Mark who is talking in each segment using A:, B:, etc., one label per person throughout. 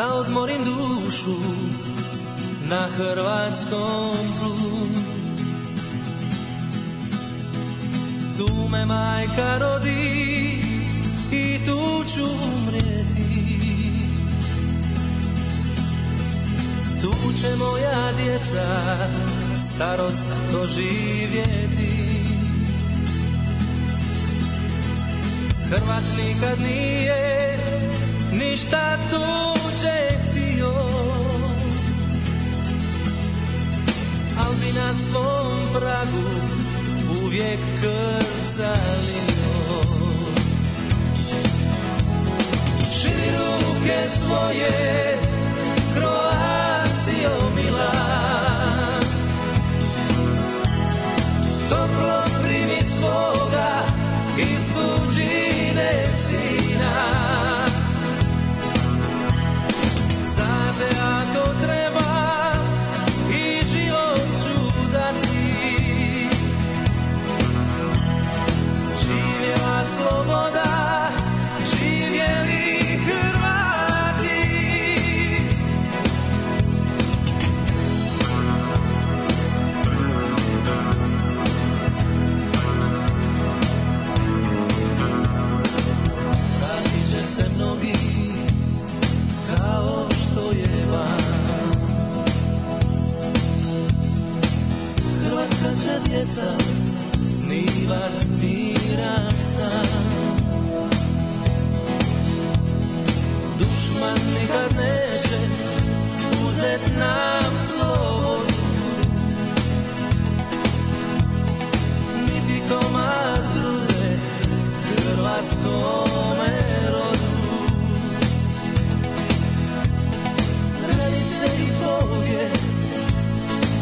A: da odmorim dušu na hrvatskom tlu. Tu me majka rodi i tu ću umrijeti. Tu će moja djeca starost doživjeti. Hrvat nikad nije ništa tuđe htio. Al bi na svom pragu uvijek krcalio Širi ruke svoje Kroacijo mila Toplo primi svoga iz nikad neće uzet nam slobodu Niti komad grude hrvatskome rodu. Radi se i povijest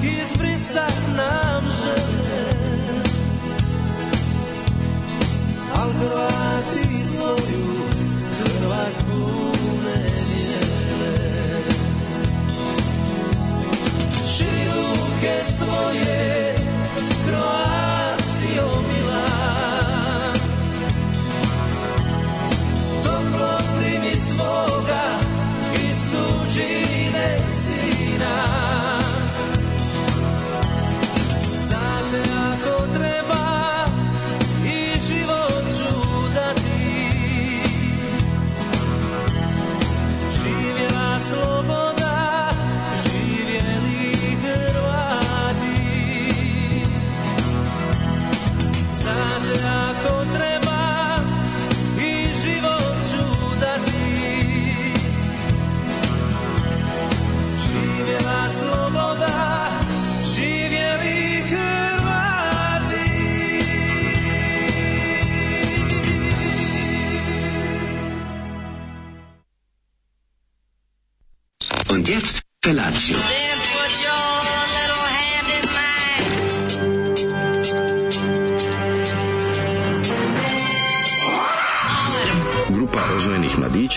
A: izbrisat nam žele Al Hrvati svoju Hrvatsku ne ruke svoje Kroacijo mila Toplo primi svoga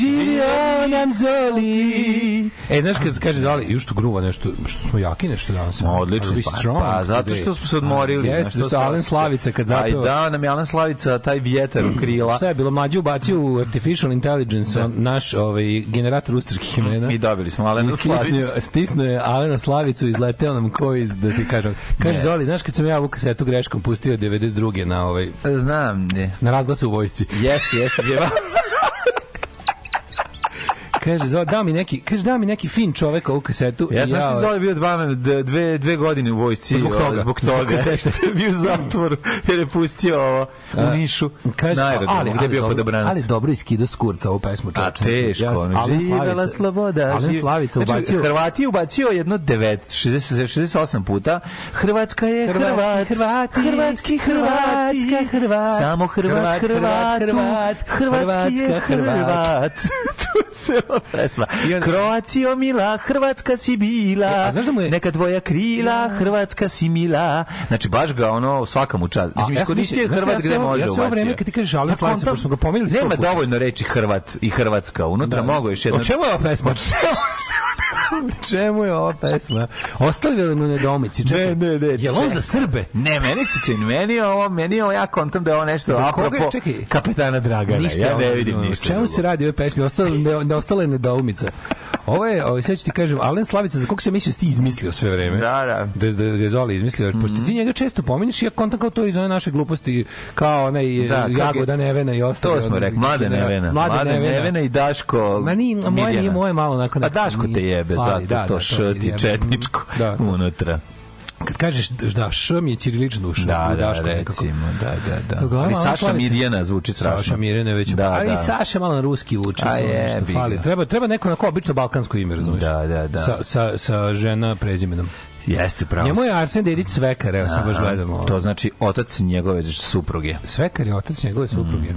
B: živio nam Zoli.
C: E, znaš kad se kaže Zoli, ju što gruva nešto, što smo jaki nešto danas.
B: Odlično,
C: Are we
B: pa,
C: strong
B: pa zato što smo se odmorili.
C: A, Jeste,
B: to
C: što Alen. Slavica kad
B: Aj
C: zapeva.
B: da, nam je Alen Slavica taj vjetar u krila.
C: Šta je bilo? Mlađe ubacio u Artificial Intelligence on, naš ovaj, generator ustarskih imena.
B: I dobili smo Alena Slavicu.
C: stisnuo je Alena Slavicu, izleteo nam ko iz, da ti kažem. Kaže,
B: Ne.
C: Zoli, znaš kad sam ja ovu kasetu greškom pustio 92. na, ovaj,
B: Znam, ne.
C: na razglasu u vojsci.
B: Jeste, jeste, je
C: Kaže, Zoli, da mi neki, kaže, da mi neki fin čovek ovu kasetu.
B: Ja znaš si Zoli bio dva, dve, dve godine u vojsci.
C: Zbog
B: ovaj,
C: toga.
B: Zbog
C: Zbog
B: toga. Što je bio u zatvoru jer je pustio ovo u Nišu.
C: Kaže,
B: na aerodromu, gde je bio podobranac.
C: ali dobro iskida s kurca ovu pesmu.
B: A teško,
C: Ja
B: živela sloboda.
C: Alen Slavica
B: Znači,
C: ubacio...
B: Hrvati ubacio jedno 9, 60, 68 puta. Hrvatska je
C: Hrvatski
B: Hrvat. Hrvatski Hrvati.
C: Hrvatska Hrvat.
B: Samo Hrvat,
C: Hrvat. Hrvat,
B: Hrvatski je
C: Hrvatska Hrvat.
B: Cela pesma.
C: Onda-
B: Kroacijo mila, Hrvatska si bila.
C: E, a znaš da mu je-
B: Neka tvoja krila, Hrvatska si mila. Znači, baš ga ono, svaka mu čast. Mislim,
C: ja
B: iskoristio je
C: šta,
B: Hrvat
C: ja
B: gde može
C: ja sve vreme kad ti kažeš
B: Ja
C: Slavica,
B: kontam-
C: pošto smo ga pominjali sto
B: Nema dovoljno reči Hrvat i Hrvatska. Unutra mogu još jedno...
C: O čemu je ova pesma? O čemu je ova pesma? Ostavili mu nedomici. Čekaj,
B: Ne, ne, ne,
C: Jel on za Srbe?
B: Ne, meni se čini, meni je ovo, meni je ovo, ja kontam da je ovo nešto
C: Za koga je?
B: apropo
C: Čekaj.
B: kapetana Dragana.
C: Ništa,
B: ja ne vidim ništa.
C: Čemu se radi u ovoj pesmi? Ostala, ne, ne ostala je nedoumica. Ovo je, ovo, sad ću ti kažem, Alen Slavica, za koga se mislio da ti izmislio sve vreme?
B: Da, da.
C: Da, da ga je Zoli izmislio. jer Pošto ti njega često pominješ, ja kontam kao to iz one naše gluposti, kao onaj
B: Da,
C: da,
B: je-
C: Jagoda Nevena i ostalo.
B: To smo rekli, Mlada Nevena.
C: Mlada Nevena.
B: i Daško
C: Ma ni, moje nije moje malo onako
B: A
C: nekako
B: Daško te jebe, zato
C: da,
B: to
C: da,
B: četničko
C: Da, da.
B: unutra.
C: Kad kažeš da š mi je ćirilično
B: Da,
C: u
B: da,
C: nekako.
B: recimo, da, da, da.
C: Uglavnom,
B: Ali Saša Mirjana zvuči strašno.
C: Saša Mirjana je već.
B: Da,
C: ali
B: da.
C: i Saša malo na ruski uči.
B: A
C: što
B: jebi
C: fali. Treba, treba neko onako obično balkansko ime, razumiješ?
B: Da, da, da.
C: Sa, sa, sa žena prezimenom.
B: Jeste pravo.
C: Njemu je Arsen Dedić Svekar, evo sam baš
B: Aha,
C: gledam. ovo.
B: To znači otac njegove supruge.
C: Svekar je otac njegove supruge.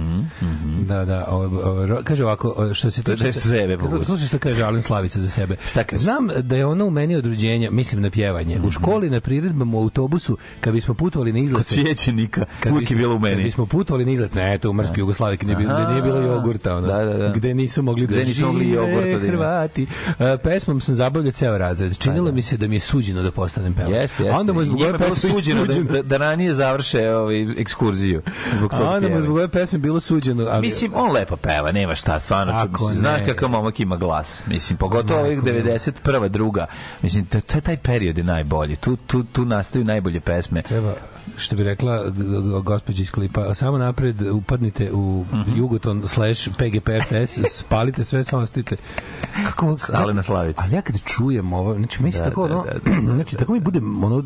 C: Da, da. O, o, ro- kaže ovako, o, što se
B: To je
C: tiče...
B: sebe.
C: Slušaj što kaže Alen Slavica za sebe.
B: Šta kaže?
C: Znam da je ona u meni od rođenja, mislim na pjevanje. U školi, na priredbama, u autobusu, kad bismo putovali na
B: Kod
C: izlete...
B: cvijećenika.
C: Kad
B: Uvijek je bilo u
C: Kad
B: meni.
C: bismo putovali na izlet, ne, to u Mrskoj Jugoslaviji, gde nije bilo, gde nije bilo jogurta, ono,
B: Da, da, da.
C: gde nisu mogli da
B: Gde nisu mogli jogurta da.
C: Hrvati. E, pesmom sam zabavljao ceo razred. Činilo mi se da mi je suđeno da postanem pevač.
B: Jeste, jeste.
C: A onda mu je zbog ove pesme
B: suđeno da, da, da ranije završe ovaj, ekskurziju. Zbog
C: A onda mu zbog ove pesme bilo suđeno. Ali,
B: Mislim, on lepo peva, nema šta, stvarno.
C: Kako
B: mislim, Znaš kakav momak ima glas. Mislim, pogotovo ovih
C: Majko mila.
B: 91. druga. Mislim, taj period je najbolji. Tu, tu, tu nastaju najbolje pesme.
C: treba što bi rekla gospođa iz klipa, samo napred upadnite u
B: Mhm.
C: Jugoton slash PGP RTS, spalite sve, samo ostite. Kako,
B: Alena Slavica.
C: Ali ja kad čujem ovo, znači mi se
B: Da,
C: tako,
B: da,
C: ono,
B: da, da,
C: znači tako mi bude, ono,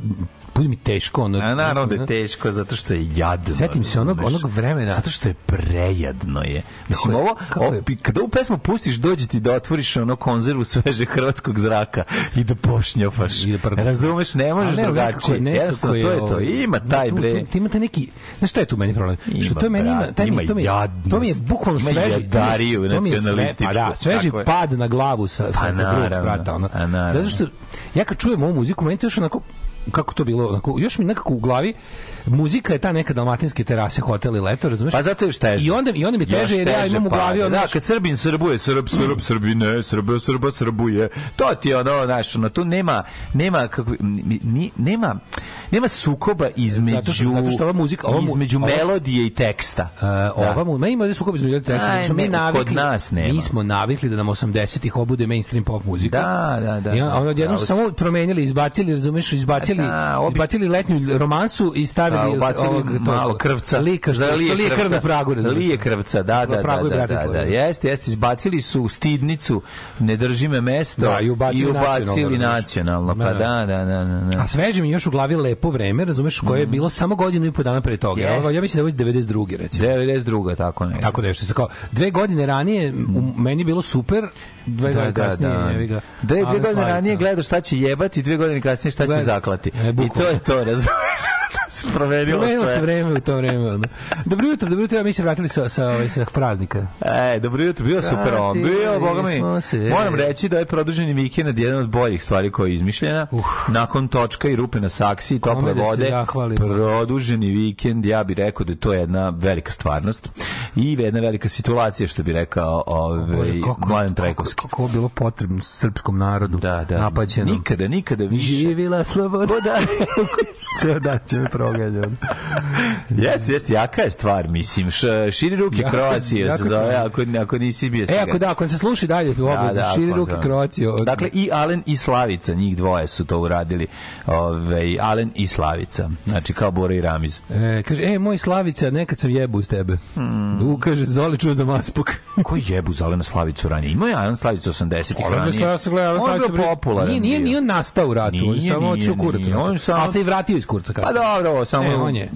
C: bude mi teško, ono,
B: A naravno da je teško, zato što je jadno.
C: Setim se onog- onog vremena.
B: Zato što je prejadno je. Mislim, ovo, ovo, kada ovu pesmu pustiš, dođe ti da otvoriš ono konzervu svežeg hrvatskog zraka i da pošnjofaš.
C: I da.
B: Razumeš, ne možeš
C: nekako
B: drugačije.
C: nekako
B: Jednostavno,
C: je
B: to je to.
C: ovaj,
B: Ima taj bre.
C: Tu imate neki, znaš šta je tu meni problem?
B: Ima,
C: što to meni ima, taj
B: ima
C: to mi, to mi je bukvalno
B: Ima
C: sveži,
B: jadariju
C: to mi je- to mi je sve-
B: nacionalističku.
C: Pa da, sveži pad na glavu sa, sa,
B: Pa
C: sa brata. Ono.
B: a naravno.
C: Zato što, ja kad čujem ovu muziku, to još onako, kako to bilo, onako, još mi nekako u glavi, muzika je ta neka dalmatinske terase, hotel i leto, razumeš?
B: Pa zato je još teže.
C: I onda, i onda mi teže, jer ja imam u glavi ono,
B: Da, kad Srbin srbuje, Srb, Srb, Srbine, Srbe, Srba, Srbuje. To ti je ono, znaš, ono, tu nema, nema, kako, ni- nema, nema sukoba između,
C: Zato što- zato što ova muzika- ova
B: između
C: ova-
B: melodije i teksta.
C: Uh, ova mu, ma ima ovdje sukob između teksta,
B: Aj,
C: mi
B: ne,
C: navikli,
B: kod nas nema.
C: mi smo navikli da nam 80-ih obude mainstream pop muzika.
B: Da, da, da.
C: I onda odjednom
B: si.
C: samo promenili, izbacili, razumeš, izbacili,
B: Da,
C: izbacili letnju romansu i
B: Da,
C: stavili
B: ubacili
C: ovog, tog
B: malo krvca.
C: Lika, što,
B: Za
C: što
B: lije
C: lije krv na pragu, razumeš.
B: Lije krvca, da, da, da,
C: i
B: da, da,
C: Bratislave.
B: da, jeste, jeste, izbacili su stidnicu, ne drži me mesto
C: Da, i ubacili nacionalno,
B: ubacili
C: razumeš.
B: nacionalno, pa
C: Da.
B: da, da, da, da, da.
C: A sveže mi još u glavi lepo vreme, razumeš, koje je bilo samo godinu i po dana pre toga. Ovo, Ja mislim da je ovo iz 92. recimo.
B: 92. tako ne.
C: Tako nešto se kao dve godine ranije u meni je bilo super, dve
B: Da,
C: godine
B: da,
C: kasnije
B: da.
C: ga.
B: Dve, dve godine ranije gledao šta će jebati, dve godine kasnije šta će zaklati.
C: E,
B: I to je to, razumiješ? Promenilo
C: Promenilo se vreme u to vreme. Ono. Dobro jutro, dobro jutro, mi se vratili sa, sa, ovaj, sa praznika.
B: E, dobro jutro, bio super on. Bio, boga mi. Moram reći da je produženi vikend jedan od boljih stvari koja je izmišljena. Nakon točka i rupe na saksi i tople
C: da
B: vode. Produženi vikend, ja bih rekao da je to jedna velika stvarnost i jedna velika situacija, što bi rekao ovaj, Mladen Trajkovski.
C: Kako, kako bilo potrebno srpskom narodu
B: Da, da.
C: napaćenom.
B: Nikada, nikada više.
C: Živila sloboda.
B: Da.
C: Ceo dan će me progađati.
B: Jeste, jeste, jaka je stvar, mislim. Š, širi ruke
C: Jako-
B: Kroacije
C: jako
B: se zove, ako, ako nisi bio
C: E, ako da, ako se sluši dalje u obazu,
B: Da, da,
C: širi
B: ako
C: ruke
B: da.
C: Kroacije. od-
B: Dakle, i Alen i Slavica, njih dvoje su to uradili. Ove, Alen i Slavica. Znači, kao Bora i Ramiz.
C: E, kaže, e, moj Slavica, nekad sam jebu uz tebe.
B: Hmm.
C: U, kaže, Zoli čuo za maspuk.
B: Ko jebu za Alena Slavicu ranije? Imao je Alen Slavicu 80-ih
C: Alen
B: ranije.
C: Alen
B: On je
C: Slavica bre-
B: popularan.
C: Nije, nije, nije on nastao u ratu, on je
B: Nije,
C: samo
B: nije, nije,
C: ratu.
B: on samo-
C: Ali se i vratio iz kurca.
B: Pa
C: kasnije.
B: Dobro, samo...
C: E, on je.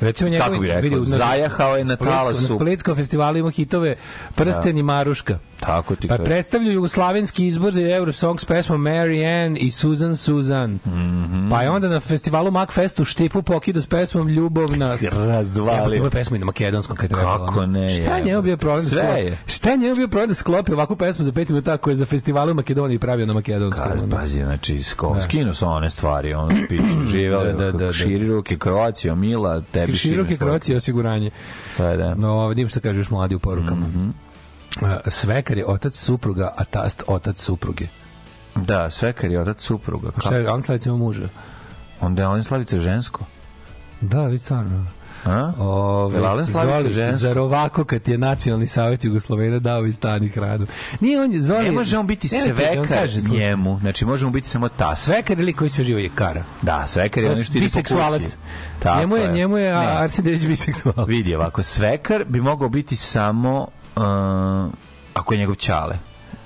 C: Recimo njegov,
B: Kako bi rekao,
C: vidi, na-
B: zajahao je na talasu.
C: Na Splitskom festivalu ima hitove Prsten i Maruška.
B: Tako ti
C: Pa predstavljaju jugoslavenski izbor za Eurosong s pesmom Mary Ann i Susan Susan.
B: Mhm.
C: Pa je onda na festivalu Macfestu Štipu pokidu s pesmom Ljubovna.
B: Razvalio.
C: Evo, ima pesmu i na makedonskom kad je
B: Kako ne,
C: Šta je njemu bio problem da
B: Sve
C: sklopi?
B: je.
C: Šta je njemu bio problem da sklopi ovakvu pesmu za pet minuta koju je za festivale u Makedoniji pravio na makedonskom?
B: Kad, pazi, znači, sko, skinu su one stvari, ono spiču, živeli,
C: Da, da, da, da.
B: širi ruke, Kroacija, Mila, tebi
C: Široke Kroacije osiguranje.
B: Pa da.
C: No, vidim što kaže još mladi u porukama. A, Svekar je otac supruga, a tast otac supruge.
B: Da, svekar je otac supruga.
C: Pa šta je, on slavica ima muža.
B: Onda je on slavica žensko.
C: Da, vi stvarno.
B: A?
C: Ove,
B: Jel Alen Slavica žensko?
C: zar ovako kad je nacionalni savjet Jugoslovena dao iz stani hranu? Nije on je, Zoli...
B: Ne može on biti
C: vam
B: svekar
C: kažem, slušaj.
B: njemu. Znači, može mu biti samo tas.
C: Svekar ili koji sve živo je kara.
B: Da, svekar je ono što ide po kući.
C: Biseksualac.
B: Tako
C: Njemu je, njemu je
B: Ne.
C: a, Arsen Dedić biseksualac.
B: Vidi ovako, svekar bi mogao biti samo uh, ako je njegov ćale.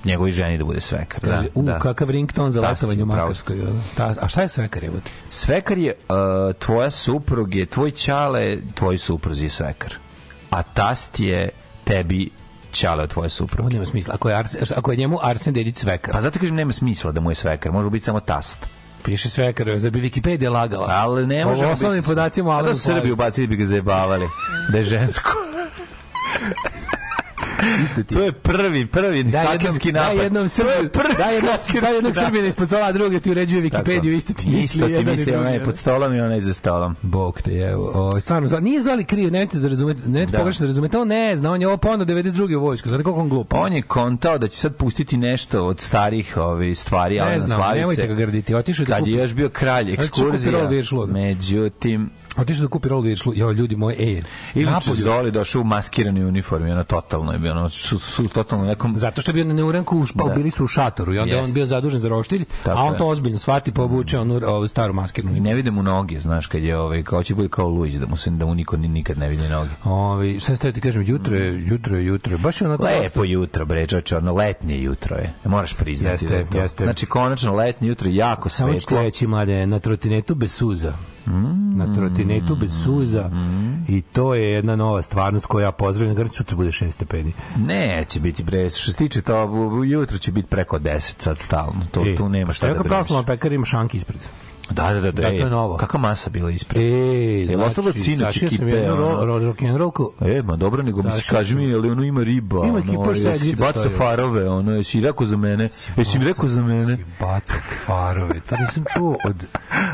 B: Njegovi ženi da bude svekar. Da,
C: Kaže, u,
B: da.
C: kakav rington za
B: Da,
C: letovanje u Makarskoj. Ta, a šta je svekar? Evo?
B: Svekar je uh, tvoja suprug je, tvoj ćale, tvoj supruz je svekar. A tast je tebi ćale od tvoje
C: Ovo
B: supruge.
C: nema smisla. Ako je, Arsen, ako je njemu Arsen Dedić svekar,
B: Pa zato kažem nema smisla da mu je svekar, može biti samo tast.
C: piše svekar, zar bi Wikipedia lagala?
B: Ali ne može
C: Ovo
B: on
C: osnovnim
B: biti-
C: podacima
B: da su Srbi ubacili bi ga zajebavali da je žensko.
C: Isto ti.
B: To je prvi, prvi
C: Da
B: hakerski
C: da
B: napad.
C: jednom Srbiju, da jednom, da jednom
B: napad.
C: Srbina ispod stola, a druga ti uređuje. Wikipediju, isto ti misli.
B: Isto ti misli, onaj
C: ono.
B: pod stolom i onaj za stolom.
C: Bog te je, o, stvarno, stvarno, nije Zoli kriv, nemojte da razumete, nemojte
B: Da.
C: pogrešno da razumete, on ne zna, on je ovo ponovno 92. u vojsku, znate koliko on glup.
B: On je kontao da će sad pustiti nešto od starih ovih stvari
C: Ne
B: Alena
C: znam,
B: Slavice.
C: nemojte ga grditi, otišao je da
B: Kad je
C: kupi-
B: još bio kralj
C: Znači,
B: ekskurzija. Međutim,
C: Otišao da kupi rol viršlu, jo, ljudi moji, ej,
B: ili Zoli došao u maskirani uniformi, ono totalno je bio, ono, su, su totalno nekom...
C: Zato što je bio na neuranku, u špa,
B: Da.
C: bili su u šatoru i onda je on bio zadužen za roštilj,
B: Tako
C: a on to ozbiljno shvati, pa obuče onu ovu staru maskirnu.
B: I ne vide mu noge, znaš, kad je ovaj, kao će bude kao Luiz, da mu se, da mu niko ni- nikad ne vidi noge.
C: Ovi, šta ste ti kažem, jutro je, jutro je, jutro je, baš je onako...
B: Lepo jutro, bre, čoveče, ono letnje jutro je. Moraš priznati
C: Jeste,
B: da je to.
C: jeste.
B: Znači, konačno letnje jutro jako
C: Samo ću
B: svetlo.
C: mlade, na trotinetu bez suza.
B: Mm.
C: Na trotinetu bez suza i to je jedna nova stvarnost koju ja pozdravljam. Grad sutra bude 6 stepeni.
B: Neće biti bre, što se tiče to, jutro će biti preko 10 sad stalno. To,
C: E,
B: tu nema šta da
C: Rekao
B: brineš.
C: pravoslavno pekar ima šanki ispred.
B: Da, da, da, da.
C: Dakle,
B: e,
C: novo.
B: Kakva masa bila ispred?
C: E,
B: ostalo
C: znači,
B: sinoć
C: sašio sam
B: ekipe,
C: jednu ro, ro, rock'n'rollku.
B: E, ma dobro, nego mi se kaži mi, ali ono ima riba.
C: Ima ekipa
B: ono,
C: šta
B: bacao
C: stoji.
B: farove, ono, jesi rekao za mene? Jesi mi rekao za mene?
C: Baca farove. To nisam čuo od...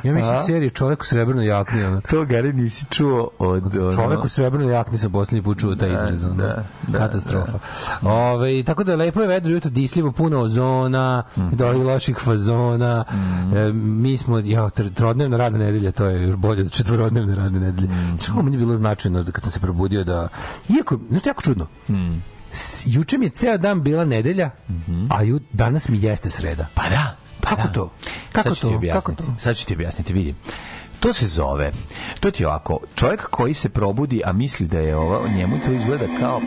C: Ja mislim serije Čovek u srebrnoj jakni. Ono.
B: To, Gari, nisi čuo od... Ono,
C: Čovek u srebrnoj jakni sam posljednji put čuo taj izraz. ono.
B: da, da,
C: Katastrofa. Ove, tako da lepo je vedro jutro, disljivo, puno ozona,
B: Mhm.
C: do ovih loših fazona. E, mi smo, ja, tr- trodnevna radna nedelja, to je još bolje od četvorodnevne radne nedelje. Znaš kako meni je bilo značajno da kad sam se probudio da... Iako, znaš jako čudno? S- Juče mi je ceo dan bila nedelja, a ju, danas mi jeste sreda.
B: Pa da. Pa
C: Kako
B: da.
C: to? Kako
B: Sad
C: to? Kako to?
B: Sad ću ti objasniti, vidi. To se zove, to ti je ovako, čovjek koji se probudi, a misli da je ovo, njemu to izgleda kao...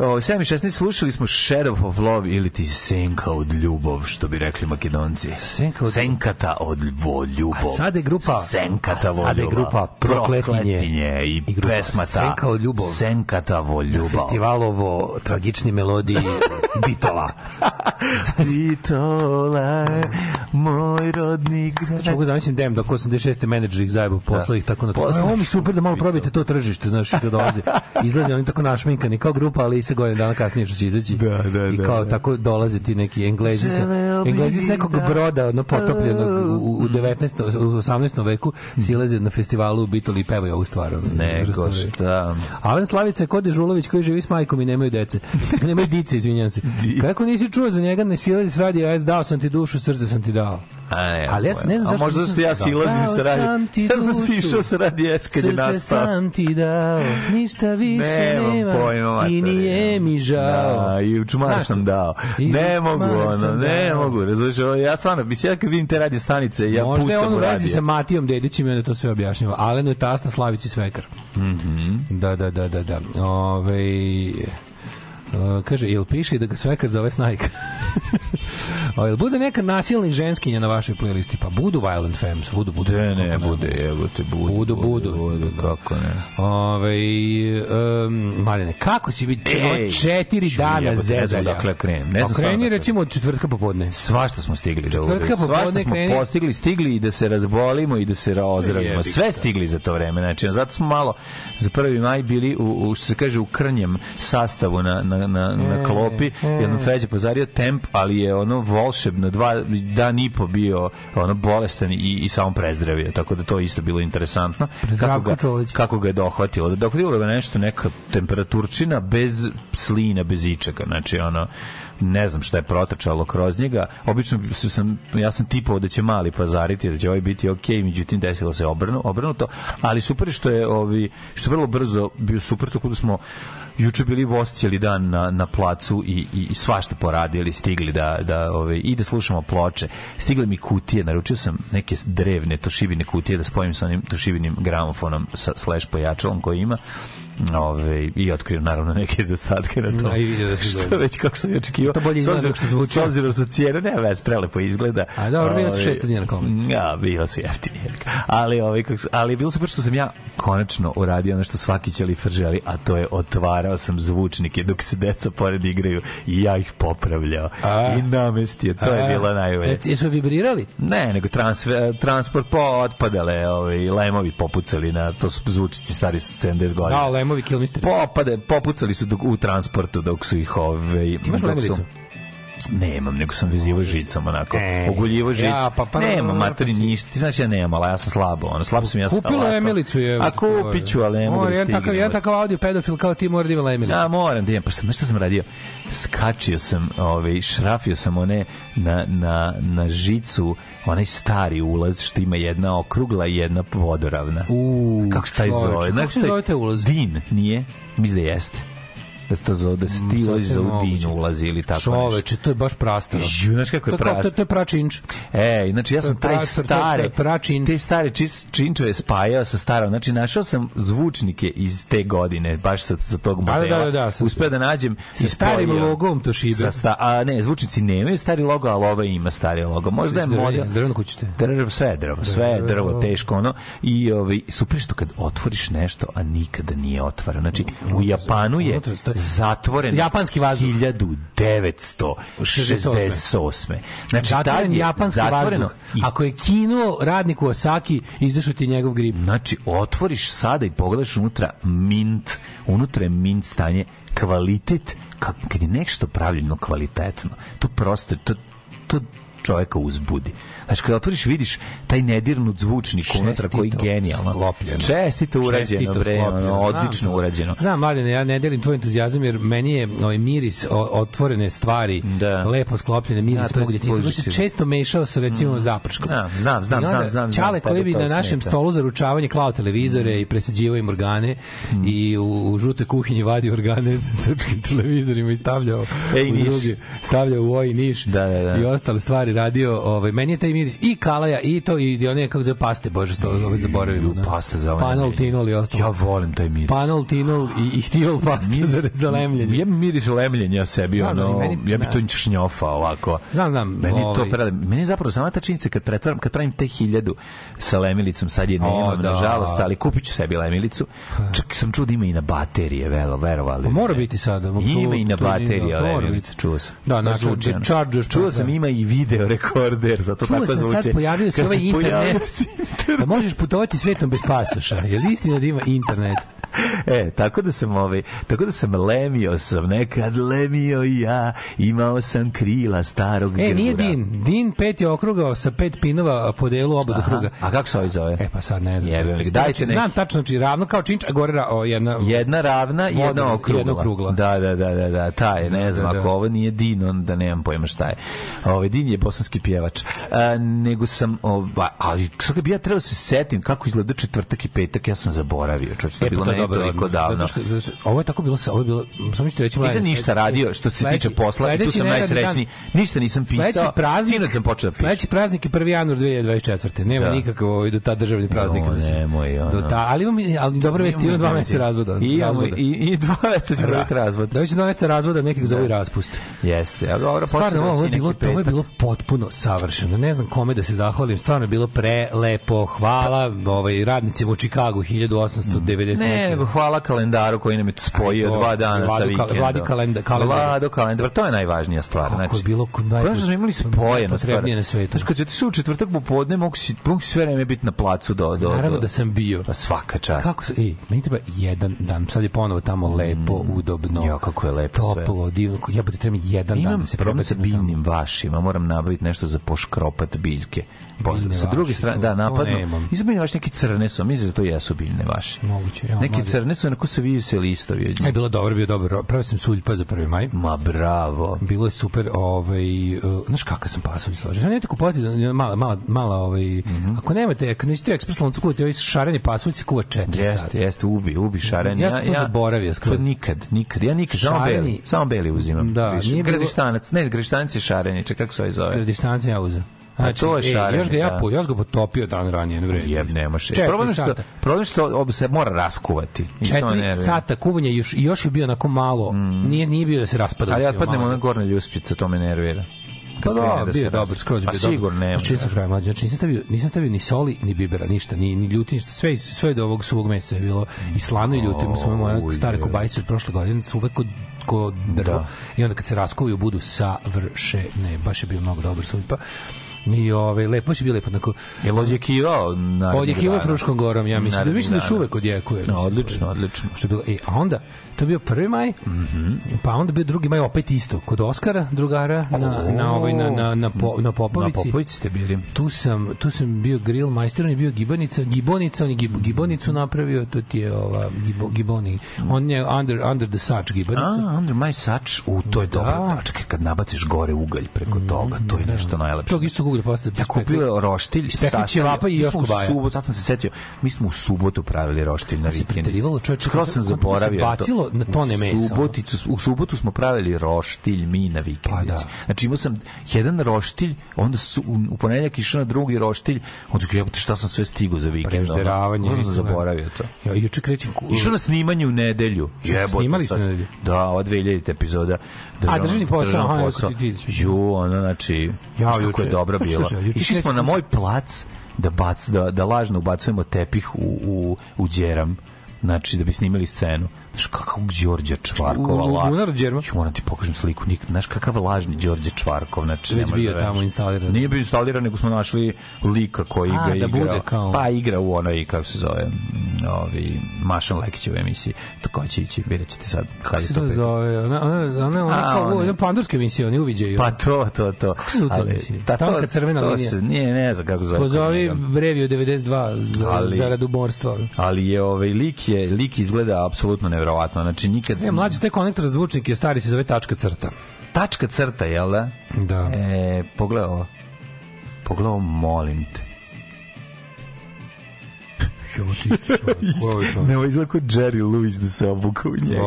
A: Ovaj, o,
B: 7 i 16 slušali smo Shadow of Love ili ti Senka od ljubov, što bi rekli makedonci.
C: Senka od...
B: Senkata od vo, ljubov.
C: A sad je grupa...
B: Senkata vo,
C: sad je grupa Prokletinje.
B: Prokletinje i,
C: i grupa
B: pesma ta
C: Senka od ljubov.
B: Senkata vo, ljubov. ljubav.
C: Festivalovo tragični melodiji Bitola.
B: Bitola moj rodni grad.
C: Mogu zamislim dem da oko 86. menadžer ih zajebo posla ih tako na to. Ovo mi super da malo probite to tržište, znaš, kad dolaze. Izlaze oni tako našminkani kao grupa, ali se godina dana kasnije što će izaći.
B: Da, da,
C: I
B: da,
C: kao
B: da.
C: tako dolaze ti neki englezi sa, englezi s nekog
B: da-
C: broda, ono potopljenog u, u 19. u 18. veku, silaze na festivalu u Bitoli i pevaju ovu stvar. užasno.
B: šta.
C: Alen Slavica je kod Dežulović koji živi s majkom i nemaju dece. nemaju dice, izvinjam se. Kako nisi čuo za njega, ne silazi s radija, S, dao sam ti dušu, srce sam ti dao.
B: A, ne,
C: Ali ja ne znam
B: A
C: zašto
B: možda što ja silazim sa
C: Dao
B: radi. Ja sam si išao sa radi S kad je
C: Srce
B: nastao.
C: sam ti dao, ništa više
B: Nemam
C: nema
B: pojma,
C: i nije mi žao.
B: Da, i u čumar
C: Znaš
B: sam dao.
C: U
B: Ne mogu, ono, ne
C: dao.
B: mogu, razumiješ, ja stvarno, mislim, ja kad vidim te radio stanice, ja
C: Možda je on
B: pucam
C: u
B: u
C: vezi sa Matijom Dedićem i onda to sve objašnjava. Alenu je tasta Slavici Svekar.
B: Mhm.
C: Da, da, da, da, da. Ove, Uh, kaže, jel piše da ga svekar zove Snajka? o, jel bude neka nasilnih ženskinja na vašoj playlisti? Pa budu Violent Femmes, budu, budu.
B: Ne,
C: Kako
B: bude, evo te, bude.
C: Budu, budu.
B: budu, kako ne.
C: Ove, um, Maljane, kako si vidi?
B: Ej,
C: Od četiri dana
B: jebote, ne znam
C: zezalja.
B: odakle krenem, ne znam
C: Pa
B: stvarno
C: kreni recimo od četvrtka popodne.
B: Svašta smo stigli da
C: Četvrtka popodne
B: smo
C: kreni-
B: postigli, stigli i da se razbolimo i da se.
C: Jebi
B: Sve stigli za to vreme. Znači, zato smo malo za prvi maj bili u, u što se kaže u krnjem sastavu na, na, na, na klopi. Jednom Feđa pozario temp, ali je ono volšebno dva dan i po bio ono bolestan i, i samo prezdravio. Tako da to isto bilo interesantno. Kako ga, kako ga je dohvatilo. Da dohvatilo ga nešto, neka temperaturčina bez slina, bez ičega. Znači, ono, ne znam šta je protrčalo kroz njega. Obično sam, ja sam tipovao da će mali pazariti, da će ovaj biti ok, međutim desilo se obrnu, obrnuto, ali super što je ovi, što vrlo brzo bio super, tako da smo juče bili voz cijeli dan na, na placu i, i, i svašta poradili, stigli da, da ove, i da slušamo ploče. Stigle mi kutije, naručio sam neke drevne tošibine kutije da spojim sa onim tošibinim gramofonom sa slash pojačalom koji ima ove, i otkrio naravno neke nedostatke na to.
C: Da, i vidio da
B: što već kako sam očekivao.
C: To bolje izgleda nego što zvuči.
B: S obzirom sa cijenu, ne, već prelepo izgleda.
C: A dobro, bile su
B: Ove,
C: 600 dinara komad.
B: Ja, bila su jeftini. jebiga. Ali, ovaj, kako, ali je bilo super što sam ja konačno uradio ono što svaki ćelifer želi, a to je otvarao sam zvučnike dok se deca pored igraju i ja ih popravljao
C: A.
B: i namestio. To je
C: A,
B: bilo najbolje.
C: Jesu vibrirali?
B: Ne, nego transfer, transport po otpadale, ovaj, lemovi popucali na, to su zvučici stari 70 godina.
C: Da, lemovi kilmistri.
B: Popade, popucali su dok, u transportu dok su ih ove...
C: Ti imaš
B: dok su-? Nemam, nego sam vezivo žicom onako.
C: E,
B: Oguljivo žicu.
C: ja, pa pa-
B: Nemam, matori
C: si-
B: ništa. Ti znaš ja nemam, ali ja sam slabo. Ono, slabo sam ja sa
C: Kupila
B: alatom.
C: Emilicu je.
B: A kupit ću, ali ne mogu da
C: jedan takav,
B: stignem.
C: jedan takav audio pedofil kao ti mora da ima Emilicu.
B: Ja moram da imam, pa sam, šta sam radio? Skačio sam, ovaj, šrafio sam one na, na, na žicu, onaj stari ulaz što ima jedna okrugla i jedna vodoravna.
C: U,
B: Kako se taj zove?
C: kako se zove taj ulaz?
B: Din, nije? Mislim da jeste. Da se to da se ti
C: Mm,
B: ulazi za
C: sasvim
B: u din
C: moguće.
B: ulazi ili tako
C: Čoveče, to je baš prastaro.
B: Žu, znaš kako je
C: To
B: prastaro?
C: To, to je pračinč.
B: E, znači ja
C: To
B: sam taj
C: prastar, to to
B: stare,
C: pračin.
B: te stare čis, činčeve spajao sa starom. Znači našao sam zvučnike iz te godine, baš sa, sa tog
C: Da, da,
B: modela.
C: da, da, sa-
B: Uspeo da nađem.
C: sa starim logom Toshibe.
B: Sa sta, a ne, zvučnici nemaju stari logo, ali ovaj ima stari logo. Možda je model.
C: Drveno kućite.
B: Drvo, sve je drvo, sve je drvo, teško ono. I ovaj, super što kad otvoriš nešto, a nikada nije otvoreno. Znači, u Japanu je zatvoren
C: Japanski vazduh.
B: 1968. Znači,
C: Zatvoren japanski
B: zatvoreno
C: vazduh. Ako je kinuo radnik u Osaki, izašao ti njegov grip.
B: Znači, otvoriš sada i pogledaš unutra mint, unutra je mint stanje, kvalitet, kad je nešto pravljeno kvalitetno, to prosto, to, to čoveka uzbudi. Znači, kada otvoriš, vidiš taj nedirnut zvučnik unutra koji je
C: Čestito
B: genijalno.
C: sklopljeno.
B: Čestito urađeno,
C: Čestito
B: bre, odlično
C: Znam to.
B: urađeno.
C: Znam, Mladene, ja ne delim tvoj entuzijazam jer meni je ovaj miris otvorene stvari,
B: Da.
C: lepo sklopljene miris
B: Da, to je
C: mogu da se često mešao sa recimo zaprškom.
B: Da, znam, znam,
C: onda
B: znam, znam, znam,
C: Čale koji
B: tebe
C: bi na našem
B: smeta.
C: stolu za ručavanje klao televizore i presađivao im organe
B: Mm.
C: i u, u žute kuhinji vadio organe srpskim televizorima i stavljao
B: Ej,
C: u druge, stavljao u oj niš
B: Da, da, da.
C: i ostale stvari stvari radio, ovaj, meni je taj miris i kalaja, i to, i one, kako zove, paste, bože, sto, ovaj, zaboravim.
B: Ju, pasta za lemljenje.
C: Panol, tinol i ostalo.
B: Ja volim taj miris.
C: Panol, tinol i, i htijol pasta za, za lemljenje.
B: Ja miris lemljenja sebi,
C: znam,
B: ono,
C: meni-
B: ja bi
C: da.
B: to šnjofa ovako.
C: Znam, znam,
B: Meni je to
C: ovaj-
B: prele, meni zapravo sama ta činjenica kad pretvaram, kad pravim te hiljadu sa lemilicom, sad je nemam,
C: da.
B: nažalost, ali kupit ću sebi lemilicu. Čak sam čuo da ima i na baterije, velo, verovali.
C: Pa mora biti sada,
B: Ima i na baterije
C: da, biti.
B: čuo sam.
C: Da, da chargers,
B: Čuo sam
C: da.
B: ima i video rekorder, zato
C: Čuo
B: tako
C: sam
B: zvuči.
C: sad pojavio se ovaj internet. Da možeš putovati svetom bez pasoša. Je li istina da ima internet?
B: E, tako da sam ovaj, tako da sam lemio sam nekad lemio i ja, imao sam krila starog
C: E, nije. Din. Din pet je okrugao sa pet pinova po delu oba do kruga.
B: A kako se ovaj zove?
C: E pa sad ne znam.
B: Jebem li,
C: Znači,
B: dajte neki-
C: Znam tačno, znači ravno kao činč, a gore ra- o, jedna...
B: Jedna ravna i jedna okrugla.
C: jedna okrugla.
B: Da, da, da, da, da, ta je, ne znam,
C: da, da.
B: ako ovo nije Din, onda nemam pojma šta je. Ovaj Din je bosanski pjevač. A, nego sam, ova, ali sad bi ja trebao da se setim kako izgleda četvrtak i petak, ja sam zaboravio. Čovječ, to je
C: E, pa
B: bilo meni
C: dobar
B: toliko
C: odmor.
B: davno.
C: Zato što, zato što, ovo je tako bilo, ovo je bilo, samo ti reći...
B: Nisam ništa radio što se tiče
C: sledeći-
B: posla i tu sam najsrećniji. Ništa nisam pisao.
C: praznik,
B: Sinoć sam počeo da pišem.
C: Sledeći praznik je 1. januar 2024. Nema
B: Da.
C: nikakav ovaj, do ta državni praznik.
B: Jo,
C: da se-
B: nemoj, ono.
C: Do ta, ali imam, ali dobra vest, ima dva meseca razvoda.
B: I,
C: razvoda.
B: i, i dva meseca ćemo biti razvod.
C: Da će dva meseca razvoda, nekih zove i raspust.
B: Jeste, a dobro,
C: Stvarno, ovo je bilo, ovo je bilo potpuno savršeno. Ne znam kome da se zahvalim. Stvarno je bilo prelepo. Hvala ovaj, radnicima u Čikagu 1890
B: Ne. Nego hvala kalendaru koji nam je to spojio
C: Aj, to,
B: dva dana
C: Vladu
B: sa vikendom.
C: Vladi kalenda- kalendar.
B: Vlado kalendar, to je najvažnija stvar.
C: Kako
B: znači,
C: je bilo kod najbolje-
B: Znaš da smo imali spojeno stvar.
C: najpotrebnije na svetu.
B: Znaš, kad si otišao u četvrtak popodne, mogu si, mogu si sve vreme biti na placu do... do
C: Naravno da sam bio.
B: Pa svaka čast.
C: Kako se, ej, meni treba jedan dan, sad je ponovo tamo lepo, udobno.
B: Mm. Jo, kako je lepo sve.
C: Toplo, divno, ja bih treba jedan dan
B: Imam
C: da se
B: problem sa biljnim vašima, moram nabaviti nešto za poškropat biljke. Po-
C: Biljne
B: sa druge strane, da. Nisu biljne vaši, neki crne su, mislim da to jesu biljne vaši.
C: Moguće, ja,
B: Neki crne su, onako se viju se listovi od njih.
C: Aj, bilo dobro, bio dobro. Pravio sam suljpa za 1. maj.
B: Ma bravo.
C: Bilo je super, ovaj, uh, znaš kakav sam pasulj složio. Nemate kupovati da- mala, mala, mala, ovaj,
B: Mhm.
C: ako nemate, ako nećete ekspres lancu kuvati ovaj šareni pasulj, se kuva 4
B: Jeste,
C: sata.
B: jeste, ubi, ubi šaren.
C: Ja sam to zaboravio skroz.
B: To nikad, nikad. Ja nikad, samo
C: Šareni-
B: beli, samo beli uzimam.
C: Da,
B: Više. Gradištanac, ne, gradištanac je šareniče, kako se ovaj zove?
C: Gradištanci ja uzem. Znači,
B: to je
C: ej,
B: šareni,
C: još ga ja,
B: da.
C: po, još ga potopio dan ranije, ne vredi.
B: Jeb, ne može. Problem što, problem što ob- se mora raskuvati.
C: Četiri sata kuvanja još, još je bio onako malo, nije, nije bio da se raspada.
B: Ali ja padnemo na gornje ljuspice, to me nervira.
C: Pa da,
B: da
C: bio je dobar, skroz
B: Pa
C: bio dobar.
B: sigurno nema.
C: Znači, čisto kraj mlađe. Znači, nisam stavio, nisam stavio ni soli, ni bibera, ništa, ni, ni ljuti, ništa. Sve, iz- sve do ovog suvog meseca je bilo i slano i ljutim. Smo moje
B: Oj,
C: stare
B: je.
C: kobajse od prošle godine uvek kod, kod drvo.
B: Da.
C: I onda kad se raskovaju budu savršene. Baš je bio mnogo dobar suljpa. I ove, lepo je bilo lepo. Onako,
B: Jel odjekivao? narednog
C: odjekivao
B: dana?
C: Fruškom gorom, ja mislim. Da mislim da još
B: dana.
C: uvek odjekuje.
B: No, odlično, odlično.
C: Što je bilo, e, a onda, to je bio prvi maj, pa onda bio drugi maj opet isto, kod Oskara, drugara, na, na, ovaj, na, na, na, po, na
B: Na
C: Popovici.
B: Popovici ste bili.
C: Tu sam, tu sam bio grill majster, on je bio gibanica, gibonica, on je gib, gibonicu napravio, to ti je ova gibo, giboni. On je under, under the such gibanica.
B: A, under my sač, u, to je
C: Da.
B: dobro. Da, čekaj, kad nabaciš gore ugalj preko toga, to je nešto najlepše.
C: Tog istog uglja posle.
B: Ja kupio roštilj, sastavio-
C: ćevapa i još kobaja.
B: subotu, sad sam se setio, mi smo u subotu pravili roštilj na vikendici.
C: čoveče,
B: Skroz sam zaboravio.
C: bacilo na tone
B: U
C: mesa,
B: Suboticu, u subotu smo pravili roštilj mi na vikendici.
C: Pa da.
B: Znači imao sam jedan roštilj, onda su, u, ponedjeljak išao na drugi roštilj, onda jebote šta sam sve stigao za vikend.
C: Prežderavanje.
B: Onda sam zaboravio to.
C: Ja, juče krećem...
B: Išao na snimanje u nedelju. Jebote.
C: Snimali ste nedelju?
B: Da, ova 2000 epizoda.
C: državni posao,
B: državnog
C: aha,
B: posao.
C: ti- ti-
B: Ju, ono, znači,
C: Ja,
B: kako je
C: juče- juče
B: Išli smo na moj plac da, bac, da, da lažno ubacujemo tepih u, u, u djeram. Znači, da bi snimali scenu. Znaš, kakav Đorđe Čvarkova.
C: U- u
B: la-
C: bunar Đerma?
B: Ću moram ti pokažem sliku. Nik, znaš, kakav lažni Đorđe Čvarkov. Znači,
C: Već
B: ne
C: bio
B: da
C: tamo instaliran.
B: Nije bio instaliran, nego smo našli lika koji
C: A,
B: ga
C: da
B: igra.
C: bude kao-
B: Pa igra u onoj, kako se zove, mm, ovi, Mašan Lekićev emisiji. To ko će ići, vidjet ćete sad.
C: Kako se
B: to
C: to zove? Ona, ona, ona, ona, kao, ona pandurska emisija, oni uviđaju.
B: Pa to, to, to.
C: se zove ta
B: ta,
C: Tanka crvena
B: to
C: linija.
B: Se, nije, ne znam kako zove.
C: Pozovi Breviju 92 za,
B: Ali-
C: zarad umorstva.
B: Ali je ovaj lik je lik izgleda apsolutno neverovatno. Znači nikad
C: E, mlađi taj konektor za zvučnik je stari se zove tačka crta.
B: tačka crta, jel da?
C: Da.
B: E, pogledaj ovo. Pogledaj molim te.
C: Jo, ti čovjek.
B: Ne, ovo izgleda kao Jerry Lewis da se obuka u njega.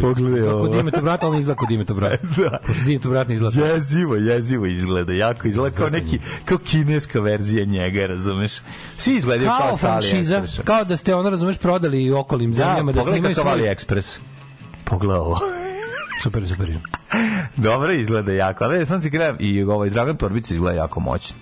B: Pogledaj
C: Izgleda kod
B: ovo.
C: Dimeto brata, ali izgleda kod Dimeto brata.
B: Da.
C: Pošto Dimeto brat ne izgleda.
B: Jezivo, jezivo izgleda, jako izgleda kao neki, kao kineska verzija njega, razumeš? Svi izgledaju kao,
C: Kao franšiza, kao da ste ono, razumeš, prodali okolim
B: Da,
C: zemljama, da
B: pogledaj
C: svoj...
B: AliExpress. Pogledaj ovo.
C: Super, super.
B: Dobro izgleda jako, ali sam ti krajem i ovaj Dragan Torbica izgleda jako moćno.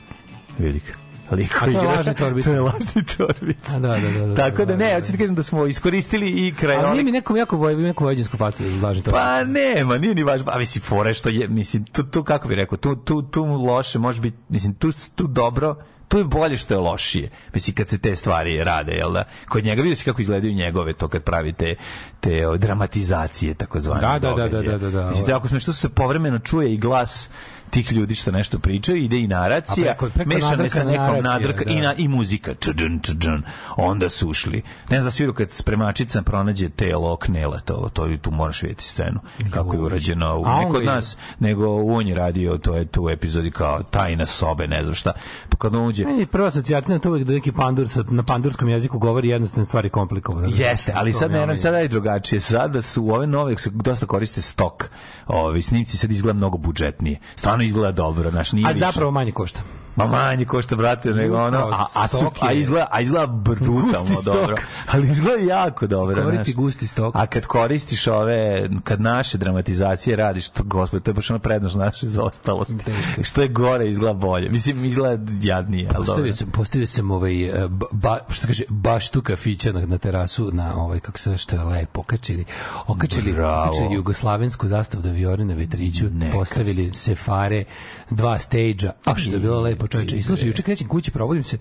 B: Vidi ga. Liko
C: A to je
B: igra.
C: lažni Torbica.
B: To je lažni Torbica.
C: A, da, da, da, da,
B: Tako da
C: da,
B: ne,
C: da,
B: hoću ti kažem da smo iskoristili i
C: Ali nije mi nekom jako voj, neku vojđinsku facu da lažem to.
B: Pa nema, nije ni važno. Pa mislim, fore što je, mislim, tu, tu kako bi rekao, tu, tu, tu loše može biti, mislim, tu, tu dobro, tu je bolje što je lošije. Mislim, kad se te stvari rade, jel da? Kod njega vidio si kako izgledaju njegove, to kad pravi te, te o, dramatizacije, tako zvane.
C: Da, da, da, da, da, da, da.
B: Mislim, jako smešno što se povremeno čuje i glas tih ljudi što nešto pričaju, ide i naracija,
C: A preko- preko
B: mešane sa nekom nadrka
C: da.
B: i, na, i muzika. Čudun, čudun. Onda su ušli. Ne znam da vidio kad spremačica pronađe telo knela, to, to tu moraš vidjeti scenu. Kako je urađeno.
C: A on
B: Ne kod
C: ga je-
B: nas, nego on je radio to je tu u epizodi kao tajna sobe, ne znam šta. Pa kad on uđe,
C: Meni prva asocijacija na to uvijek da neki pandur sa, na pandurskom jeziku govori jednostavne stvari komplikovane.
B: Jeste, ali sad ne
C: ono-
B: sada je drugačije. Sada su ove nove dosta koriste stok. Ovi snimci sad izgleda mnogo budžetnije. Stvarno izgleda dobro, znači nije
C: A
B: više-
C: zapravo manje košta.
B: Ma manje košta, brate, nego ono, a, a, su, a, izgleda, a izgleda brutalno
C: stok.
B: dobro. Ali izgleda jako dobro.
C: Koristi gusti stok.
B: A kad koristiš ove, kad naše dramatizacije radiš, to, gospod, to je baš ono prednost naše zaostalosti. Što je gore, izgleda bolje. Mislim, izgleda jadnije, ali dobro.
C: Postavio sam, postavio sam ovaj, e, ba, što se kaže, baš tu kafića na, na terasu, na ovaj, kako se što je lepo, okačili, okačili, okačili jugoslavensku zastavu da viori na vetriću, postavili sefare, dva stage-a, a što je bilo lepo čoveče. I slušaj, juče krećem kući, probudim se,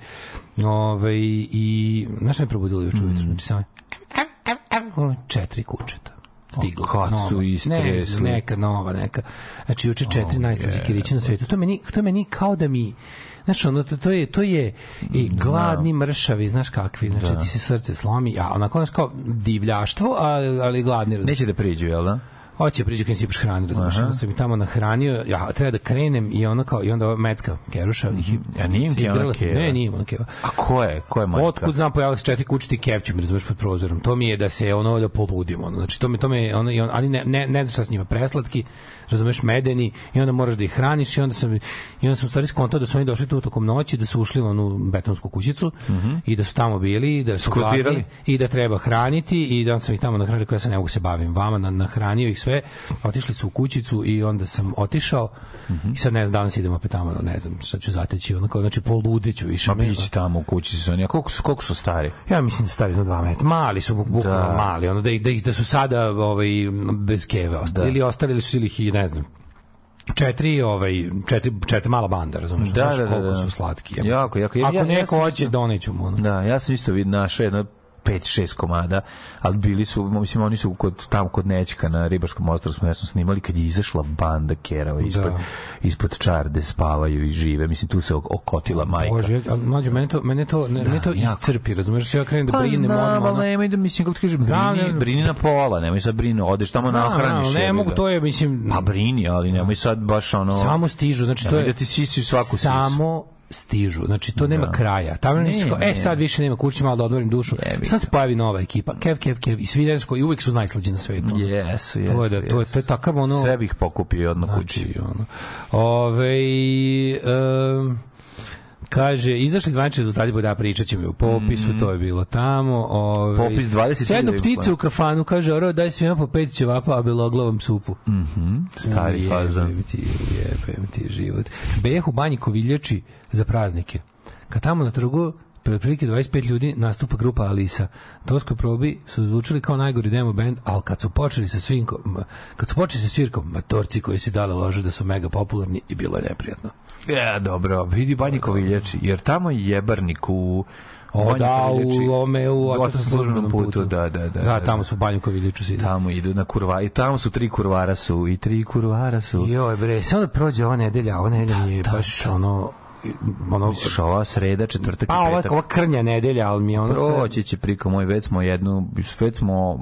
C: ovaj, i, znaš šta me probudilo juče ujutru? Znači, samo, četiri kučeta stiglo.
B: O, kad su istresli.
C: Ne, neka nova, neka. Znači, juče četiri najslađe kiriće na svetu. To meni, to meni kao da mi Znaš, ono, to, to je, to je i gladni mršavi, znaš kakvi, znači ti se srce slomi, a onako, znaš, kao divljaštvo, a, ali gladni.
B: Neće da priđu, jel da?
C: Hoće priđu kad si hrani, razumiješ, onda sam i tamo nahranio, ja treba da krenem i ono kao, i onda ova Mecka, Keruša, mm
B: A nije im Keona Keva?
C: Ne, nije ona Keva.
B: A ko je? Ko je majka?
C: Otkud znam pojavila se četiri kućiti kevću mi razumeš pod prozorom. To mi je da se ono da poludim ono. Znači to mi to mi ono on, ali ne ne ne znaš šta s njima preslatki, razumeš medeni i onda moraš da ih hraniš i onda sam i onda sam u stvari skontao da su oni došli tu tokom noći da su ušli u onu betonsku kućicu i da su tamo bili i da su gladni i da treba hraniti i da sam ih tamo nahranio koja se ne mogu se bavim vama na, nahranio ih sve otišli su u kućicu i onda sam otišao i sad ne znam danas idemo opet tamo ne znam šta ću zateći onako znači poludeću više
B: Ma bići tamo u kući su oni. A koliko su, koliko su stari?
C: Ja mislim da stari na 2 metra. Mali su bukvalno
B: Da.
C: mali, ono da ih da, ih, da su sada ovaj bez keve ostali ili ostali su ili ih ne znam. Četiri, ovaj, četiri, četiri mala banda, razumeš?
B: Da, da, da,
C: koliko
B: da.
C: su slatki.
B: Jako, jako. Ja-
C: Ako
B: ja- ja
C: neko
B: sam
C: hoće,
B: isto-
C: doneću mu. Ono.
B: Da, ja sam isto vid našao jedno 5-6 komada, ali bili su, mislim, oni su kod, tamo kod Nećka na Ribarskom ostrovu smo, sam snimali kad je izašla banda kerava ispod,
C: Da.
B: ispod čarde, spavaju i žive. Mislim, tu se ok- okotila majka.
C: Bože, ali mlađe, mene to, mene to, ne, mene to
B: jako.
C: iscrpi, razumeš? Ja krenem da
B: Pa
C: brinem
B: znam,
C: odmah, ono.
B: ali nemoj da, mislim, kako ti kažem,
C: Znam,
B: brini,
C: ne-
B: brini na pola, nemoj sad brini, odeš tamo
C: Znam,
B: nahraniš.
C: znam, ne
B: jebi
C: mogu, to je, mislim,
B: Pa brini, ali nemoj sad baš ono...
C: samo stižu, znači to je
B: da ti sisi svaku sisu.
C: samo stižu. Znači to nema kraja. Tamo
B: Ne,
C: ne,
B: ne.
C: e sad više nema kući malo da odmorim dušu.
B: Jebi
C: Sad se pojavi nova ekipa. Kev, kev, kev i svi koji uvek su najslađi na svetu.
B: Jesu, jesu,
C: To je da to je, to je takav ono
B: Sve bih pokupio odmah kući.
C: znači ono. Ove um, Kaže, izašli zvanični rezultati, da pričat ćemo u popisu, to je bilo tamo. Ove,
B: Mhm. Popis 20
C: Sednu
B: hiljada
C: ptice u kafanu, kaže, oro, daj svima po pet ćevapa, a beloglavom supu.
B: Stari
C: Jebem
B: fazan.
C: ti, jebem ti život. Bejah u banji koviljači za praznike. Kad tamo na trgu pre otprilike 25 ljudi nastupa grupa Alisa. Toskoj probi su zvučili kao najgori demo band, ali kad su počeli sa svinkom, kad su počeli sa svirkom, matorci koji si dale lože da su mega popularni i bilo je neprijatno.
B: Ja, dobro, vidi Banji Koviljači, jer tamo je jebarnik u...
C: O, da, u ome, u
B: Otac
C: službenom putu.
B: Da, da, da.
C: Da, tamo su u banju koviljaču sidi.
B: Tamo idu na kurva, i tamo su tri kurvara su, i tri kurvara su.
C: Joj bre, samo da prođe ova nedelja, ova nedelja mi je baš ono, ono,
B: Misliš, ova sreda, četvrtak
C: Pa ova, ova krnja nedelja, ali mi je ono.
B: Proći će priko moj, već smo jednu, već smo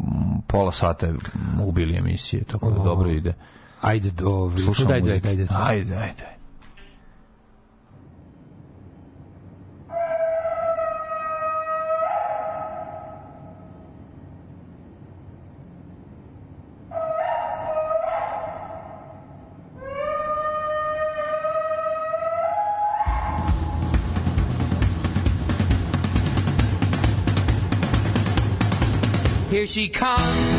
B: pola sata ubili emisije, tako da dobro ide.
C: Ajde, do,
D: she comes.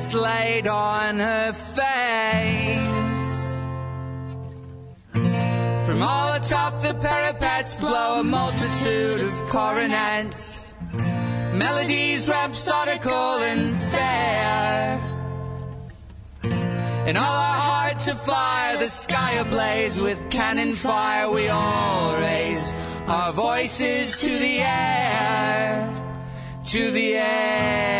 D: hands laid on her face. From all atop the parapets blow a multitude of coronets, melodies rhapsodical and fair. In all our hearts afire, the sky ablaze with cannon fire, we all raise our voices to the air, to the air.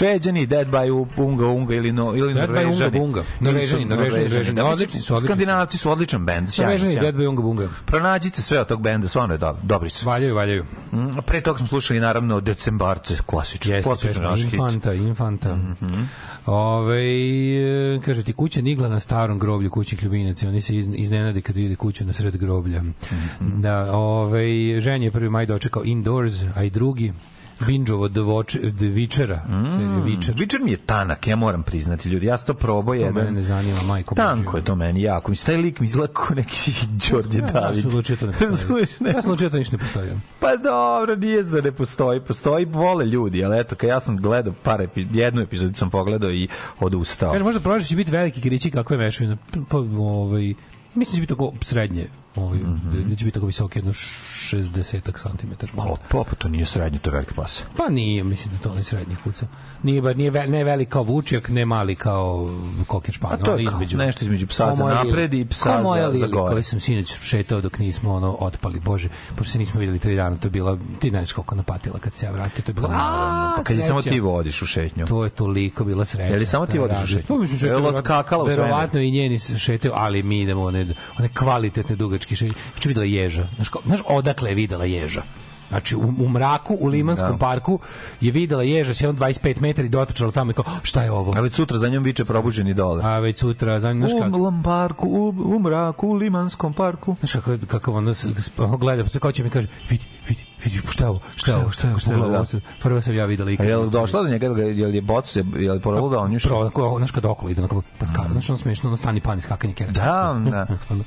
B: Šveđani, Dead by Unga Unga ili, no, ili
C: Dead by
B: Norvežani.
C: Unga Bunga. Norvežani,
B: su
C: Norvežani, Norvežani. Odlični su, odlični.
B: Skandinavci su odličan bend.
C: Norvežani. Dead by Unga Bunga.
B: Pronađite sve od tog benda, stvarno je dobro, dobri su.
C: Valjaju, valjaju.
B: Mm, Pre toga smo slušali naravno Decembarce, klasično.
C: Jeste,
B: naš hit.
C: Infanta, Infanta. Ove, e, kaže ti, kuća Nigla na starom groblju kućnih ljubinaca, oni se iz- iznenade kad vide kuću na sred groblja. Da, ove, ženje je prvi maj dočekao indoors, a i drugi Binđovo The, Watch, The Witchera, serija Witcher.
B: Mi je tanak, ja moram priznati ljudi. Ja sam to probao
C: To mene
B: jedan.
C: ne zanima, majko.
B: Tanko je to meni jako. Mislim, taj lik mi izgleda kao neki Đorđe
C: Ja
B: David.
C: sam odlučio to ne postoji. Ja sam odlučio to ništa ne postoji.
B: Pa dobro, nije da ne postoji. Postoji, vole ljudi, ali eto, kad ja sam gledao par epi, jednu epizodu sam pogledao i odustao.
C: Kaže, možda prođe će biti veliki krići kakve mešavine. Pa, ovaj, mislim da će biti tako srednje. Ovaj, da će biti tako visoko, jedno 60 cm.
B: O, pa, pa to nije srednje, to je veliki pas.
C: Pa nije, mislim da to onaj srednji kuca. Nije, ba, nije ve, ne velik kao vučjak, ne mali kao koker
B: A
C: španjol.
B: to je kao
C: između.
B: nešto između psa za napred i psa
C: Kao moja
B: za- za gore.
C: koji sam sinoć šetao dok nismo ono otpali. Bože, pošto se nismo videli tri dana, to je bila, ti ne znaš koliko napatila kad se ja vratio, to je bilo,
B: Naravno, pa kad je samo ti vodiš u šetnju.
C: To je toliko bila sreća.
B: Je li samo ti vodiš u šetnju?
C: Pa mislim
B: Je li odskakala u svemir?
C: Verovatno i njeni se šetaju, ali mi idemo one, one kvalitetne dugačke šetnje. Što je videla ježa. Znaš, ko- znaš odakle je videla ježa? Znači, u, u mraku, u Limanskom
B: Da.
C: parku je videla ježa on 25 metara i dotrčala tamo i kao, šta je ovo?
B: A već sutra za njom viče probuđeni dole.
C: A već sutra, za znaš
B: U
C: kako,
B: Lam parku, u, u mraku, u Limanskom parku.
C: znaš kako, kako ono s- s- gleda, pa se kao će mi kaže, vidi, vidi, vidi, šta je ovo, šta je ovo, šta je ovo,
B: Šta je ovo, da.
C: prvo sam ja videla
B: A
C: ikad.
B: je li došla do njega, je li- je boc, je je li porodila da on još?
C: Prvo, onako, znaš kad okolo ide, onako, pa skala, znaš ono smešno, ono stani pan iskakanje kereca.
B: Da, da.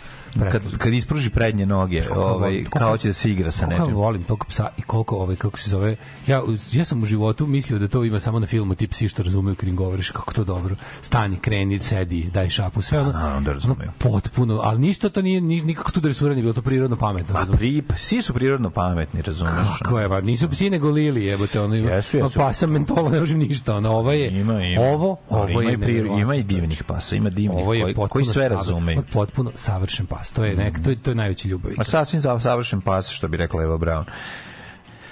B: Kad, kad ispruži prednje noge, ovaj, kao će da se igra sa
C: ja
B: nečim.
C: volim tog psa i koliko ovaj kako se zove. Ja ja sam u životu mislio da to ima samo na filmu ti psi što razumeju kad im govoriš kako to dobro. Stani, kreni, sedi, daj šapu, sve ono.
B: A, onda razumeju.
C: potpuno, ali ništa to nije ni, nikako tu dresuranje, bilo to prirodno pametno.
B: Pa pri, psi su prirodno pametni, razumeš?
C: Kako je, ba, nisu psi nego lili, jebote, ono.
B: Jesu, jesu.
C: Pa sam mentola, ne možem ništa, ono, ovo je,
B: Ima, ima.
C: ovo, ovo
B: ima,
C: je
B: i pri,
C: neverovatno,
B: ima i divnih pasa, ima divnih
C: Ovo je
B: koji, koji sve
C: je Potpuno savršen pas. To je nek, to je to je najveća ljubav.
B: Ma sasvim savršen pas, što bi rekla Eva Brown.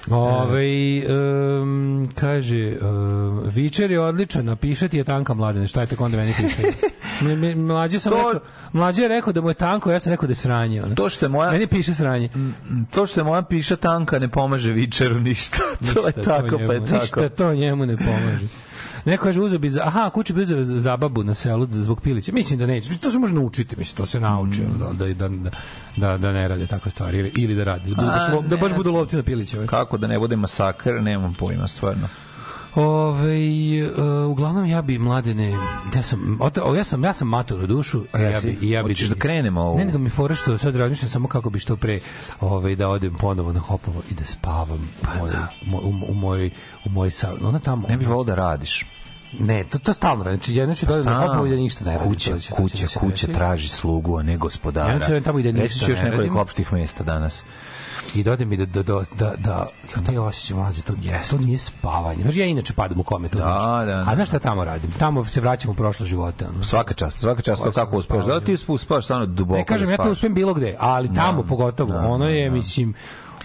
C: Ove, um, kaže, um, Vičer je odličan, napišati je tanka mladene, šta je tako onda meni piše? Mlađe sam
B: To-
C: rekao, mlađe je rekao da mu je tanko, ja sam rekao da je sranje. Ono.
B: To što je moja
C: Meni piše sranje.
B: to što je moja piša tanka ne pomaže vičeru ništa. to je
C: Ništa
B: tako,
C: njemu,
B: pa je tako.
C: Ništa to njemu ne pomaže. Neko kaže uzeo bi za, aha, kući bi uzeo za babu na selu da- zbog pilića. Mislim da neće. To se može naučiti, mislim, to se nauči
B: Mm.
C: da, da, da, da, da ne rade takve stvari ili, ili da rade. Da, budu baš, da baš budu lovci na piliće. ovaj.
B: Kako da ne bude masakr, nemam pojma, stvarno.
C: Ove, uh, uglavnom ja bi mladene ja sam ote- ja sam ja sam mator u dušu
B: A ja
C: ja bi ja bi
B: da krenemo ovu?
C: ne nego mi fora što sad razmišljam samo kako bi što pre ovaj da odem ponovo na Hopovo i da spavam pa moj, moj, u, u moj u moj sa ona tamo
B: Ne bih volao da radiš.
C: ne to to stalno znači jedno ću da odem na
B: Stalno.
C: Hopovo i da ništa ne radim
B: Kuća,
C: će-
B: kuća,
C: da
B: kuća
C: desi.
B: traži slugu, a ne gospodara.
C: Ja ću tamo i da
B: Reći
C: ništa
B: ću još
C: ne
B: nekoliko opštih mesta danas.
C: I da odem i da da da da, da ja taj osjećaj mlađe to
B: Jeste.
C: to nije spavanje znači ja inače padam u kome to
B: Da,
C: znaš.
B: da, da.
C: a znaš šta tamo radim tamo se vraćam u prošle živote ono.
B: Svaka čast, svaka čast, to kako uspeš. Da ti uspeš stvarno duboko.
C: Ne kažem,
B: da
C: ja to uspem bilo gde, ali tamo pogotovo.
B: da,
C: ono je,
B: da.
C: mislim,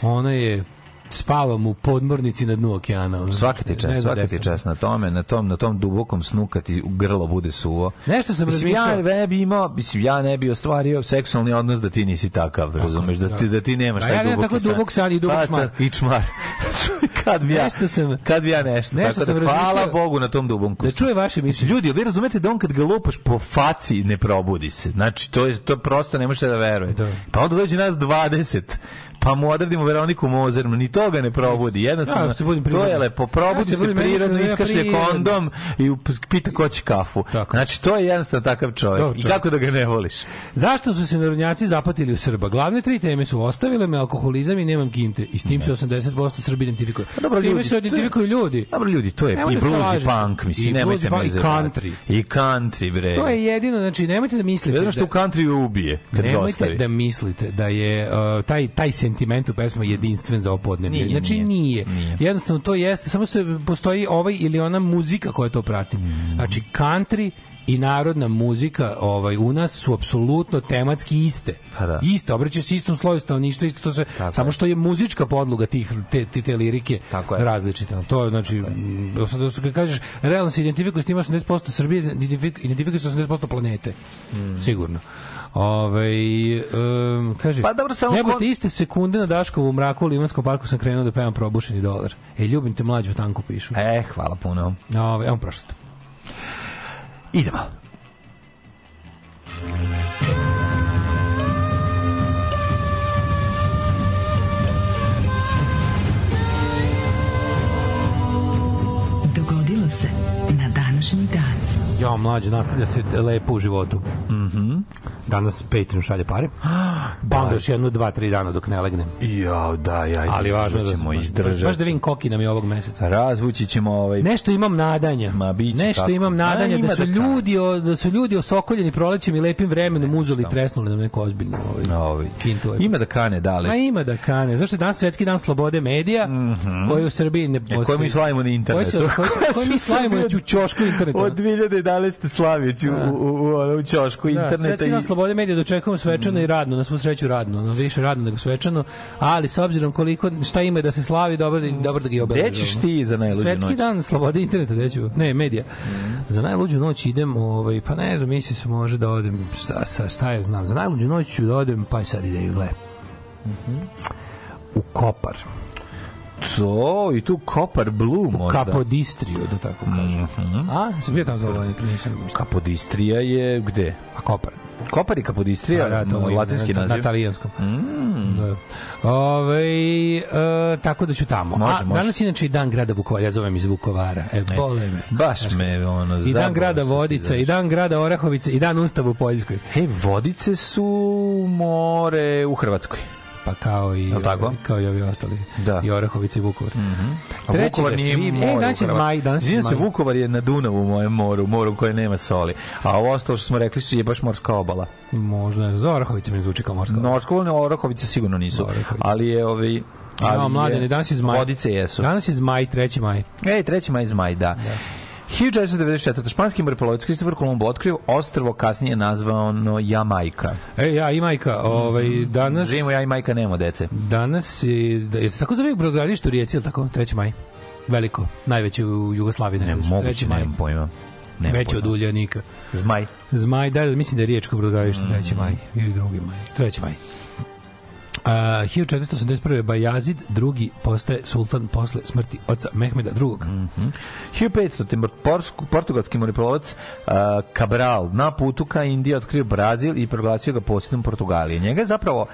C: ono je spavam u podmornici na dnu okeana.
B: Svaka ti
C: Ne
B: čast,
C: znam
B: svaka ti čast na tome, na tom, na tom dubokom snu kad ti grlo bude suvo.
C: Nešto sam
B: Mislim, ja
C: razmišljao.
B: ne bi imao, mislim, ja ne bi ostvario seksualni odnos da ti nisi takav, razumeš, da ti, da ti nemaš
C: A
B: taj
C: ja
B: duboki
C: tako
B: san.
C: dubok san i dubok
B: Pa,
C: čmar.
B: ta- I čmar. kad bi ja,
C: Nešto sam-
B: kad bi ja nešto,
C: nešto
B: tako da hvala Bogu na tom dubonku
C: Da
B: snu.
C: čuje vaše misli.
B: ljudi, vi razumete da on kad ga lupaš po faci ne probudi se. Znači, to je to prosto ne možete da verujete.
C: Da.
B: Pa onda dođe nas 20, pa mu odradimo Veroniku Mozer, ni toga ne probudi. Jednostavno,
C: Ja
B: to je lepo. Probudi
C: Ja se
B: se prirodno, iskašlje kondom i pita ko će kafu.
C: Tako.
B: Znači, to je jednostavno takav čovjek.
C: Dobar
B: I
C: čovjek.
B: kako da ga ne voliš?
C: Zašto su se narodnjaci zapatili u Srba? Glavne tri teme su ostavile me alkoholizam i nemam kinte. I s tim se 80% Srbi identifikuje.
B: Pa dobro, ljudi,
C: se identifikuju ljudi.
B: Dobro ljudi, to je i
C: da
B: blues i punk, mislim,
C: I
B: nemojte
C: i
B: me
C: i country.
B: I country, bre.
C: To je jedino, znači nemojte da mislite
B: Jedino što u country ubije, kad
C: Nemojte da mislite da je uh, taj taj sentiment u pesmi jedinstven za ovo podneblje.
B: Nije,
C: znači
B: nije,
C: nije. Jednostavno to jeste, samo se postoji ovaj ili ona muzika koja to prati.
B: Mm.
C: Znači country i narodna muzika ovaj u nas su apsolutno tematski iste.
B: Pa da.
C: Iste, obraćaju se istom sloju stanovništva, isto to se
B: Tako
C: samo
B: je.
C: što je muzička podloga tih te, te, te lirike
B: Tako je.
C: različita. To je znači mm, sad kad kažeš realno se identifikuje s tim 80% Srbije, identifik- identifikuje se 80% planete. Sigurno. Ove, um, kaže.
B: Pa dobro, samo
C: jebote,
B: kon-
C: iste sekunde na Daškovu mraku u Limanskom parku sam krenuo da pevam probušeni dolar. E, ljubim te mlađu tanku pišu.
B: E, hvala puno.
C: Ove, evo prošlost.
B: Idemo.
E: Dogodilo se na današnji dan.
C: Ja, mlađe, nastavlja se lepo u životu.
B: Mhm.
C: Danas Patreon šalje pare. Pa onda još jednu, dva, tri dana dok ne legnem.
B: Jao, da, ja,
C: Ali važno da
B: ćemo izdržati.
C: baš da vidim koki nam je ovog meseca.
B: Razvući ćemo ovaj...
C: Nešto imam nadanja.
B: Ma, biće
C: Nešto
B: tako.
C: imam nadanja
B: A, ima
C: da su
B: da
C: ljudi o, da su ljudi osokoljeni prolećem i lepim vremenom uzeli i tresnuli nam neko ozbiljno ovaj.
B: Ovaj.
C: kintu.
B: Ima da kane, dale.
C: Ma ima da kane. Zašto je danas svetski dan slobode medija, koji u Srbiji ne
B: E,
C: postoji.
B: koje mi slavimo na internetu.
C: Koji, se, koji, koji mi slavimo na ćošku interneta.
B: Od 2011. slavjeću u, u, u, u ćošku
C: Da,
B: interneta.
C: svetski dan
B: i-
C: slobode medija dočekujemo svečano i radno, na svu sreću radno, no više radno nego svečano, ali s obzirom koliko šta ima da se slavi, dobro, da- dobro da ga obeležimo.
B: Gde ćeš ti za najluđu
C: Svetski
B: noć?
C: dan slobode interneta, gde ću? Ne, medija. Za najluđu noć idem, ovaj, pa ne znam, mislim se može da odem, šta, šta, šta je znam, za najluđu noć ću da odem, pa sad ide i gle. U Kopar.
B: To, i tu Kopar Blue možda.
C: Kapodistriju, da tako kažem. A, sam bio tamo za ovo, nisam.
B: Kapodistrija je gde?
C: A Kopar.
B: Kopar i Kapodistrija,
C: Da, da, to je
B: latinski
C: na,
B: naziv.
C: Na talijanskom. Da. Ove, e, tako da ću tamo.
B: Može,
C: A,
B: može.
C: danas inače i dan grada Vukovara, ja zovem iz Vukovara. E, bole me.
B: Baš me, ono,
C: I dan grada Vodica,
B: znaš.
C: i dan grada Orahovice, i dan Ustava u Poljskoj.
B: Hej, Vodice su more u Hrvatskoj.
C: Pa kao i,
B: tako?
C: kao i ovi ostali.
B: Da.
C: I Orahovice i Vukovar.
B: A
C: Trećega
B: Vukovar nije
C: svibnja-
B: more
C: E, danas je zmaj, danas je
B: Izvinjam se. Vukovar je na Dunavu, u mojem moru, moru koje nema soli. A ovo ostalo što smo rekli su je baš morska obala.
C: Možda, za Orahovice mi zvuči kao morska. obala.
B: Orahovice sigurno nisu.
C: Orahovice.
B: Ali je ovi... Ali
C: Imamo mladene, danas je zmaj.
B: Vodice jesu.
C: Danas je zmaj, 3. maj.
B: Ej, treći maj zmaj, da. 1494. Španski morepolovac Kristofor Kolumbo otkrio ostrvo kasnije nazvano Jamajka.
C: E, ja i majka, ovaj, danas...
B: Živimo ja i majka nemamo dece.
C: Danas je, da, je tako zove brodogradilište u Rijeci, je li tako? 3. maj. Veliko, najveće u Jugoslaviji.
B: Ne, moguće,
C: 3. maj.
B: nemam pojma. Nemam
C: Veće od Uljanika.
B: Zmaj.
C: Zmaj, da, mislim da je Riječko brodogradilište 3. maj ili 2. maj. 3. maj. Uh, 1481. Bajazid drugi postaje sultan posle smrti oca Mehmeda II.
B: 1500. Timor, Porsku- portugalski morepolovac uh, Cabral na putu ka Indiji otkrio Brazil i proglasio ga posjedom Portugalije. Njega je zapravo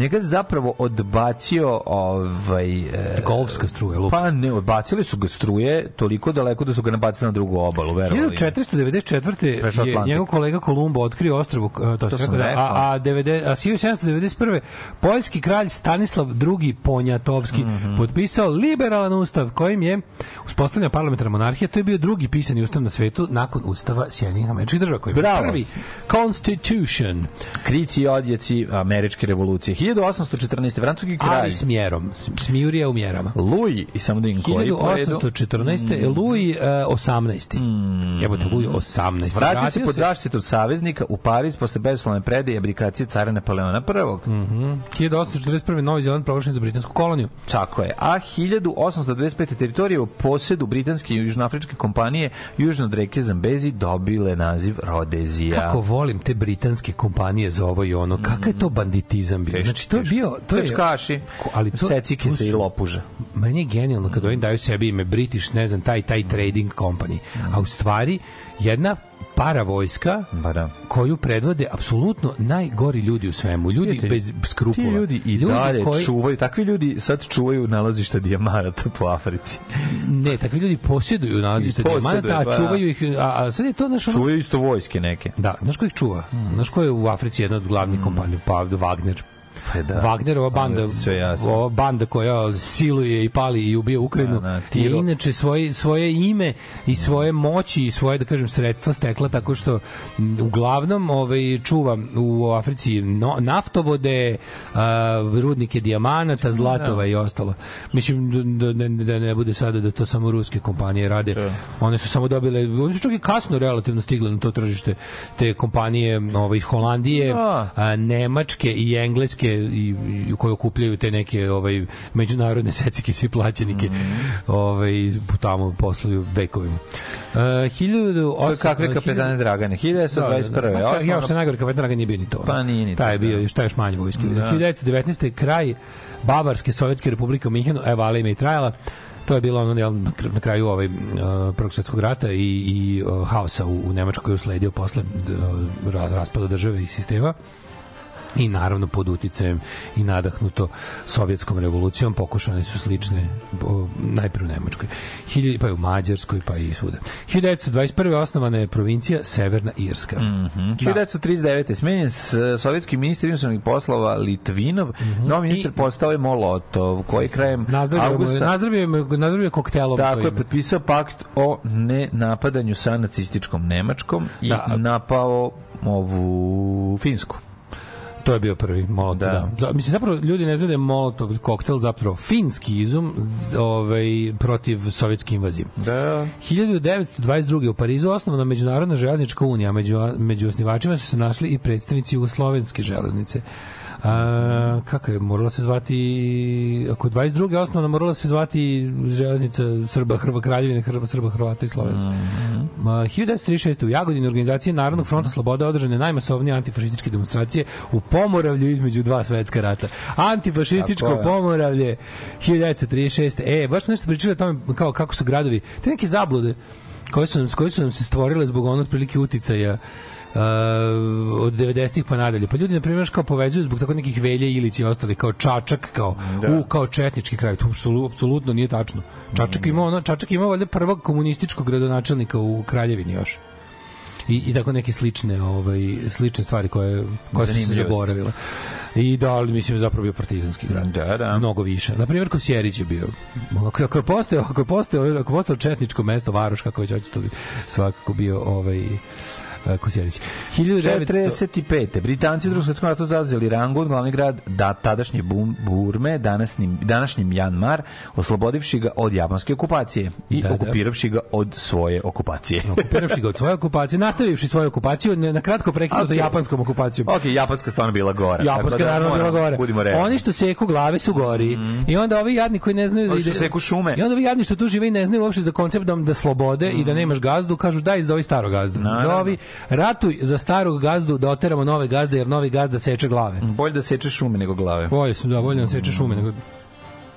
B: njega je zapravo odbacio ovaj e,
C: Golfska struja, lupa.
B: pa ne odbacili su ga struje toliko daleko da su ga nabacili na drugu obalu ne.
C: 1494.
B: Prešao
C: je njegov kolega Kolumbo otkrio ostrvo, uh, to,
B: To
C: sam rekao, da, a, a, 90, a 1791. poljski kralj Stanislav II. Ponjatovski
B: Mhm.
C: potpisao liberalan ustav kojim je uspostavljena parlamentarna monarhija. To je bio drugi pisani ustav na svetu nakon ustava Sjedinjenih američkih država koji je prvi Constitution.
B: Krici i odjeci američke revolucije. 1814. francuski kralj
C: Ali s mjerom. S- Smijurija u mjerama.
B: Louis i samo da im koji po redu.
C: 1814.
B: Mm.
C: Louis uh, 18. Jebote, Louis 18.
B: Vratio se pod zaštitu saveznika u Pariz posle beslovne predaje i abdikacije cara Napoleona I.
C: Mm. 1841. Novi Zeland proglašen za britansku koloniju.
B: Tako je. A 1825. teritorije u posedu britanske i južnoafričke kompanije južno od reke Zambezi dobile naziv Rodezija.
C: Kako volim te britanske kompanije za ovo i ono. Kakav je to banditizam bio? Znači, to je bio... To je,
B: Pljačkaši,
C: ali to,
B: secike
C: to
B: se i
C: su-
B: lopuže.
C: Meni je genijalno kad oni daju sebi ime British, ne znam, taj, taj trading company. A u stvari, jedna paravojska
B: Ba da.
C: koju predvode apsolutno najgori ljudi u svemu. Ljudi
B: Vidite,
C: bez skrupula.
B: Ti ljudi i dalje
C: koji,
B: čuvaju, takvi ljudi sad čuvaju nalazišta dijamarata po Africi.
C: Ne, takvi ljudi posjeduju
B: posjeduju,
C: dijamanata, a
B: pa da.
C: čuvaju ih, a, a sad je to naš ono,
B: Čuvaju isto vojske neke.
C: Da, znaš ko ih čuva? Znaš ko je u Africi jedna od glavnih kompanija? Pa Wagner.
B: Pa da.
C: Wagnerova banda,
B: ti sve jasno.
C: ova banda koja siluje i pali i ubija Ukrajinu,
B: Da, da,
C: je inače svoje, svoje ime i svoje moći i svoje, da kažem, sredstva stekla tako što uglavnom ovaj, čuva u Africi no, naftovode, a, rudnike dijamanata, zlatova i ostalo. Mislim da, da, da ne bude sada da to samo ruske kompanije rade. One su samo dobile, one su čak i kasno relativno stigle na to tržište te kompanije ovaj, iz Holandije,
B: Da.
C: a, Nemačke i Engleske i, i koje okupljaju te neke ovaj međunarodne secike svi plaćenike
B: Mhm.
C: ovaj tamo posluju vekovima. Uh, 1008
B: Kakve kapetane Dragane? 1921.
C: Da, da, da. Ma, Ja što najgore kapetana Dragan nije bio ni to.
B: Pa nije ni
C: Taj je bio,
B: da.
C: šta je još manje vojske.
B: Da.
C: 1919. kraj Bavarske Sovjetske republike u Minhenu, evo ali ime i trajala. To je bilo ono jel, na kr- na kraju ovaj uh, Prvog svjetskog rata i, i uh, haosa u, u Nemačkoj koji je usledio posle ra- raspada države i sistema i naravno pod uticajem i nadahnuto sovjetskom revolucijom pokušane su slične o, najpre u Nemačkoj pa i u Mađarskoj pa i svuda 1921. osnovana je provincija Severna Irska
B: Mhm.
C: Da.
B: 1939. smenjen s sovjetski ministar inostranih poslova Litvinov, novi ministar
C: I-
B: postao je Molotov, koji krajem
C: Nazdravio mu,
B: avgusta
C: nazdravio mu, nazdravio je koktelom
B: tako je potpisao pakt o nenapadanju sa nacističkom Nemačkom i
C: Da.
B: napao ovu Finsku.
C: To je bio prvi Molotov.
B: Da.
C: Da. Mislim, zapravo ljudi ne znaju da je Molotov koktel zapravo finski izum ovaj, protiv sovjetske invazije.
B: Da.
C: 1922. u Parizu osnovana Međunarodna železnička unija. Među, među osnivačima su se našli i predstavnici Jugoslovenske železnice. A, kako je, morala se zvati, ako je 22. osnovna, morala se zvati železnica Srba, Hrva, Kraljevine, Hrva, Srba, Hrvata i Slovenaca.
B: Mhm.
C: Ma, 1936. u Jagodini organizacije Narodnog fronta Sloboda održane najmasovnije antifašističke demonstracije u Pomoravlju između dva svetska rata. Antifašističko. Pomoravlje 1936. E, baš nešto pričali o tome kao kako su gradovi, te neke zablude koje su nam, koje su nam se stvorile zbog onog otprilike uticaja Uh, od 90-ih pa nadalje. Pa ljudi, na primjer, kao povezuju zbog tako nekih Velje, Ilić i ostali, kao Čačak, kao, u, kao četnički kraj. To apsolu- apsolutno nije tačno. Čačak ima, ono, Čačak ima valjda prvog komunističkog gradonačelnika u Kraljevini još i, i tako neke slične ovaj slične stvari koje koje su se zaboravile. I da, ali mislim zapravo bio partizanski grad.
B: Da, da.
C: Mnogo više. Na primjer Kosjerić je bio. Ako, ako je postao, ako je postao, ako je postao četničko mesto Varoš kako već hoće to bi svakako bio ovaj Kosjerić. 1900
B: 45. Britanci u drugom svetskom ratu zauzeli Rangun, glavni grad da, tadašnje Burme, današnjim, današnji Mjanmar, oslobodivši ga od japanske okupacije i
C: Da, da.
B: okupiravši ga od svoje okupacije.
C: okupiravši ga od svoje okupacije, nastavivši svoju okupaciju, ne- na kratko prekinuto
B: Okej.
C: japanskom okupacijom.
B: ok, japanska stvarno bila gora.
C: Japanska
B: da
C: naravno bila gore.
B: Budimo realni.
C: Oni što seku glave su gori. I onda ovi jadni koji ne znaju da ide-
B: seku šume.
C: I onda ovi jadni što tu žive i ne znaju uopšte za koncept da, da slobode i da nemaš gazdu, kažu daj zovi starog gazdu.
B: Naravno.
C: Zovi ratuj za starog gazdu da oteramo nove gazde jer novi gazda seče glave.
B: Bolje da seče šume nego glave.
C: Bolje su, da, bolje nam seče šume nego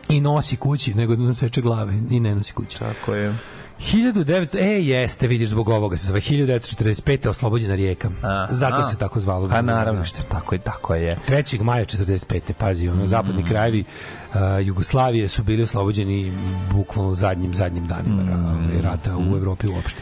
C: i nosi kući nego da nam seče glave i ne nosi kući.
B: Tako je.
C: 1900, e, jeste, vidiš, zbog ovoga se zove 1945. oslobođena rijeka.
B: A,
C: Zato
B: a.
C: se tako zvalo.
B: Pa naravno, što tako je, tako je.
C: 3. maja 45. pazi, ono,
B: Mm.
C: zapadni krajevi uh, Jugoslavije su bili oslobođeni bukvalno zadnjim, zadnjim danima
B: Mm.
C: mm. rata u Evropi uopšte.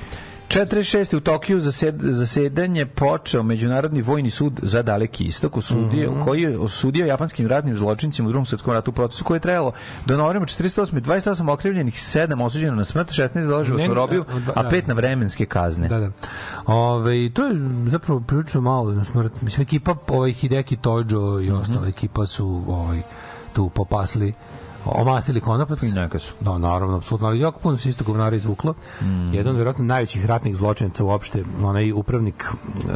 B: 46. u Tokiju zased, zasedanje počeo Međunarodni vojni sud za daleki istok osudio,
C: Mhm.
B: koji je osudio japanskim ratnim zločincima u drugom svetskom ratu u procesu koji je trajalo do novembra 48. 28 okrivljenih, 7 osuđeno na smrt, 16 za doživotnu
C: Ne,
B: robiju,
C: da,
B: a
C: da.
B: 5 na vremenske kazne.
C: Da, da. Ove, to je zapravo prilično malo na smrt. Mislim, ekipa ovaj, Hideki Tojo i ostala ekipa su ovaj, tu popasli omastili konopac.
B: I neka su.
C: Da, naravno, apsolutno, ali jako puno se isto govnara izvuklo.
B: Mhm.
C: Jedan od vjerojatno najvećih ratnih zločinaca uopšte, onaj upravnik, e,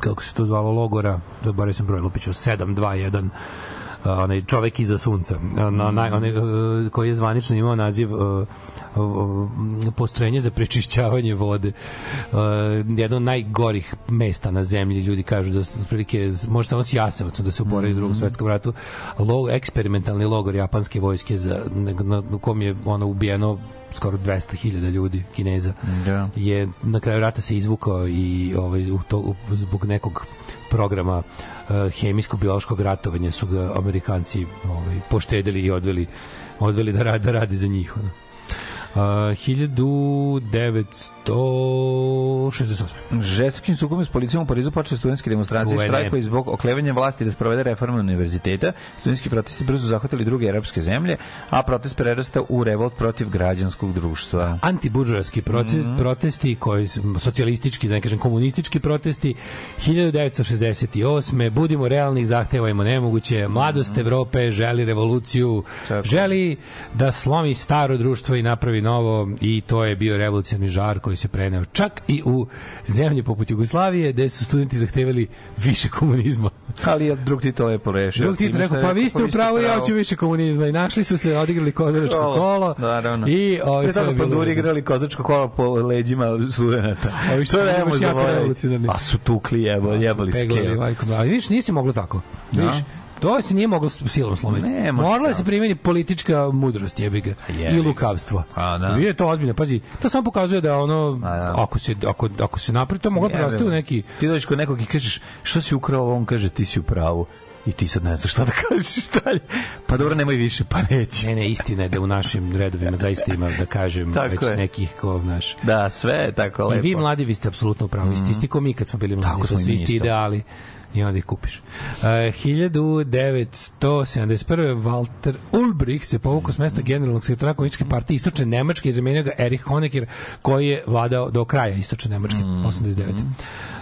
C: kako se to zvalo, logora, zaboravio sam broj, Lupiću, 721, a, onaj čovek iza sunca, na, naj, onaj, e, koji je zvanično imao naziv postrojenje za prečišćavanje vode. Jedno od najgorih mesta na zemlji, ljudi kažu da su otprilike, može samo s Jasevacom da se uporedi u drugom svetskom ratu, lo, eksperimentalni logor japanske vojske za, na, na, na kom je ono ubijeno skoro 200.000 ljudi kineza
B: Da.
C: je na kraju rata se izvukao i ovaj u to u, zbog nekog programa uh, hemijsko-biološkog ratovanja su ga Amerikanci ovaj poštedili i odveli odveli da radi, da radi za njih ono. Uh, 1968.
B: Žestokim sukobom s policijom u Parizu počele studentske demonstracije
C: Čuvene.
B: štrajkovi zbog oklevanja vlasti da sprovede reformu univerziteta. Studentski protesti brzo zahvatili druge evropske zemlje, a protest prerasta u revolt protiv građanskog društva.
C: antiburžoarski proces,
B: Mhm.
C: protesti koji socijalistički, da ne kažem komunistički protesti 1968. budimo realni, zahtevajmo nemoguće mladost Evrope želi revoluciju.
B: Tako.
C: želi da slomi staro društvo i napravi novo i to je bio revolucionarni žar koji se preneo čak i u zemlje poput Jugoslavije gde su studenti zahtevali više komunizma.
B: Ali je drug Tito lepo rešio.
C: Drug Tito rekao, pa vi ste u pravu, ja hoću više komunizma. I našli su se, odigrali kozaračko kolo.
B: Naravno.
C: I ovaj,
B: Pre toga panduri igrali kozačko kola po leđima studenata.
C: Ovi što
B: ne možemo zaboraviti.
C: revolucionarni.
B: A su tukli, jebo, jebali su
C: ali vidiš, nisi moglo tako. Vidiš, to se nije moglo silom slomiti.
B: Ne,
C: Morala je se primeni politička mudrost, jebi ga.
B: Jebi
C: I lukavstvo.
B: A, da.
C: Nije to ozbiljno, pazi, to samo pokazuje da ono,
B: A, da.
C: ako se, ako, ako se napravi, to moglo prerasti u neki...
B: Ti dođeš kod nekog i kažeš, što si ukrao ovo? On kaže, ti si u pravu. I ti sad ne znaš šta da kažeš dalje. Pa dobro, nemoj više, pa neće.
C: Ne, ne, istina je da u našim redovima zaista ima, da kažem,
B: Tako
C: već
B: je.
C: nekih ko, znaš,
B: Da, sve je tako
C: I
B: lepo.
C: vi mladi, vi ste apsolutno u pravu. Isti, isti ko mi kad smo bili mladi.
B: Tako smo i
C: su isti ideali i onda ih kupiš. Uh, 1971. Walter Ulbricht se povukao s mesta generalnog sekretora komunističke partije Istočne Nemačke i zamenio ga Erich Honecker koji je vladao do kraja Istočne Nemačke, 89.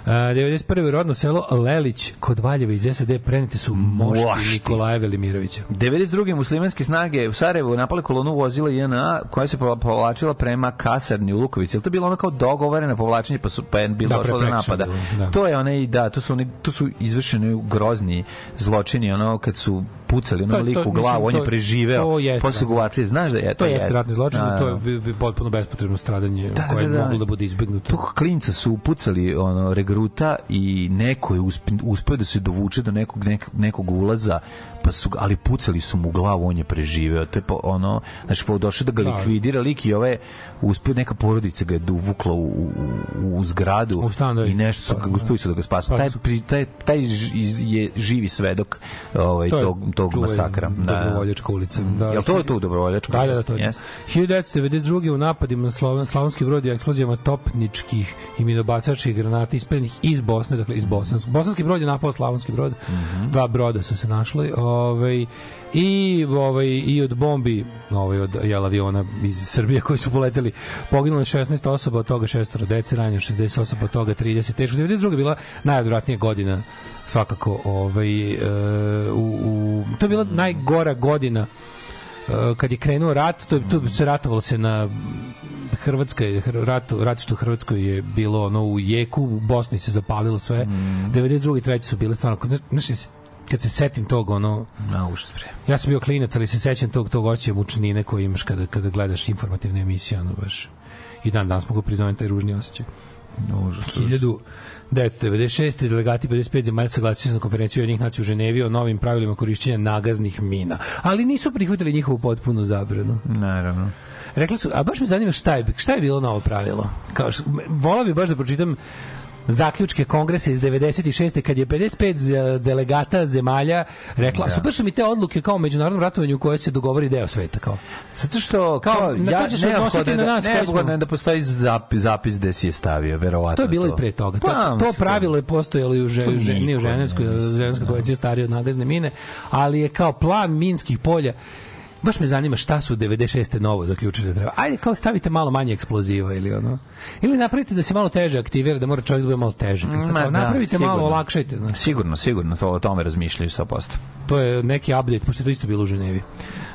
C: Uh, 91. rodno selo Lelić kod Valjeva iz SAD prenete su mošti
B: Mošti.
C: Nikolaja Velimirovića.
B: 92. muslimanske snage u Sarajevu napale kolonu vozila JNA koja se po- povlačila prema kasarni u Lukovici. Je to bilo ono kao dogovoreno povlačenje pa su pa je bilo
C: Da,
B: došlo do napada?
C: da.
B: To je onaj da, to su oni to su izvršeni grozni zločini, ono kad su pucali
C: To- to,
B: liku u
C: mislim,
B: glavu, on je
C: to-
B: preživeo,
C: to
B: posle su ga uvatili, znaš da je
C: To je
B: jeste.
C: ratni zločin,
B: Da,
C: to je
B: da.
C: bi- bi potpuno bespotrebno stradanje
B: Da,
C: koje
B: da,
C: je
B: da.
C: moglo da bude izbegnuto.
B: Tog klinca su upucali ono regruta i neko je usp- uspeo da se dovuče do nekog nekog, nekog ulaza pa su ali pucali su mu u glavu on je preživeo to je po, ono znači pa došao da ga
C: Da.
B: likvidira lik i ove uspeo neka porodica ga je dovukla u, u, u, zgradu
C: U stan, da.
B: i nešto su ga uspeli su da ga spasu
C: Pa
B: taj, pri- taj, taj je živi svedok ovaj,
C: To
B: tog, tog
C: čuvena
B: masakra da.
C: Dobrovoljačka ulica. Da,
B: Jel to je to dobrovoljačka
C: Da, da, da, to je.
B: Jeste.
C: 1992. u napadima na Slavonski brod i eksplozijama topničkih i minobacačkih granata ispaljenih iz Bosne, dakle iz Bosanskog. Bosanski brod je napao Slavonski brod.
B: Mhm.
C: Dva broda su se našli. Ovaj, i ovaj i od bombi ovaj od jel aviona iz Srbije koji su poleteli. Poginulo je 16 osoba od toga šestoro dece ranjeno 60 osoba od toga 30 teško. 92 je bila najodvratnija godina svakako ovaj e, u, u to je bila najgora godina e, kad je krenuo rat to je to se ratovalo se na Hrvatska je rat rat što u Hrvatskoj je bilo ono u jeku u Bosni se zapalilo sve.
B: Mm.
C: 92 i 3 su bile stvarno znaš kad se setim tog ono
B: Na užas bre.
C: Ja sam bio klinac, ali se sećam tog tog osjećaja mučnine koji imaš kada kada gledaš informativne emisije, ono baš i dan danas mogu priznati taj ružni osjećaj.
B: Užas.
C: 1996. delegati 55 zemalja saglasili su na konferenciju jednih nacija u Ženevi o novim pravilima korišćenja nagaznih mina, ali nisu prihvatili njihovu potpunu zabranu.
B: Naravno.
C: Rekli su, a baš me zanima šta je, šta je bilo novo pravilo? Kao volao bi baš da pročitam zaključke kongresa iz 96. kad je 55 z- delegata zemalja rekla,
B: Da.
C: super su mi te odluke kao međunarodnom ratovanju u kojoj se dogovori deo sveta kao.
B: Zato što
C: Kao,
B: kao,
C: na
B: ja
C: to
B: neophodno
C: odnositi
B: je
C: na
B: da-
C: nas
B: neophodno
C: smo-
B: da postoji zapis, zapis gde si je stavio, verovatno.
C: To je bilo i pre toga. To,
B: Pa,
C: to
B: mislim,
C: pravilo je postojalo i u že,
B: To
C: že, nije u
B: ne
C: Ženevskoj,
B: misli,
C: Ženevska konvencija je starija od nagazne mine, ali je kao plan minskih polja baš me zanima šta su 96. novo zaključili da treba. Ajde kao stavite malo manje eksploziva ili ono. Ili napravite da se malo teže aktivira, da mora čovjek da bude malo teže. Kad
B: Ma da,
C: napravite malo,
B: sigurno.
C: olakšajte. Znaš.
B: Sigurno, sigurno, to o tome razmišljaju sa posta.
C: To je neki update, pošto je to isto bilo u Ženevi.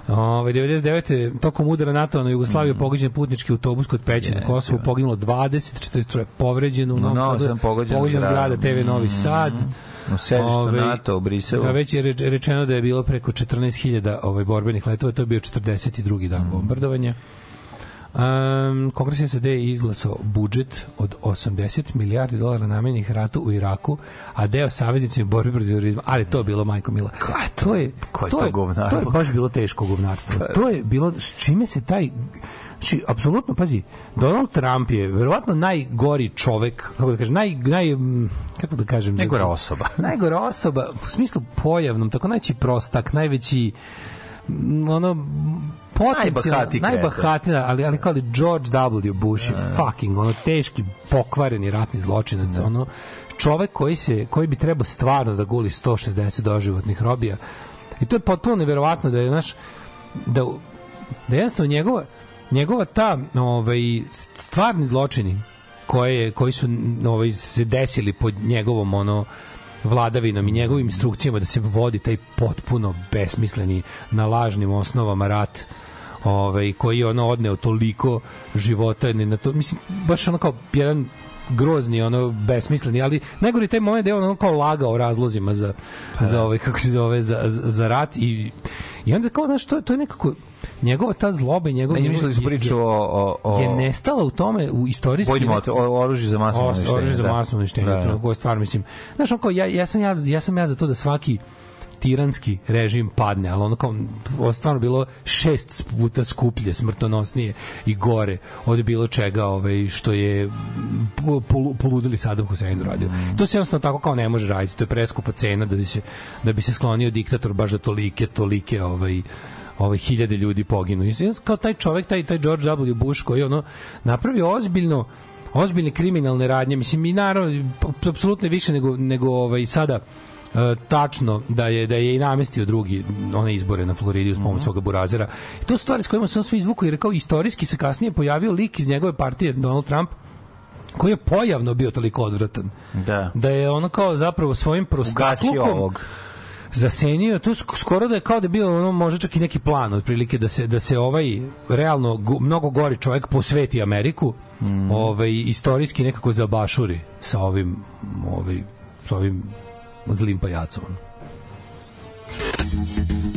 C: Ove, 99. tokom udara NATO na Jugoslaviju mm. pogođen putnički autobus kod Peće na
B: Yes,
C: Kosovu,
B: ja.
C: poginulo 20, 40 povređeno u
B: Na
C: Novom
B: Novom
C: Sadu,
B: pogođena zgrada.
C: TV Novi Sad.
B: U sedištu
C: Ove,
B: NATO u Briselu.
C: Da, već je reč- rečeno da je bilo preko 14.000 ovaj, borbenih letova, to je bio 42. dan bombardovanja. Um, Kongres SAD je izglasao budžet od 80 milijardi dolara namenjenih ratu u Iraku, a deo saveznicima borbi protiv terorizma. Ali to je bilo, majko mila. To je,
B: ko je to
C: je,
B: govnarstvo?
C: to je baš bilo teško govnarstvo. To je bilo, s čime se taj Znači, apsolutno, pazi, Donald Trump je verovatno najgori čovek, kako da kažem, naj, naj, kako da kažem,
B: Najgora osoba.
C: najgora osoba u smislu pojavnom, tako najveći prostak, najveći ono potencijalno
B: Najbahatiji
C: najbahatiji, ali ali kao George W. Bush je fucking ono teški pokvareni ratni zločinac, ono čovek koji se koji bi trebao stvarno da guli 160 doživotnih robija. I to je potpuno neverovatno da je naš da da jednostavno njegova njegova ta ovaj stvarni zločini koje koji su ovaj se desili pod njegovom ono vladavinom i njegovim instrukcijama da se vodi taj potpuno besmisleni na lažnim osnovama rat ovaj koji je ono odneo toliko života ni na to mislim baš ono kao jedan grozni ono besmisleni ali najgori taj moment da je on ono kao lagao razlozima za za ovaj kako se zove za, za, rat i i onda kao znaš to, to je nekako njegova ta zloba i njegov
B: Ne, mislili su
C: je-
B: priču o, o, o
C: je nestala u tome u istorijskim
B: vojnim ote- o, oružju za masovno
C: Os-
B: uništenje.
C: oružje za
B: da.
C: masovno uništenje.
B: Da,
C: Da,
B: da.
C: stvar, mislim. Znaš, on kao, ja, ja, sam ja, ja sam ja za to da svaki tiranski režim padne, ali ono kao ovo stvarno bilo šest puta skuplje, smrtonosnije i gore od bilo čega ovaj, što je po- polu- poludili Saddam Hussein radio. To se jednostavno tako kao ne može raditi, to je preskupa cena da bi se, da bi se sklonio diktator baš da tolike, tolike ovaj, ovaj hiljade ljudi poginu. I kao taj čovek, taj taj George W. Bush koji ono napravio ozbiljno ozbiljne kriminalne radnje, mislim i naravno apsolutno više nego nego ovaj sada e, tačno da je da je i namestio drugi one izbore na Floridi uz pomoć svoga burazera. I to su stvari s kojima se on sve izvukao jer je kao istorijski se kasnije pojavio lik iz njegove partije Donald Trump koji je pojavno bio toliko odvratan.
B: Da.
C: Da je ono kao zapravo svojim prostaklukom
B: ovog.
C: Zasenio to sk- skoro da je kao da je bio ono možda čak i neki plan otprilike da se da se ovaj realno go, mnogo gori čovjek posveti Ameriku ovaj istorijski nekako zabašuri sa ovim ovaj sa ovim zlim pajacom.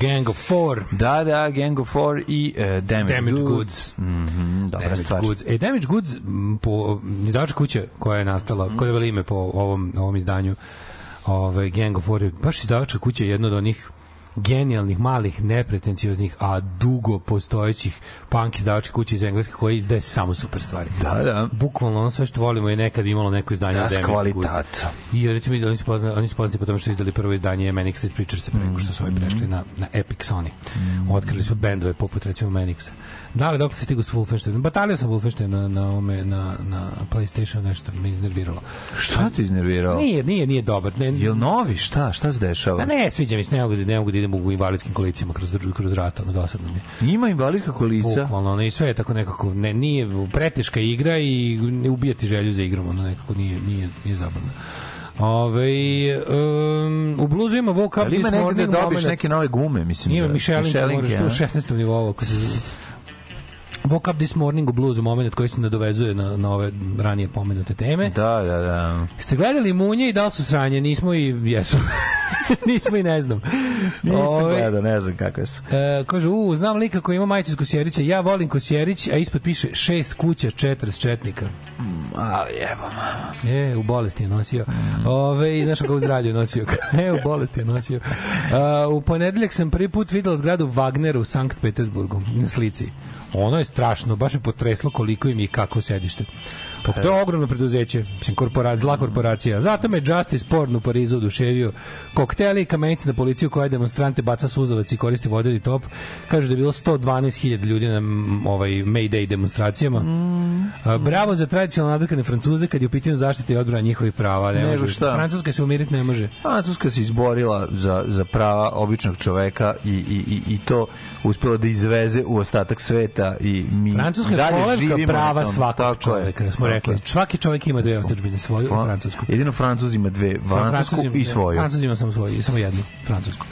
C: Gang of Four.
B: Da, da, Gang of Four i uh, Damage,
C: Damage
B: Goods.
C: Goods.
B: Mhm, dobra
C: Damage
B: stvar.
C: Goods. E, Damage Goods, po izdavača kuće koja je nastala, koja je dobila ime po ovom, ovom izdanju, ovaj, Gang of Four, baš izdavača kuća je jedno od onih genijalnih, malih, nepretencioznih, a dugo postojećih punk izdavačkih kuća iz Engleske koji izdaje samo super stvari.
B: Da, da.
C: Bukvalno ono sve što volimo je nekad imalo neko izdanje
B: Da,
C: od
B: kvalitatom.
C: I recimo oni su poznati, oni su poznati po tome što su izdali prvo izdanje Manic Street Preachers pre nego što su ovi prešli na, na Epic Sony. Otkrili su bendove poput recimo Manixa. Da li dok se stigu s Wolfenstein? Batalio sam Wolfenstein na, na, ome, na, na PlayStation, nešto me iznerviralo.
B: Šta ti iznervirao?
C: Nije, nije, nije dobar. Ne,
B: Jel novi? Šta? Šta se dešava?
C: A ne, sviđa mi se, ne mogu da, ne mogu da idem u invalidskim kolicima kroz, kroz rat, ono, dosadno mi je.
B: Ima invalidska kolica?
C: Bukvalno, ono, i sve je tako nekako, ne, nije preteška igra i ne ubijati želju za igrom, ono, nekako nije, nije, nije zabavno. Ove, um, u bluzu ima Woke Up
B: Ali ima
C: This
B: negde
C: Morning
B: da dobiš
C: moment.
B: neke nove gume, mislim.
C: Ima Mišelinka,
B: Mišelinke,
C: moraš tu u
B: a?
C: 16. nivou. Ako se... Woke Up This Morning u bluesu, moment koji se nadovezuje na, na ove ranije pomenute teme.
B: Da, da, da.
C: Ste gledali munje i da li su sranje? Nismo i jesu. Nismo i ne znam.
B: Nisam
C: Ove,
B: gledao, ne znam kakve su.
C: E, kaže, u, znam lika koji ima majicu iz Kosjerića, ja volim Kosjerić, a ispod piše šest kuća, četiri četnika.
B: A, jeba, mama.
C: E, u bolesti je nosio. Ove, znaš kako u zdravlju je nosio. e, u bolesti je nosio. A, u ponedeljak sam prvi put videla zgradu Wagner u Sankt Petersburgu na slici. Ono je strašno, baš je potreslo koliko im je i kako sedište. Pa to je ogromno preduzeće, mislim, korporacija, zla korporacija. Zato me Justice Porn u Parizu oduševio. Kokteli i kamenici na policiju koja demonstrante baca suzovac i koristi vodeni top. Kažu da je bilo 112.000 ljudi na mm, ovaj Mayday demonstracijama. A, Bravo za tradicionalno nadrkane Francuze kad je u pitanju zaštite i odbrana njihovih prava. Ne
B: Nego
C: može.
B: šta?
C: Francuska se umiriti ne može.
B: Francuska se izborila za, za prava običnog čoveka i, i, i, i to uspela da izveze u ostatak sveta i mi
C: Francuska je
B: dalje živimo
C: prava svakog
B: Tako je.
C: čoveka, smo
B: Tako
C: rekli.
B: je.
C: Svaki čovjek ima dve otadžbine, svoju i
B: Fra-
C: francusku.
B: Jedino Francuz ima dve, francusku i svoju.
C: Francuz ima samo svoju, samo jednu, francusku.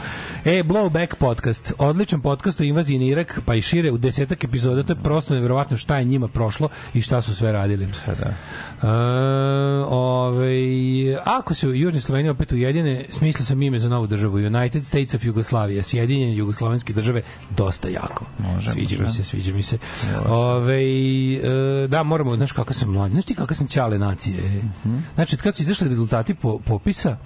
C: E, Blowback podcast, odličan podcast o invaziji na Irak, pa i šire u desetak epizoda, to je prosto nevjerovatno šta je njima prošlo i šta su sve radili.
B: Da.
C: E, ovaj, ako se Južni Slovenija opet ujedine, smislio sam ime za novu državu, United States of Jugoslavia, sjedinjenje jugoslovenske države, dosta jako.
B: Može,
C: sviđa
B: može.
C: mi se, sviđa mi se. Ove, e, da, moramo, znaš kakav sam mlađi, znaš ti kakav sam ćale nacije.
B: Mhm.
C: Znači, kad su izašli rezultati po, popisa,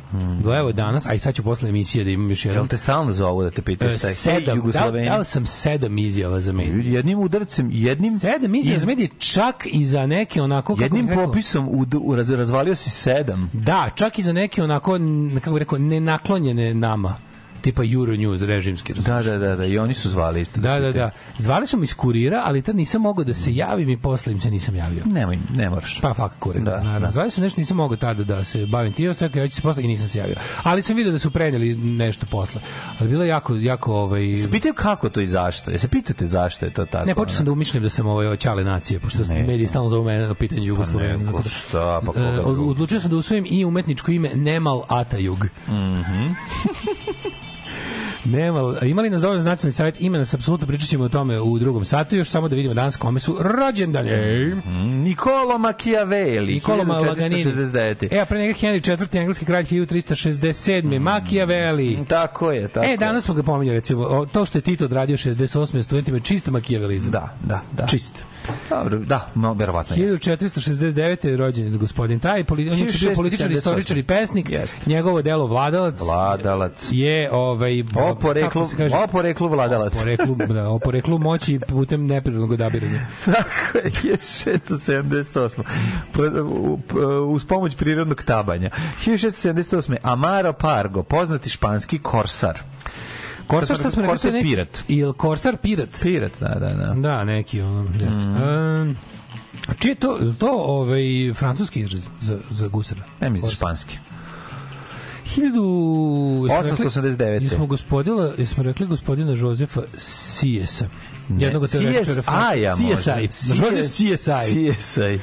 C: do evo danas, a i sad ću posle emisije da imam još jedan.
B: Jel te stalno zovu da te pitaju
C: E,
B: šta je?
C: Sedam, dao, dao sam sedam izjava za medije.
B: Jednim udarcem, jednim...
C: Sedam izjava
B: iz-
C: za medije, čak i za neke onako... kako
B: Jednim
C: rekao-
B: popisom u, u, raz, razvalio si sedam.
C: Da, čak i za neke onako, kako bih rekao, nenaklonjene nama tipa Euronews režimski.
B: Da, da, da, da, i oni su zvali isto.
C: Da, da,
B: pitaju.
C: da. Zvali su mi iz kurira, ali tad nisam mogao da se javim i posle im se nisam javio.
B: Nemoj, ne moraš.
C: Pa fakt kurir,
B: Da,
C: da, naravno.
B: da.
C: Zvali su nešto, nisam mogao tada da se bavim tim, sve kao ja ću se posle i nisam se javio. Ali sam vidio da su preneli nešto posle. Ali bilo je jako, jako ovaj...
B: Se pitaju kako to i zašto? Je se pitate zašto je to tako?
C: Ne, počeo sam da umišljam da sam ovaj oćale nacije, pošto
B: Ne.
C: mediji stalno zovu mene na pitanje Jugoslavije.
B: ne, pa šta, pa koga
C: E, odlučio sam da usvojim i umetničko ime Nemal Atajug.
B: Mhm.
C: Nemal, a imali nas dovoljno nacionalni savjet, ima nas apsolutno pričat ćemo o tome u drugom satu, još samo da vidimo danas kome su rođendane.
B: Mm, Nikolo Machiavelli,
C: Nikolo Malaganini.
B: 1469.
C: E, a pre njega Henry IV. engleski kralj 1367. Machiavelli.
B: Tako je, tako
C: E,
B: je.
C: danas smo ga pominjali, recimo, o, to što je Tito odradio 68. studentima je čist makijavelizam.
B: Da, da, da.
C: Čist.
B: Dobro, da, no, verovatno jeste.
C: 1469. je rođen gospodin taj, poli, on je bio političar,
B: 1678.
C: istoričar i pesnik.
B: Jeste.
C: Njegovo delo Vladalac
B: Vladalac.
C: je ovaj
B: poreklu, o poreklu vladalac.
C: O poreklu, da, o poreklu moći putem neprirodnog odabiranja.
B: Tako je, 1678. Pro- u- u- Uz pomoć prirodnog tabanja. 1678. Amaro Pargo, poznati španski korsar.
C: Korsar što smo rekli, neki-
B: pirat.
C: Ili Korsar pirat?
B: Pirat, da, da, da.
C: Da, neki ono, jeste.
B: Mhm.
C: Um, čije je to, to ovaj, francuski izraz za, za gusara?
B: Ne mislim španski.
C: 1000... jesmo rekli-
B: 889.
C: Jesmo gospodila, jesmo rekli gospodina Jozefa Sijesa. Jednog od teoretičara
B: CSI-a možda.
C: CSI. CSI.
B: CSI.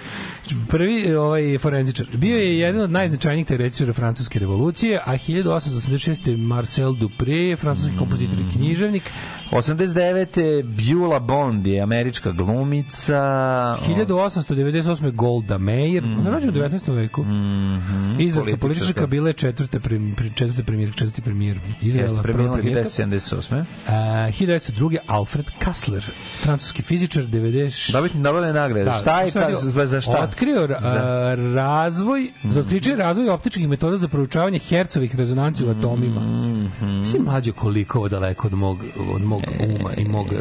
C: Prvi ovaj forenzičar. Bio je jedan od najznačajnijih teoretičara francuske revolucije, a 1886. je Marcel Dupré, francuski kompozitor i književnik.
B: 89. Beulah Bond je američka glumica.
C: 1898. Golda Meir, mm -hmm. rođena u 19. veku. Mm
B: Mhm.
C: Izraelska političarka bila je četvrta, pri- četvrta premijer, četvrti premijer Izraela,
B: Jeste,
C: premijerka.
B: 1978.
C: Uh, 1902. Alfred Kassler, francuski fizičar, 90...
B: Dobitni Nobelove nagrade. šta je,
C: Da, šta bio?
B: za, za šta?
C: Otkrio
B: Za-
C: razvoj, za otkriće razvoj optičkih metoda za proučavanje hercovih rezonanci u atomima.
B: Mhm.
C: Svi mlađe koliko ovo daleko od mog, od mog uma i mog eh,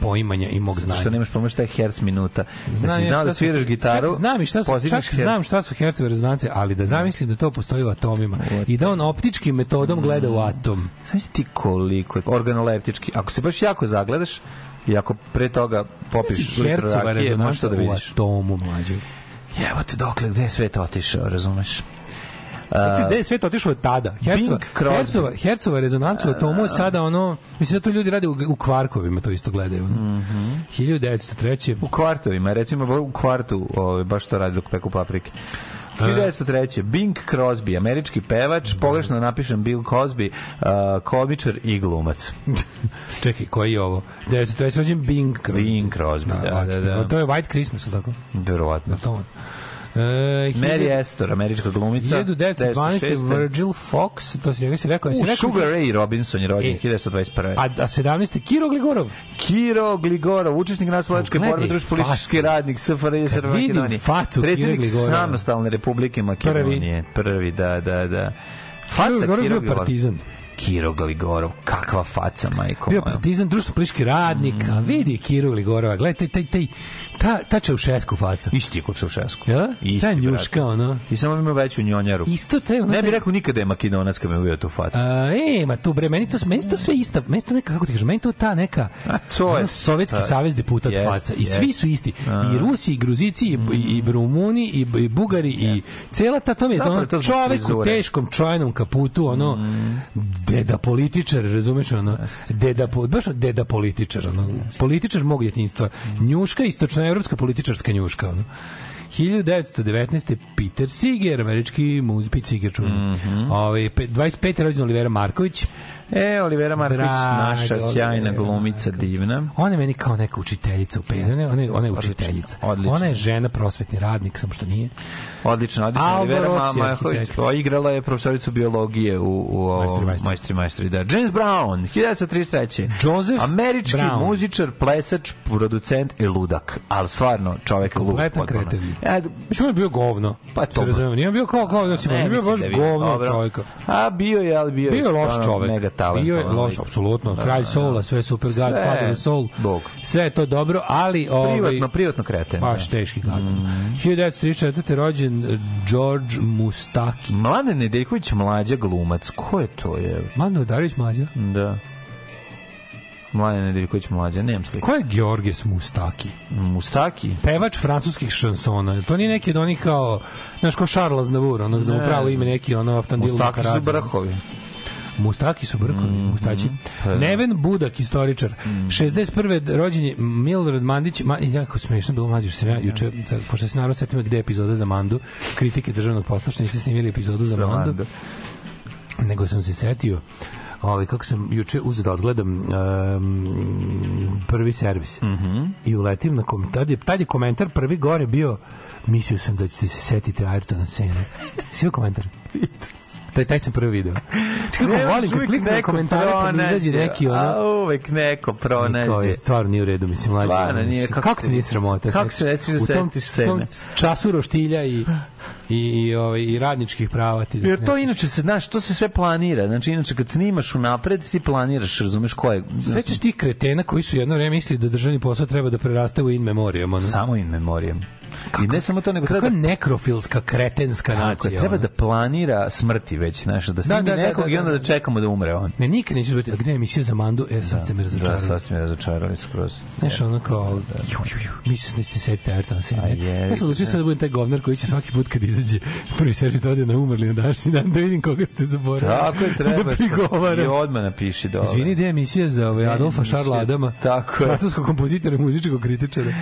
C: poimanja i mog znanja.
B: Što nemaš pomoć šta je herc minuta. Da
C: Znam
B: znao da
C: su-
B: sviraš gitaru,
C: Čak znam i šta su, čak
B: herc.
C: znam šta su hercove rezonance, ali da zamislim da to postoji u atomima i da on optičkim metodom gleda u atom.
B: Znaš ti koliko je organoleptički. Ako se baš jako zagledaš i ako pre toga popiš litru
C: Hercova
B: rakije, možeš to da
C: u
B: vidiš.
C: atomu, mlađe.
B: Evo te dokle, gde je svet otišao, razumeš?
C: Znači, gde je svet otišao od tada? Hercova. Hercova, Hercova rezonanca u atomu je sada ono, mislim da to ljudi rade u, u kvarkovima, to isto gledaju.
B: Mhm.
C: 1903.
B: U kvartovima, recimo u kvartu ovaj, baš to radi dok peku paprike. 1903. Bing Crosby, američki pevač, pogrešno napišem Bill Cosby, uh, komičar i glumac.
C: Čekaj, koji je ovo? 1903. rođen Bing Crosby.
B: Bing Crosby, da, da, da.
C: To je White Christmas, tako?
B: Verovatno.
C: To E,
B: Mary Astor, američka glumica.
C: 1912.
B: 1906.
C: Virgil Fox, to si njega si rekao.
B: U,
C: rekao
B: Sugar Ray Robinson je rođen
C: E.
B: 1921.
C: A, a 17. Kiro Gligorov.
B: Kiro Gligorov, učesnik
C: Gledaj
B: borbe, društvo politički radnik SFRJ
C: vidim
B: Makedonije.
C: facu
B: Predsjednik samostalne republike Makedonije. Prvi, da, da, da. Faca
C: Kiro Gligorov bio partizan.
B: Kiro Gligorov, kakva faca, majko
C: Bio partizan, društvo politički radnik, a vidi Kiro Gligorova, gledaj, taj, taj, taj, ta, ta Čaušesku faca.
B: Isti je ko Čaušesku.
C: Ja?
B: Isti,
C: Ta
B: brate.
C: njuška, ono.
B: I samo ima veću njonjaru.
C: Isto taj, ono,
B: Ne bih rekao nikada je makedonac kad me uvio tu facu.
C: A, e, ma tu bre, meni to, meni to sve ista, meni to neka, kako ti kažem, meni to ta neka,
B: A to je-
C: ono, sovjetski
B: a,
C: savez deputat
B: jest,
C: faca. I
B: jest.
C: svi su isti. I Rusi, i Gruzici, i, i, i Rumuni, i, i Bugari, i cela ta, to mi je
B: Zapravo
C: ono, čovek u teškom čojnom kaputu, ono, deda političar, razumeš, ono, deda, baš deda političar, ono, političar mog djetinjstva. Njuška, istočnoevropska političarska njuška, ono. 1919. Peter Seeger, američki muzik, Pete Seeger čuveni.
B: Mhm.
C: Ovaj, pe- 25. rođen Olivera Marković.
B: E, Olivera Marković, naša sjajna glumica, divna.
C: Ona je meni kao neka učiteljica u penziji. Ona, je- ona, je- je učiteljica.
B: Odlično.
C: Ona je žena prosvetni radnik, samo što nije.
B: Odlično, odlično. Olivera Marković, igrala je profesoricu biologije u, u
C: Majstri, majstri.
B: Da. James Brown, 1933.
C: Joseph
B: Američki
C: Brown.
B: muzičar, plesač, producent i ludak. Ali stvarno, čovek lud.
C: Kompletan kreten.
B: Ja,
C: Mislim, on je bio govno.
B: Pa to-
C: nije bio kao, kao da si,
B: ne,
C: on je bio baš
B: da je
C: govno čovjeka.
B: A bio je, ali bio,
C: Bio je loš.
B: Mega talent.
C: Bio je loš, apsolutno. Kralj soula, sve super,
B: Sve.
C: Father of Soul.
B: Bog.
C: Sve je to dobro, ali... Ovaj,
B: Privatno, privatno kreten.
C: Baš
B: da.
C: teški gadan. 1934. rođen eh, George Mustaki.
B: Mladen Nedeljković, mlađa glumac. Ko je to je?
C: Mladen Udarić mlađa.
B: Da. Mladen Nedeljković, mlađa, nemam slika.
C: Ko je Georges Mustaki?
B: Mustaki?
C: Pevač francuskih šansona. To nije neki od onih kao, znaš, kao Charles Aznavour, onog da mu pravo ime neki ono Aftandil
B: Mustaki su brahovi.
C: Mustaki su brkovi, mustaći.
B: Pa da.
C: Neven Budak, istoričar. 61. rođen je Milorad Mandić. Ma, jako smiješno bilo mlađe, sam ja juče, sad, pošto se naravno setimo gde je epizoda za Mandu, kritike državnog posla, što niste snimili epizodu za,
B: Za
C: Mandu,
B: Mandu.
C: nego sam se setio ovaj, kako sam juče uzeo da odgledam um, prvi servis
B: Mhm.
C: i uletim na komentar tad je, tad je komentar prvi gore bio mislio sam da ćete se setiti Ayrtona Sene si komentar? Taj, taj sam prvi video Čekaj, kako volim kad kliknem na komentare kad mi izađe neki ono
B: A uvek neko pronađe.
C: je stvarno nije u redu, mislim, mlađe.
B: Stvarno nije, kako
C: kako,
B: se-
C: ti nije sramota?
B: kako
C: Znači,
B: se nećeš da
C: u tom-
B: setiš seme?
C: tom času roštilja i, i, i, ovaj, i radničkih prava ti da
B: Jer to inače se, znaš, to se sve planira. Znači, inače, kad snimaš unapred, ti planiraš, razumeš ko je...
C: Sećaš tih kretena koji su jedno vreme mislili da državni posao treba da preraste u in memoriam, ono.
B: Samo in memoriam. I ne samo to, nego treba da
C: nekrofilska, kretenska nacija.
B: treba da planira smrti već, znaš, da snimi
C: da, da,
B: nekog
C: da,
B: i onda
C: da.
B: da čekamo da umre on.
C: Ne, nikad neću zbati, a gde je emisija za Mandu? E, sad ste me
B: Da,
C: razočarali.
B: sad ste me razočarali skroz.
C: Znaš, ono kao, ju, ju, ju, sam da ćete setiti Ayrtona
B: A
C: Sene.
B: je,
C: Ja sam odlučio sad da budem taj govnar koji će svaki put kad izađe prvi servis da ode na umrli na današnji dan da vidim koga ste zaboravili.
B: Tako je, treba.
C: da prigovaram.
B: I odmah napiši dole.
C: Izvini, gde je emisija za ove Adolfa. Šarla Adama?
B: Tako je.
C: Francuskog kompozitora i muzičkog kritičara.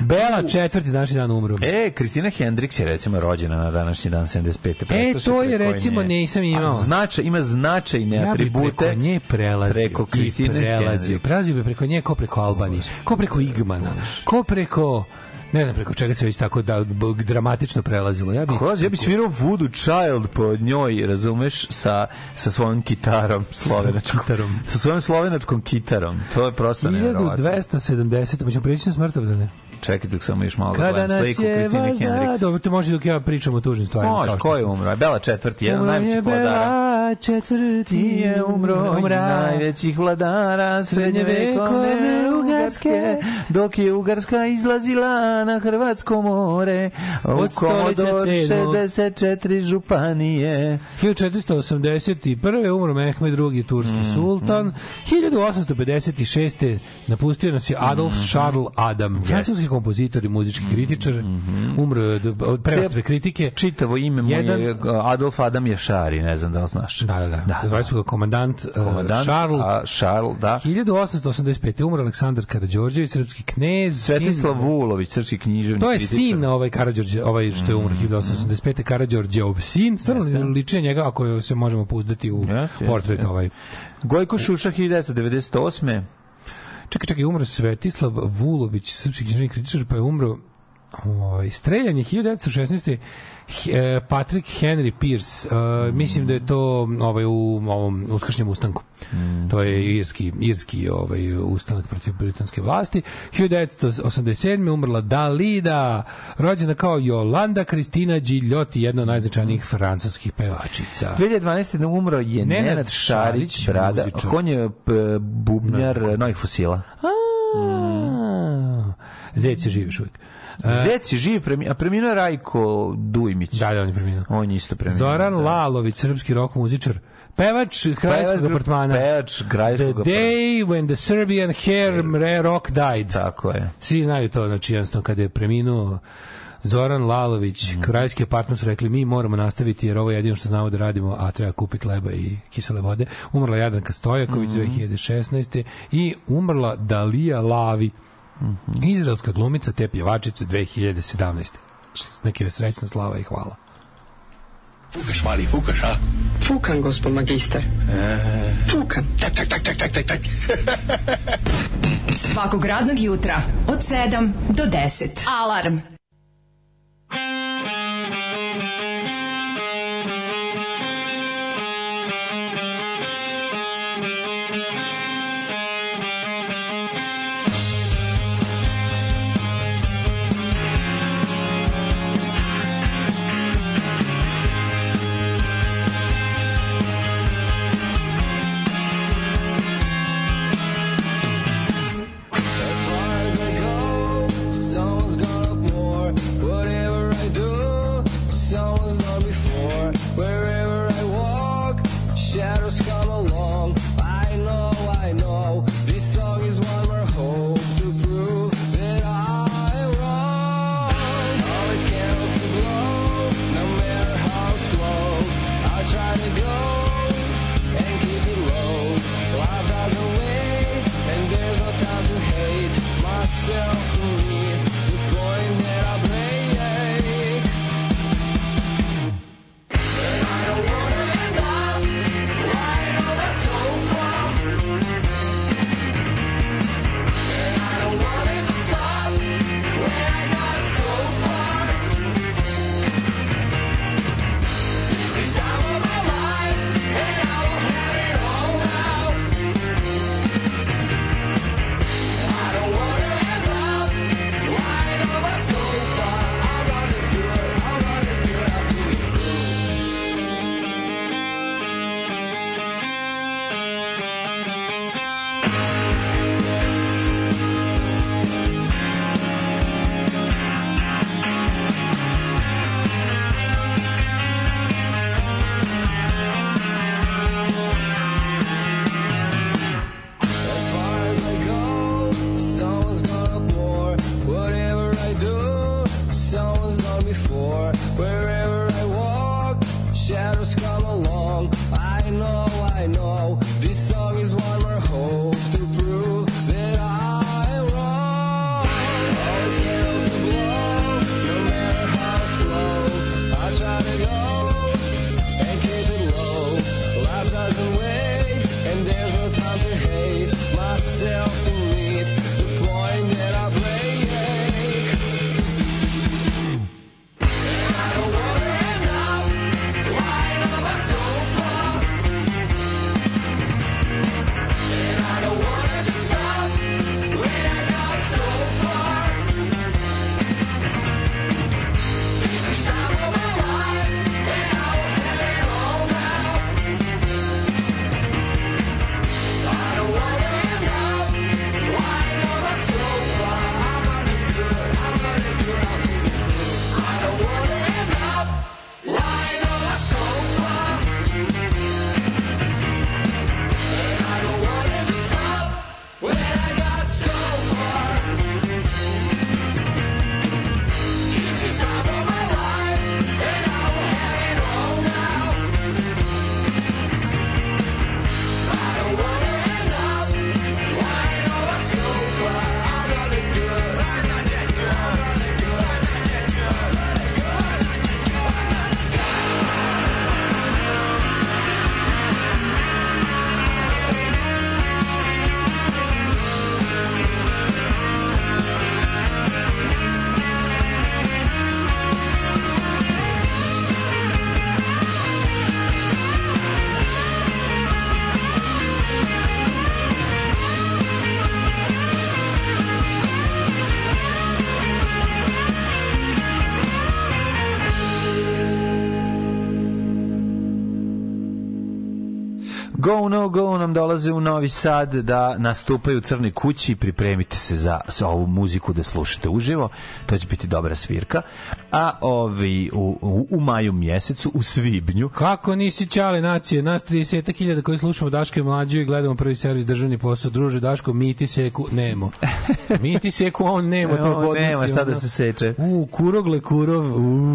C: Bela četvrti današnji dan umro.
B: E, Kristina Hendriks je recimo rođena na današnji dan 75.
C: E,
B: se
C: to je
B: preko
C: recimo
B: nje.
C: nisam imao.
B: A značaj, ima značajne
C: Ja
B: atribute.
C: preko nje prelazio
B: preko
C: i
B: Kristine
C: prelazio.
B: Hendriks.
C: Prelazio bi preko nje ko preko Albanije, ko preko Igmana, ko preko ne znam preko čega se već tako da dramatično prelazilo. Ja bih
B: ja bi svirao Voodoo Child po njoj, razumeš, sa, sa svojom kitarom slovenačkom.
C: Kitarom.
B: Sa svojom slovenačkom kitarom. To je prosto nevjerovatno.
C: 1270, pa ćemo prijeći na smrtovdane.
B: Čekaj dok samo još malo da
C: Kada
B: gledam
C: nas
B: sliku Kristine
C: da,
B: Hendriks.
C: dobro, to može dok ja pričam o tužnim stvarima.
B: Može, ko je umro? Bela četvrti, jedan najvećih vladara.
C: Bela četvrti
B: Ti je umro,
C: umra.
B: najvećih vladara
C: Srednjevekovne
B: srednjevekovne
C: Ugarske.
B: Dok je Ugarska izlazila na Hrvatsko more, u Komodor
C: sedmog.
B: 64 županije.
C: 1481. umro Mehmed II. turski
B: Mhm.
C: sultan. 1856. napustio nas je Adolf
B: Mhm.
C: Charles Adam, francuski kompozitor i muzički kritičar. Umro je od, od preoštre kritike.
B: Čitavo ime mu je
C: Jedan-
B: Adolf Adam Ješari, ne znam da li znaš.
C: Da, da, da. Zvali su ga komandant, uh,
B: Komandant,
C: Charles.
B: a Charles, da.
C: 1885. umro Aleksandar Karađorđević, srpski knez.
B: Svetislav
C: sin-
B: Vulović, srpski književnik.
C: To je
B: kritičar.
C: sin ovaj Karađorđe, ovaj što je umro
B: Mm.
C: 1885. Karađorđeov sin. Stvarno liči na njega ako se možemo pouzdati u
B: Jeste,
C: portret
B: jeste.
C: ovaj.
B: Gojko Šuša 1998.
C: Čekaj, čekaj, umro Svetislav Vulović, srpski književnik kritičar, pa je umro ovaj, streljanje 1916. E, Patrick Henry Pierce, e, mislim da je to ovaj u ovom uskršnjem ustanku. To je irski irski ovaj ustanak protiv britanske vlasti. 1987. umrla Dalida, rođena kao Jolanda Kristina Gigliotti, jedna od najznačajnijih francuskih pevačica.
B: 2012. umro je
C: Nenad
B: Nenad, Šarić,
C: Šarić,
B: brada. On je bubnjar novih fosila.
C: A, Zec je živ još uvijek. E,
B: Zec je živ, premi, a preminuo je Rajko Dujmić.
C: Da, da, on je preminuo.
B: On je isto preminuo.
C: Zoran
B: da.
C: Lalović, srpski rok muzičar, pevač kraljevskog
B: Pevač-
C: apartmana.
B: Pevač
C: The
B: kraljevskog apartmana.
C: day when the Serbian hair rock died.
B: Tako je.
C: Svi znaju to, znači jednostavno kada je preminuo Zoran Lalović,
B: Mhm.
C: kraljevski apartman su rekli mi moramo nastaviti jer ovo je jedino što znamo da radimo, a treba kupiti leba i kisele vode. Umrla Jadranka Stojaković
B: Mhm.
C: 2016. i umrla Dalija Lavi,
B: Mhm.
C: izraelska glumica te pjevačica 2017. Neke joj srećna slava i hvala.
F: Fukaš, mali, fukaš, a?
G: Fukan, gospod magister. Fukan.
F: Tak, tak, tak, tak, tak, tak, tak.
E: Svakog radnog jutra od 7 do 10. Alarm.
D: As Go
B: nam dolaze u Novi Sad da nastupaju u Crnoj kući pripremite se za, za ovu muziku da slušate uživo to će biti dobra svirka a ovi u, u, u maju mjesecu u Svibnju
C: Kako nisi čale nacije, nas 30.000 koji slušamo Daške mlađu i gledamo prvi servis državni posao, druže Daško, mi ti seku, nemo. Mi ti seku, on nemo, to
B: On nema šta da se seče.
C: U, kurogle kurov, u,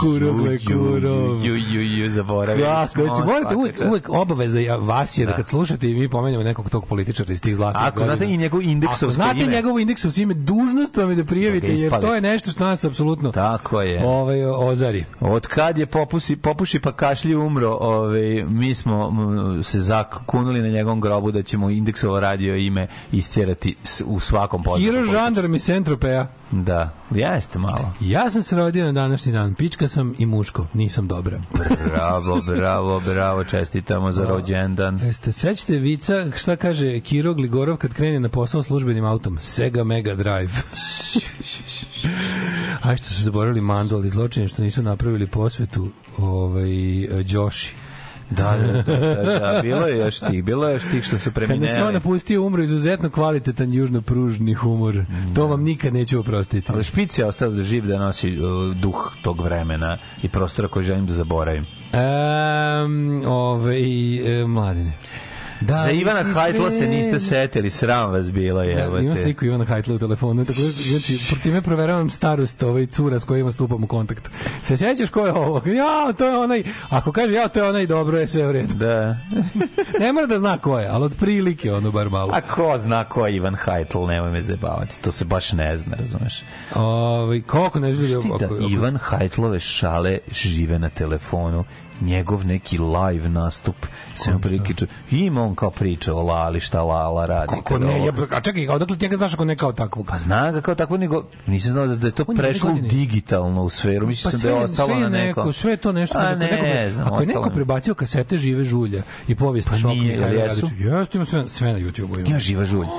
C: kurogle kurov.
B: Ju, ju, ju, zaboravili smo,
C: znači, morate
B: čast.
C: uvek obaveza ja- vas je da.
B: Da.
C: kad slušate i mi pomenemo nekog tog političara iz tih zlatih
B: Ako znate i njegov indeksovsko
C: Ako znate
B: ime.
C: njegovo indeksovsko ime, dužnost vam je da prijavite,
B: Da
C: jer to je nešto što nas apsolutno
B: Tako je.
C: ovaj, ozari.
B: Od kad je popusi, popuši pa kašlji umro, ovaj, mi smo m, se zakunuli na njegovom grobu da ćemo indeksovo radio ime istjerati u svakom području.
C: Hiro žandarm iz Centropeja.
B: Da, jeste malo.
C: Ja sam se rodio na današnji dan. Pička sam i muško. Nisam dobra.
B: Bravo, bravo, bravo, čestitamo za rođendan.
C: Jeste, sećate vica šta kaže Kiro Gligorov kad krene na posao službenim autom? Sega Mega Drive. Aj što su zaboravili Mandu, ali zločine što nisu napravili posvetu ovaj, Đoši.
B: Da, da, da, da, da, bilo je još tih, bilo je još tih što su
C: Kad nas je on
B: premineli.
C: napustio, umro izuzetno kvalitetan južno-pružni humor. To vam nikad neću oprostiti.
B: Ali špic je ostao da živ da nosi uh, duh tog vremena i prostora koji želim da zaboravim.
C: Um, ovaj, e, mladine. Da,
B: Za Ivana Hajtla se niste setili, sram vas bilo je.
C: Ja, imam sliku Ivana Hajtla u telefonu, tako da, znači, time proveravam starost ovaj cura s kojima stupam u kontakt. Se sjećaš ko je ovo? Ja, to je onaj, ako kaže ja, to je onaj dobro, je sve u redu.
B: Da.
C: Ne mora da zna ko je, ali otprilike ono bar malo.
B: A ko zna ko je Ivan Hajtl, nemoj me zabavati. To se baš ne zna, razumeš?
C: Ovaj kako ne želi
B: da Ivan Hajtlove šale žive na telefonu njegov neki live nastup se mu prikiču. Ima on kao priča o Lali, šta Lala radi.
C: Kako ne, ja, a čekaj, odakle ti njega znaš ako ne kao takvog?
B: Pa zna ga kao tako, nego nisam znao da, da je to prešlo u
C: godine.
B: digitalnu sferu. Mislim
C: Pa
B: sam da je
C: sve,
B: ostalo
C: sve
B: na
C: neko,
B: neko.
C: sve je to nešto.
B: A
C: ako
B: ne,
C: neko, pre-
B: znam,
C: ako je neko prebacio kasete Žive žulje i povijest
B: Pa
C: šoka
B: nije,
C: Mihajla
B: jel jesu?
C: Jeste, ima sve, sve na YouTube-u. ima.
B: Živa žulj.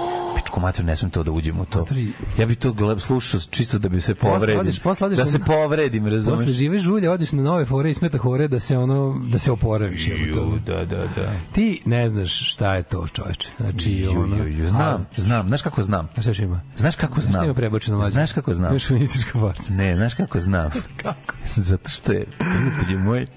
B: Pičko mater, ne smem to da uđem u to.
C: Matori-
B: Ja bi to gled, slušao čisto da bi se
C: Posle
B: povredim.
C: odeš- posle odeš
B: da se povredim, razumeš?
C: Posle žive žulje odeš na nove fore i smeta hore da se ono da se oporaviš.
B: Ju, da, da, da.
C: Ti ne znaš šta je to, čoveče. Znači,
B: Ju,
C: ono...
B: ju, ju, znam, znam. Znaš kako znam?
C: Znaš šta ima?
B: Znaš kako
C: Znaš
B: znam?
C: ima prebačeno mlađe?
B: Znaš kako znam?
C: Znaš šovinistička farsa.
B: Ne, znaš kako znam?
C: Kako?
B: Zato što je, prijatelju moj,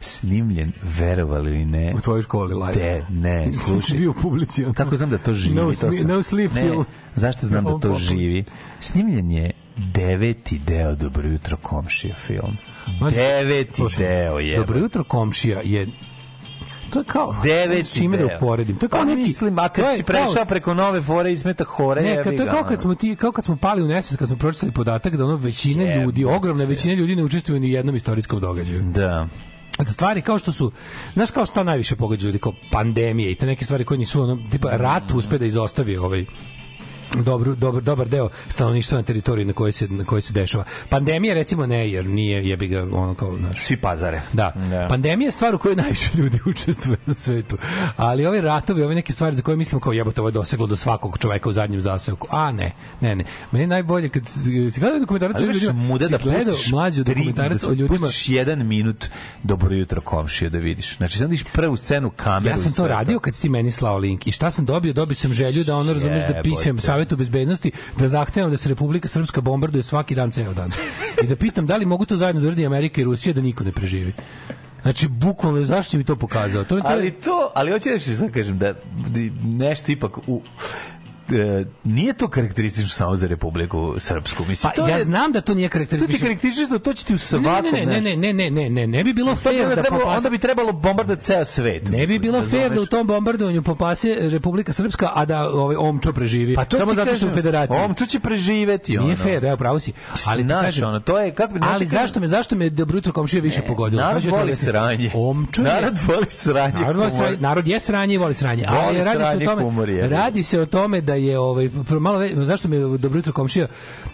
B: snimljen, verovali ili ne,
C: U tvojoj školi live.
B: te, ne, slušaj.
C: bio u publici.
B: Kako znam da to živi?
C: No,
B: to sam-
C: no sleep
B: ne, Zašto znam da to živi? Snimljen je deveti deo Dobro jutro komšija film. Deveti
C: slušaj,
B: deo je.
C: Dobro jutro komšija je to je kao
B: Deveti
C: s čime da uporedim. To je kao
B: Pa
C: neki
B: mislim, a
C: to
B: kad
C: je
B: si
C: kao-
B: prešao preko nove fore i smeta hore,
C: Ne, to je kao kad smo ti kao kad smo pali u nesvest, kad smo pročitali podatak da ono većina ljudi, ogromna većina ljudi ne učestvuju ni u jednom istorijskom događaju.
B: Da.
C: Da stvari kao što su, znaš kao šta najviše pogađa ljudi, kao pandemije i te neke stvari koje nisu ono, tipa rat uspe da izostavi ovaj dobro, dobar, dobar deo stanovništva na teritoriji na kojoj se, na kojoj se dešava. Pandemija recimo ne, jer nije, jebi ga, ono kao, znaš,
B: Svi pazare.
C: Da.
B: Da.
C: Pandemija je stvar u kojoj najviše ljudi učestvuje na svetu. Ali ove ratovi, ove neke stvari za koje mislimo kao jebote, ovo je doseglo do svakog čoveka u zadnjem zaseoku. A ne, ne, ne. Meni je najbolje kad si si gledao dokumentarac o ljudima,
B: muda da
C: gledao mlađu
B: tri-
C: dokumentarac
B: da
C: o ljudima.
B: pustiš jedan minut dobro jutro komšije da vidiš. Znači, sad vidiš prvu scenu kameru.
C: Ja sam to radio kad si ti meni slao link. I šta sam dobio? Dobio sam želju da ono razumeš da pišem Savetu bezbednosti, da zahtevam da se Republika Srpska bombarduje svaki dan ceo dan. I da pitam da li mogu to zajedno da uradi Amerika i Rusija da niko ne preživi. Znači, bukvalno, zašto si mi to pokazao? To, to
B: Ali to, ali hoću da što sad kažem da nešto ipak u nije to karakteristično samo za Republiku Srpsku. Mislim,
C: Pa
B: to
C: ja
B: je,
C: znam da to nije
B: to ti je
C: karakteristično.
B: karakteristično, to će ti u
C: Ne,
B: svakom...
C: ne, ne, ne, ne, ne, ne, ne, ne bi bilo fair da
B: trebalo,
C: popase,
B: onda bi trebalo bombardati ceo svet.
C: ne bi bilo fair da u tom bombardovanju popase Republika Srpska, a da ovaj omčo preživi.
B: Pa to
C: samo zato što u federaciji.
B: Omču će preživeti.
C: Nije
B: ono.
C: fair, evo pravo si. Ali
B: Znaš,
C: kažem,
B: ono, to je, kako bi...
C: Ali
B: znači,
C: zašto me zašto me dobro jutro komšija više pogodilo?
B: Narod voli sranje.
C: Omčo je-
B: Narod voli sranje.
C: Narod, voli
B: humor.
C: sranje, narod je sranje i voli sranje. Ali radi se o tome, radi se o tome da je ovaj malo ve, zašto me dobro jutro komšija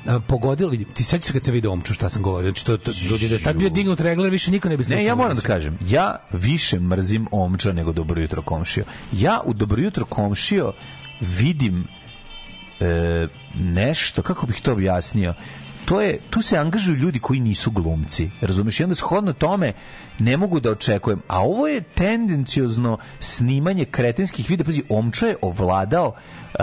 C: a, pogodilo, ti sećaš se kad se video omču šta sam govorio. Znači to, to ljudi da tad bio dignut regler, više niko ne bi slušao.
B: Ne, ja moram da kažem, ja više mrzim omča nego dobro jutro komšio. Ja u dobro jutro komšio vidim e, nešto, kako bih to objasnio, to je, tu se angažuju ljudi koji nisu glumci. Razumeš? I onda shodno tome ne mogu da očekujem. A ovo je tendenciozno snimanje kretenskih videa. Pazi, Omčo je ovladao uh,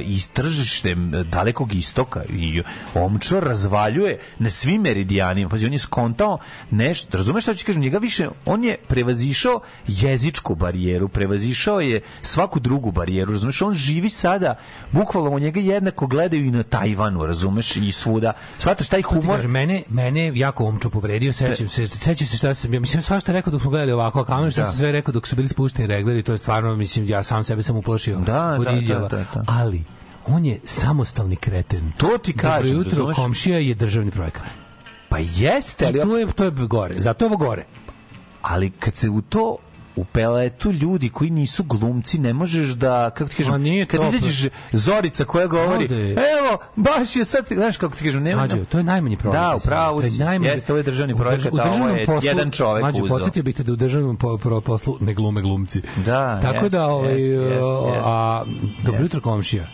B: iz tržištem dalekog istoka i Omčo razvaljuje na svim meridijanima. Pazi, on je skontao nešto, razumeš šta ću kažem, njega više, on je prevazišao jezičku barijeru, prevazišao je svaku drugu barijeru, razumeš, on živi sada, bukvalno u njega jednako gledaju i na Tajvanu, razumeš, i svuda. Shvataš taj
C: Ti
B: humor?
C: kažem, mene, mene jako omčo povredio, sećam se, sećam se šta sam, ja mislim, svašta rekao dok smo gledali ovako, a kamera šta
B: Da.
C: sam sve rekao dok su bili spušteni regleri, to je stvarno, mislim, ja sam sebe sam uplašio
B: Da,
C: od
B: da, da, da, da.
C: Ali, on je samostalni kreten.
B: To ti kažem,
C: Dobro jutro, komšija je državni projekat.
B: Pa jeste, ali
C: I to je, to je gore, zato je ovo gore.
B: ali kad se u to upele tu ljudi koji nisu glumci, ne možeš da, kako ti kažem,
C: nije
B: kad izađeš Zorica koja govori,
C: Ovde je-
B: evo, baš je sad, znaš kako ti kažem, nema...
C: Mlađo, to je najmanji problem.
B: Da, u pravu
C: To je
B: si.
C: najmanji-
B: Jeste, ovo je državni
C: u drž-
B: projekat,
C: u
B: a ovo
C: državnom
B: je
C: poslu-
B: jedan čovek uzeo.
C: podsjetio bih te da u državnom po, pro- poslu ne glume glumci.
B: Da,
C: Tako
B: jeste,
C: da, ovaj,
B: jeste, jeste.
C: a, dobro jutro komšija.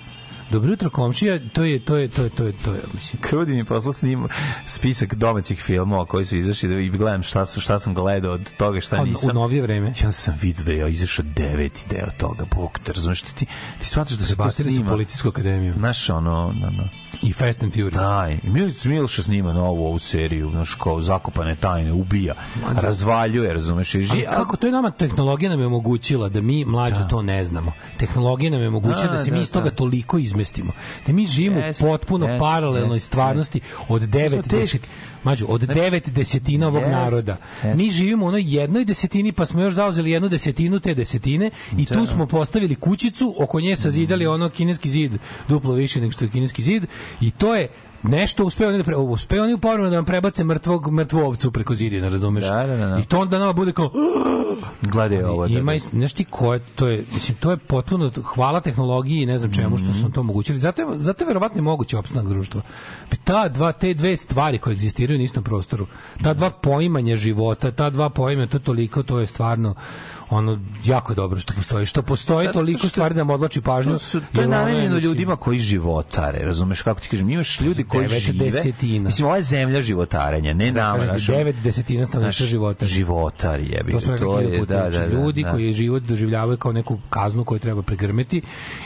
C: Dobro jutro komšija, to je, to je, to je, to je, to je, mislim,
B: Krudi mi poslao snim spisak domaćih filmova koji su izašli da i gledam šta, sam- šta sam gledao od toga šta
C: A, u
B: nisam.
C: novije vreme.
B: Onda sam vidio da je izašao deveti deo toga. Bog te, razumeš, ti, ti, ti shvataš da se to snima.
C: policijsku akademiju.
B: Znaš, ono, no, no.
C: I Fast and Furious.
B: Da, i Milić Milša snima novu ovu seriju, znaš, kao zakopane tajne, ubija, razvaljuje, razumeš, i
C: Ali
B: ži,
C: kako to je nama tehnologija nam je omogućila da mi mlađe to ne znamo. Tehnologija nam je omogućila da,
B: Da,
C: se
B: da,
C: mi iz toga
B: da.
C: toliko izmestimo. Da mi živimo u potpuno
B: jeste,
C: paralelnoj
B: jeste,
C: stvarnosti od devet
B: smo teški.
C: deset Mađo, od devet desetina ovog naroda. Mi živimo u onoj jednoj desetini, pa smo još zauzeli jednu desetinu te desetine i tu smo postavili kućicu, oko nje sazidali ono kineski zid duplo više nego što je kineski zid i to je nešto uspeo oni da pre, uspeo oni uporno da nam prebace mrtvog mrtvu ovcu preko zidina, razumeš?
B: Da, da, da, da.
C: I to onda nama bude kao
B: gledaj ovo. da,
C: ima
B: da.
C: i znaš ti ko je to je mislim to je potpuno hvala tehnologiji i ne znam čemu što
B: Mhm.
C: su nam to omogućili zato je, zato je verovatno moguće opstanak društva Pa ta dva te dve stvari koje egzistiraju na istom prostoru ta dva poimanja života ta dva poimanja to toliko to je stvarno ono jako je dobro što postoji što postoji
B: Zato
C: toliko
B: što-
C: stvari da nam odlači pažnju
B: To, su, to je namenjeno ljudima koji životare, razumeš kako ti kažem, imaš ljudi koji žive.
C: desetina.
B: Mislim, ova je zemlja životarenja, ne nama.
C: kažem ti,
B: znaš,
C: devet desetina stanovništva života.
B: Životar jebi.
C: To smo
B: to je, da,
C: Znači,
B: da, da,
C: ljudi
B: da.
C: koji život doživljavaju kao neku kaznu koju treba pregrmeti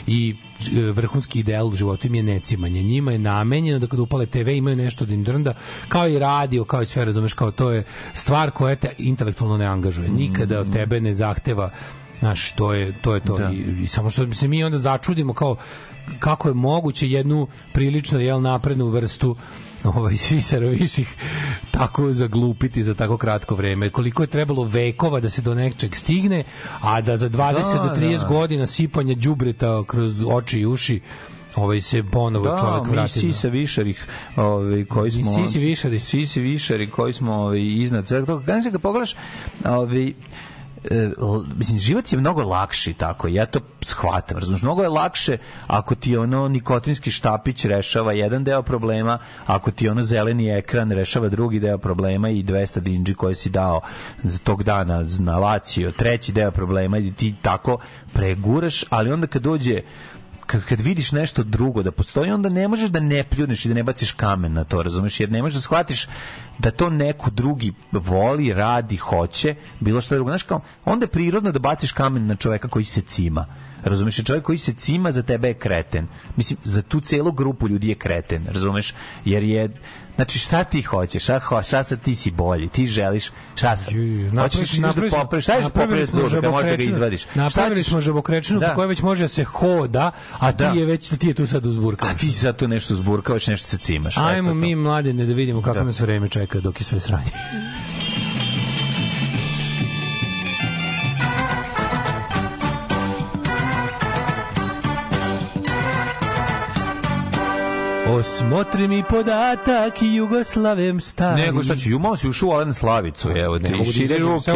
C: i e, vrhunski ideal u životu im je necimanje. Njima je namenjeno da kada upale TV imaju nešto da im drnda, kao i radio, kao i sve, razumeš, kao to je stvar koja te intelektualno ne angažuje. Nikada od tebe ne zahteva Znaš, to je to. Je to.
B: Da.
C: I, I samo što se mi onda začudimo kao kako je moguće jednu prilično jel naprednu vrstu ovaj sisaroviših tako zaglupiti za tako kratko vreme. Koliko je trebalo vekova da se do nečeg stigne, a da za 20
B: Da,
C: do 30
B: da.
C: godina sipanja đubreta kroz oči i uši ovaj se ponovo
B: Da,
C: čovjek
B: mi
C: vrati. na-
B: sisa višarih, ovaj koji
C: Mi
B: smo
C: sisi višari.
B: Sisi višari koji smo ovaj iznad svega toga. Kada se ga pogledaš, ovaj mislim život je mnogo lakši tako ja to shvatam razumiješ mnogo je lakše ako ti ono nikotinski štapić rešava jedan deo problema ako ti ono zeleni ekran rešava drugi deo problema i 200 dinđi koje si dao za tog dana na Lazio treći deo problema i ti tako preguraš ali onda kad dođe kad, kad vidiš nešto drugo da postoji, onda ne možeš da ne pljuneš i da ne baciš kamen na to, razumeš? Jer ne možeš da shvatiš da to neko drugi voli, radi, hoće, bilo što drugo. Znaš kao, onda je prirodno da baciš kamen na čoveka koji se cima. Razumeš, čovjek koji se cima za tebe je kreten. Mislim, za tu celu grupu ljudi je kreten, razumeš? Jer je, znači šta ti hoćeš, šta, ho, šta sad ti si bolji, ti želiš, šta sad? Hoćeš da
C: napravili smo-
B: popraviš, šta ćeš
C: napravili
B: popraviti
C: smo
B: zube, kad možeš da ga izvadiš?
C: Napravili smo žabokrečinu
B: Da.
C: po kojoj već može da se hoda, a ti
B: Da.
C: je već ti je tu sad uzburkan.
B: A ti sad tu nešto zburkavaš, nešto se cimaš.
C: Ajmo
B: Eto to.
C: mi mladine da vidimo kako
B: Da.
C: nas vreme čeka dok je sve sranje. Osmotri mi podatak Jugoslavem stari.
B: Nego šta ću, malo si ušao u Alen Slavicu, evo
C: Ne mogu da
B: šire ruke,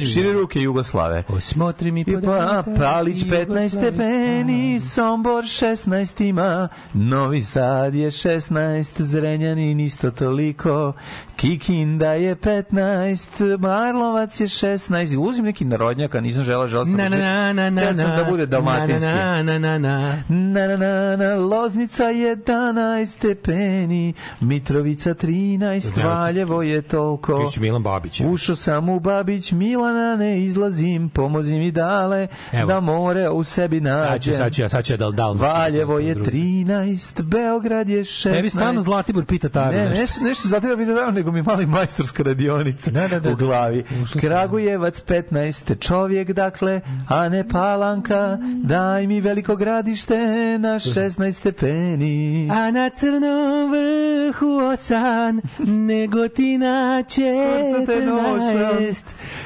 C: da
B: šire ruke Jugoslave.
C: Osmotri mi
B: I pa
C: podatak
B: Palić 15 stepeni, Sombor 16 ima, Novi Sad je 16, Zrenjanin isto toliko, Kikinda je 15, Marlovac je 16, uzim neki narodnjak, a nisam žela, žela sam,
C: Na na na na na
B: sam da bude dalmatinski.
C: na na na na na
B: Na, na, na, na, Loznica 11, stepeni, Mitrovica 13, Valjevo je toliko.
C: Ti si Milan Babić. ja.
B: Ušao sam u Babić, Milana ne izlazim, pomozi mi dale,
C: Evo.
B: da more u sebi
C: Sad
B: nađem.
C: sad ja, sad ću ja da dal.
B: Valjevo je 13, Beograd je 16.
C: Tebi stalno Zlatibor pita Taru
B: Ne,
C: nešto.
B: nešto, nešto za tebe pitao, nego mi mali majstorska radionica
C: Da, da, da.
B: u glavi.
C: Ušli.
B: Kragujevac 15, čovjek dakle, a ne palanka, daj mi veliko gradište na 16 stepeni.
C: A na crnom vrhu osan, negotina. 14,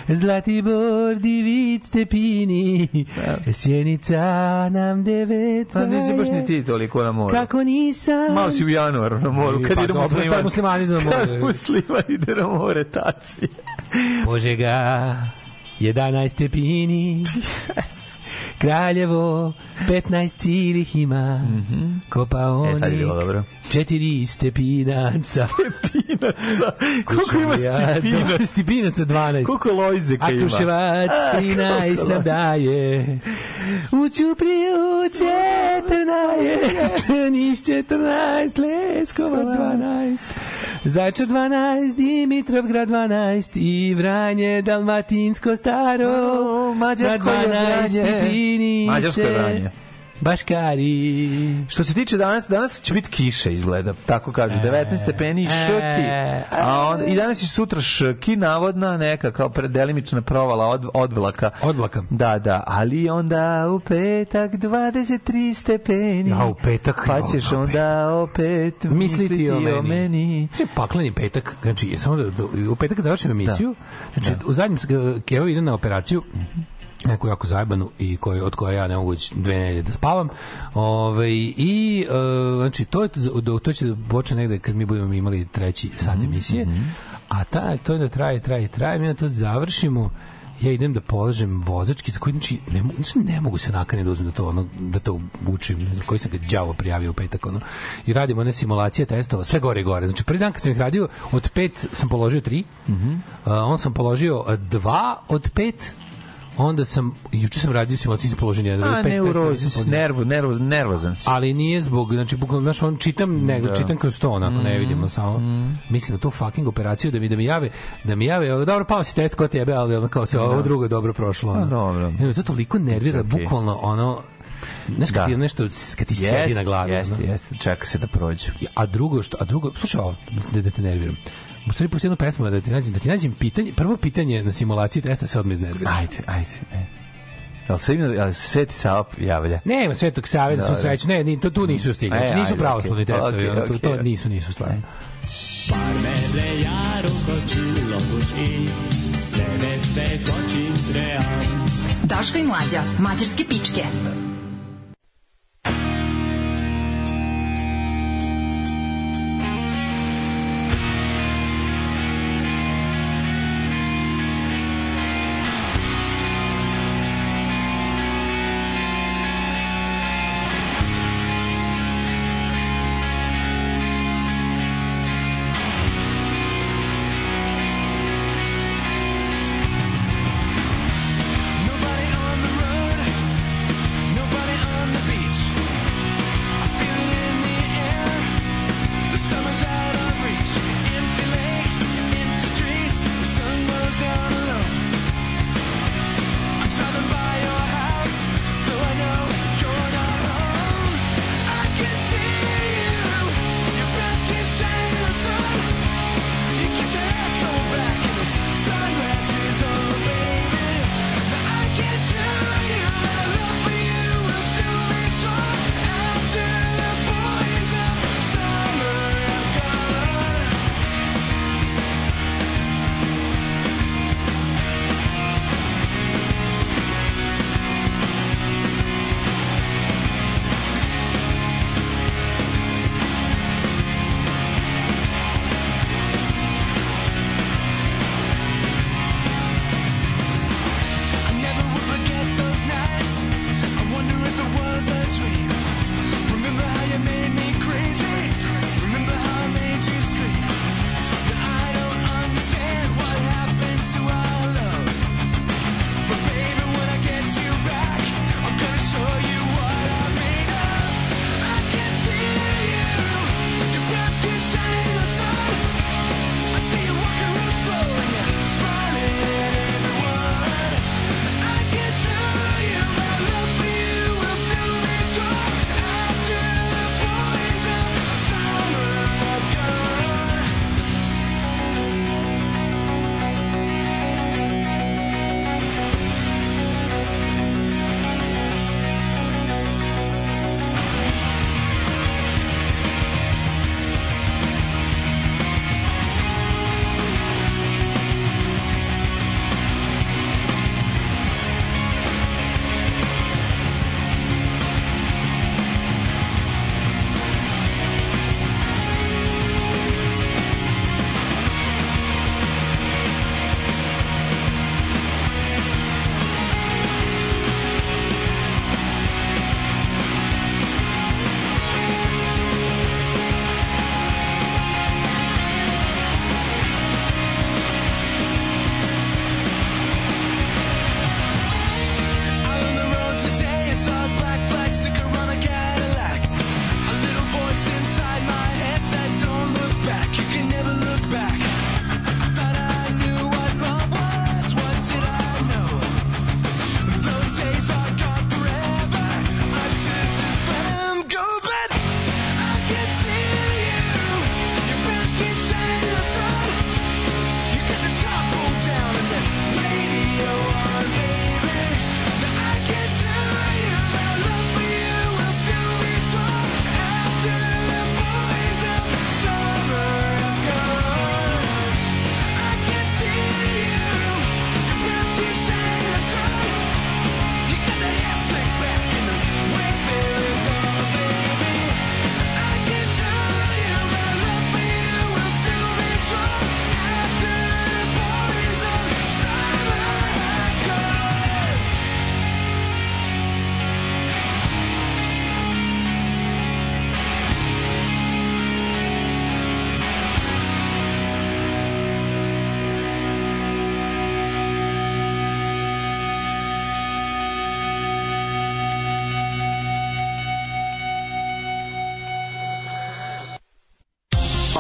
C: Zlatibor divic stepini, sjenica nam 19.
B: Pa nisi baš ni ti toliko na moru.
C: Kako nisam...
B: Malo si u januaru na moru, kad
C: Pa
B: ide
C: dobro,
B: musliman.
C: tad muslimani idu na more.
B: Kad musliman ide na more, taci.
C: Požega 11 stepini Kraljevo 15 cilih ima. Kopaoni
B: E, sad je bilo dobro.
C: 4 stepinaca.
B: Pinaca. Koliko ima stepinaca?
C: Stepinaca 12
B: Koliko lojzeka
C: A
B: ima?
C: Kruševac
B: A,
C: 13
B: koliko
C: nam
B: lo-
C: daje. U Ćupriju 14 Niš 14 Leskovac 12 Zajčar 12 Dimitrovgrad 12 I Vranje Dalmatinsko staro
B: O, Mađarsko je
C: Na 12
B: Vranje. Mađarsko je Vranje.
C: Baškari
B: Što se tiče danas, danas će biti kiša izgleda, tako kažu, 19 stepeni i
C: e,
B: A onda, I danas i sutra ški, navodna neka kao predelimična provala od, odvlaka.
C: Odvlaka.
B: Da, da, ali onda u petak 23 stepeni.
C: Ja, u petak,
B: Pa ćeš onda opet
C: misliti o meni.
B: meni.
C: Znači, pakleni petak, znači, je samo da, da, u petak završim emisiju, znači, u zadnjem, Keva ide na operaciju, neku jako zajebanu i koji, od koje ja ne mogu dve nedelje da spavam. Ove, I, e, znači, to, je, do- to će da počne negde kad mi budemo imali treći sat emisije, a ta, to je da traje, traje, traje, mi na to završimo, ja idem da polažem vozački za koji znači ne mogu znači, ne mogu se nakaniti da uzmem da to ono da to učim ne znam koji sam ga đavo prijavio u petak ono i radimo one simulacije testova sve gore i gore. Znači prvi dan kad sam ih radio od pet sam položio tri a, on sam položio dva od pet onda sam juče sam radio simulaciju sam
B: A
C: od pet testova nisam
B: neurozis, nervo, nervo, nervozan si.
C: ali nije zbog znači bukvalno znaš on čitam nego
B: Da.
C: čitam kroz to onako ne vidimo samo mislim na tu fucking operaciju da mi da mi jave da mi jave dobro pao si test kod tebe ali ono kao se ovo drugo je dobro prošlo ono.
B: A, dobro.
C: Me to toliko nervira
B: Okej.
C: bukvalno ono Znaš kad
B: Da.
C: ti nešto kad ti sedi na glavi
B: Jeste, jeste, čeka se da prođe.
C: a drugo što a drugo slušaj da, da te nerviram u stvari pusti jednu pesmu da ti nađem da ti nađem pitanje prvo pitanje na simulaciji testa se odmah iznervira
B: Ajde, ajde, ajde. Jel se ima, jel se Sveti Sava javlja?
C: Nema Svetog Save da
B: Da,
C: smo
B: da.
C: srećni. Ne, ni, to tu nisu stigli.
B: E,
C: Znači, nisu
B: ajde,
C: pravoslavni
B: okej.
C: testovi.
B: Okej,
C: ono, to, to nisu, nisu stvarno.
A: Parmele járok a csillagos ég, nevettek a csintre
E: Daško i mlađa, mađarske pičke.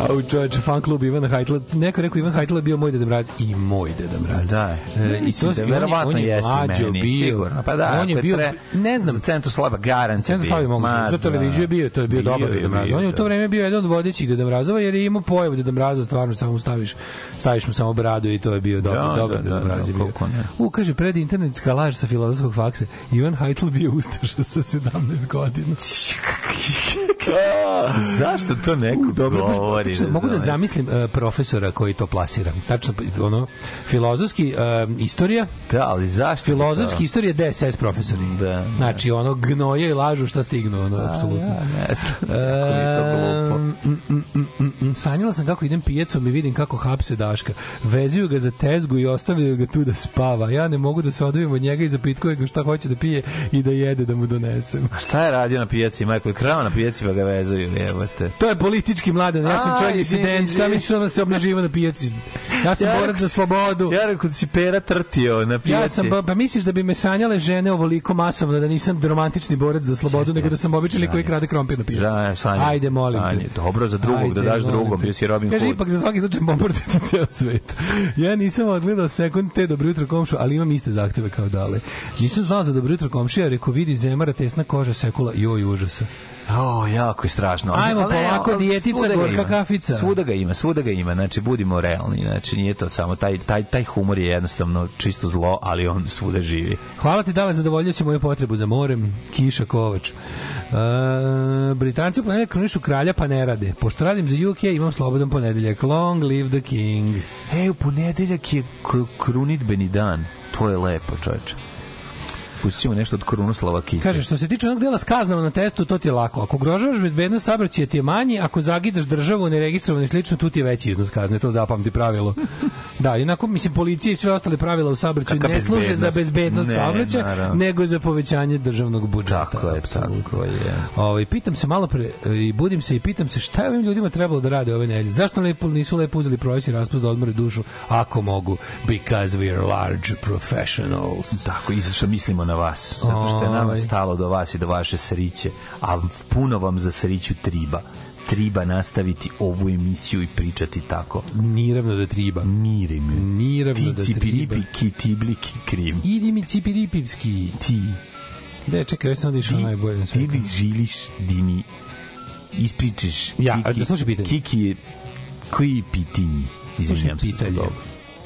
C: Au, čoveče, fan klub Ivana Hajtla. Neko rekao Ivan Hajtla bio moj deda mraz i moj deda mraz.
B: Da.
C: E, i
B: da
C: on je-
B: verovatno
C: je
B: jeste
C: mlađo
B: meni,
C: bio.
B: sigurno. Pa da,
C: on je bio,
B: tre-
C: ne znam,
B: Za centru slaba garant.
C: Centar Slavi mogu se. Za televiziju je
B: da.
C: bio, to je bio,
B: Bio
C: dobar Deda Mraz. On je u to
B: da.
C: vreme bio jedan od vodećih Deda Mrazova jer je imao pojavu Deda Mraza, stvarno samo staviš, staviš mu samo bradu i to je bio dobar,
B: Da,
C: dobar
B: da,
C: Deda
B: da,
C: Mraz.
B: da, ne.
C: U, kaže, pred internetska laž sa filozofskog faksa. Ivan Hajtl bio ustaša sa 17 godina.
B: Zašto to neko
C: Dobro,
B: govori?
C: tačno, mogu da zamislim uh, profesora koji to plasira. Tačno, ono, filozofski uh, istorija,
B: Da, ali zašto?
C: filozofski
B: to?
C: istorija DSS profesori.
B: Da, da.
C: Znači, ono, gnoje i lažu šta stignu, ono, apsolutno.
B: Ja ne znam,
C: mm. Sanjala sam kako idem pijecom i vidim kako hapse Daška. Vezuju ga za tezgu i ostavljaju ga tu da spava. Ja ne mogu da se odvojim od njega i zapitkujem ga šta hoće da pije i da jede da mu donesem.
B: A šta je radio na pijaci? Majko je krao na pijaci pa ga vezuju, jebote.
C: To je politički mladen, ja sam čovjek disident, šta misliš ono da se obnaživa na pijaci? Ja sam borac za slobodu.
B: Ja rekao da si pera trtio na pijaci.
C: Ja sam, pa, misliš da bi me sanjale žene ovoliko masovno, da nisam romantični borac za slobodu, nego da sam lik koji krade krompir na pijaci.
B: Da,
C: Ajde, molim
B: sanje.
C: te.
B: Dobro za drugog, da daš drugom, bio si Robin
C: Kaže,
B: Hood.
C: ipak za svaki slučaj bombardujete ceo svet. Ja nisam odgledao sekund te dobro jutro komšu, ali imam iste zahteve kao dale. Nisam znao za dobro jutro komšija, rekao vidi zemara, tesna koža, sekula, joj, užasa.
B: O, jako je strašno.
C: Ajmo
B: Ali
C: polako,
B: ali
C: dijetica, gorka kafica.
B: Svuda ga ima, svuda ga ima. Znači, budimo realni. Znači, nije to samo, taj, taj, taj humor je jednostavno čisto zlo, ali on svuda živi.
C: Hvala ti dale, zadovoljio si moju potrebu za morem, kiša, kovač. E, Britanci u ponedeljak krunišu kralja pa ne rade. Pošto radim za UK, imam slobodan ponedeljak. Long live the king.
B: E, u ponedeljak je krunitbeni dan. To je lepo, čoveče. Pustit ćemo nešto od Krunoslava Kića.
C: Kaže, što se tiče onog dela s kaznama na testu, to ti je lako. Ako ugrožavaš bezbednost saobraćaja ti je manji, ako zagidaš državu neregistrovano i slično, tu ti je veći iznos kazne, to zapamti pravilo. Da, inako, mislim, policija i sve ostale pravila u saobraćaju ne služe za
B: bezbednost? Ne,
C: saobraćaja,
B: naravno.
C: nego za povećanje državnog budžeta.
B: Tako je, tako je.
C: Ovaj pitam se malo pre e, i budim se i pitam se šta je ovim ljudima trebalo da rade ove nedelje. Zašto lepo nisu lepo uzeli prolećni raspust da odmore dušu ako mogu because we are large professionals.
B: Tako, i što mislimo na vas. Zato što je nama
C: Ovaj.
B: stalo do vas i do vaše sriće. A puno vam za sriću triba. Triba nastaviti ovu emisiju i pričati tako.
C: Niravno da triba.
B: Miri me.
C: Niravno
B: Ti
C: da
B: cipiripi,
C: triba.
B: ki tibliki krim.
C: Idi mi cipiripivski.
B: Ti.
C: Ne, čekaj, već sam da išao najbolje na
B: Ti li želiš di mi ispričaš
C: Ja, da slušaj pitanje.
B: Kiki je koji pitanje? Izvinjam se.
C: pitanje.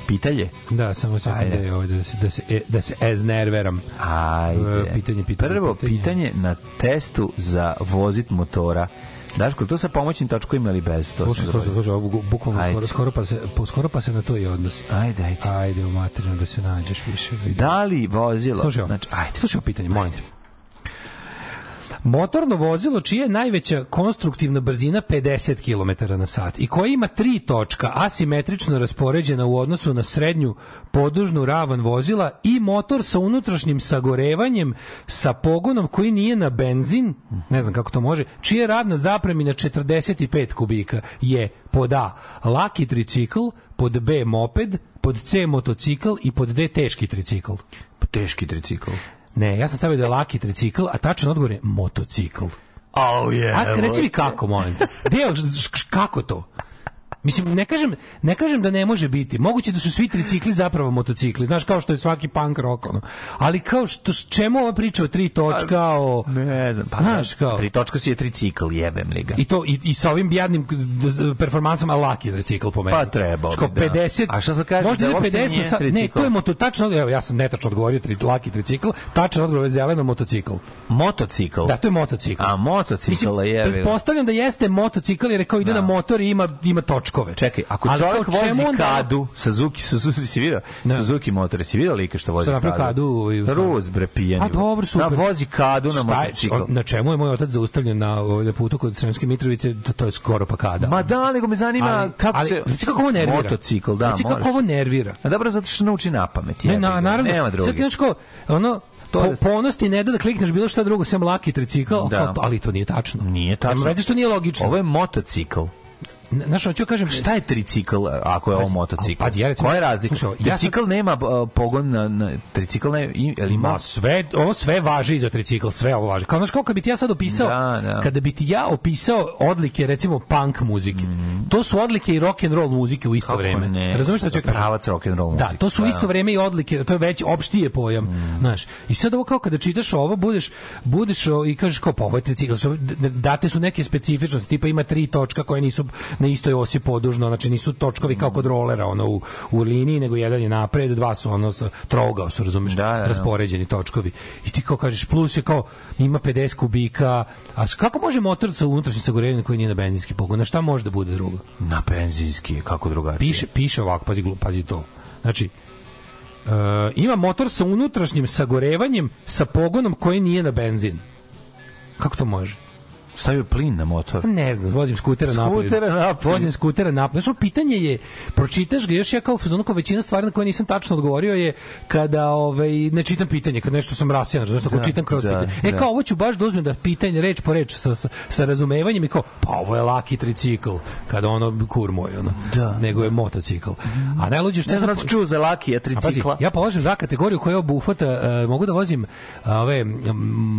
B: Pitanje?
C: Da, samo
B: Ajde.
C: da je ovaj da se da se e, da se eznerveram.
B: Ajde.
C: E, pitanje, pitanje,
B: Prvo
C: pitanje.
B: pitanje. na testu za vozit motora. Daško, to sa pomoćnim točkovima ili bez? To
C: Slušaj, slušaj, slušaj, bukvalno skoro, skoro, pa se, po- skoro pa se na to i odnosi.
B: Ajde, ajde.
C: Ajde, u materinu da se nađeš više.
B: Da li vozilo...
C: Slušaj,
B: znači, ajde.
C: slušaj pitanje, molim te. Motorno vozilo čije je najveća konstruktivna brzina 50 km na sat i koje ima tri točka asimetrično raspoređena u odnosu na srednju podužnu ravan vozila i motor sa unutrašnjim sagorevanjem sa pogonom koji nije na benzin, ne znam kako to može, čija je radna zapremina 45 kubika je pod A laki tricikl, pod B moped, pod C motocikl i pod D teški tricikl.
B: Teški tricikl.
C: Ne, ja sam stavio da je laki tricikl, a tačan odgovor je motocikl.
B: Oh, je.
C: A reci mi kako, molim te. Kako to? Mislim, ne kažem, ne kažem da ne može biti. Moguće da su svi tricikli zapravo motocikli. Znaš, kao što je svaki punk rock, ono. Ali kao što, čemu ova priča o tri točka, o...
B: Ne znam, pa
C: Znaš, kao...
B: Tri točka si je tricikl, jebem li ga.
C: I to i, i sa ovim jadnim performansama laki tricikl po meni.
B: Pa bi,
C: Kao
B: da.
C: 50.
B: A šta sad kažeš,
C: Možda
B: da
C: ide
B: uopšte
C: 50
B: nije
C: sat. Ne, to je moto tačno, evo ja sam netačno odgovorio tri, laki tricikl, tačan odgovor je zeleno motocikl.
B: Motocikl?
C: Da, to je motocikl.
B: A motocikl je jebi ga.
C: pretpostavljam da jeste motocikl jer je kao ide na motor i ima ima točkove.
B: Čekaj, ako
C: Ali
B: čovjek
C: kao
B: vozi
C: onda-
B: kadu, Suzuki, Suzuki, si vidio? Suzuki motor, si vidio lika što vozi
C: napravio
B: kadu?
C: kadu ovaj,
B: Ruz, bre, pijeni.
C: A dobro, super.
B: Na vozi kadu na motocikl.
C: Na čemu je moj otac zaustavljen na, ovaj, na putu kod Sremske Mitrovice, to, to je skoro pa kada.
B: Ma da, nego me zanima
C: Ali-
B: kako
C: ali,
B: se...
C: Reci kako ovo nervira.
B: Motocikl, da,
C: Reci kako ovo nervira.
B: A dobro, zato što nauči na pamet.
C: Ne, na, naravno.
B: Nema
C: Sad ti
B: drugi.
C: kao, ono,
B: To
C: po,
B: je-
C: ponos ti ne da da klikneš bilo šta drugo, sem laki tricikl,
B: Da.
C: ali to nije tačno.
B: Nije tačno.
C: Veze što nije logično.
B: Ovo je motocikl.
C: Znaš, hoću kažem...
B: Šta je tricikl ako je ovo
C: Pazi,
B: motocikl?
C: pazi, ja recimo-
B: Koja je razlika?
C: Slušaj, ja sam-
B: Tricikl nema pogon na, na tricikl ne, i- jel ima?
C: Ma sve, ovo sve važi za tricikl, sve ovo važi. Kao znaš kao kad bi ti ja sad opisao,
B: Da, da.
C: kada bi ti ja opisao odlike recimo punk muzike. To su odlike i rock and roll muzike u isto
B: Kako
C: vreme.
B: ne?
C: Razumeš šta ću kažem?
B: Pravac rock and roll
C: Da,
B: muzike,
C: to su u
B: da.
C: isto vreme i odlike, to je već opštije pojam, znaš. I sad ovo kao kada čitaš ovo, budeš budeš i kažeš kao pa ovo je tricikl, date su neke specifičnosti, tipa ima tri točka koje nisu na istoj osi podužno, znači nisu točkovi kao kod rolera, ono u, u liniji, nego jedan je napred, dva su ono sa trougao su, razumeš,
B: Da, da, da.
C: raspoređeni točkovi. I ti kao kažeš plus je kao ima 50 kubika, a kako može motor sa unutrašnjim sagorevanjem koji nije na benzinski pogon? Na šta može da bude drugo?
B: Na benzinski, kako drugačije?
C: Piše, piše ovako, pazi, pazi to. Znači, e, ima motor sa unutrašnjim sagorevanjem sa pogonom koji nije na benzin. Kako to može?
B: Stavio plin na motor.
C: Ne znam, vozim skutera napolje.
B: Skutera napolje.
C: Vozim skutera napolje. Ono pitanje je, pročitaš ga, još ja kao fazonu, kao većina stvari na koje nisam tačno odgovorio je kada ovaj, ne čitam pitanje, kad nešto sam rasijan, znaš, ako
B: Da,
C: čitam kroz
B: da,
C: pitanje. E,
B: da.
C: kao, ovo ću baš da uzmem da pitanje, reč po reč, sa, sa, sa razumevanjem i kao, pa ovo je laki tricikl, kada ono, kur moj, ono,
B: Da,
C: nego je motocikl. A najluđe što
B: Ne znam
C: sam-
B: da si čuo za Lakija
C: a pazi,
B: tricikla.
C: ja polažem za kategoriju koja obuhvata, e, mogu da vozim a, ove m,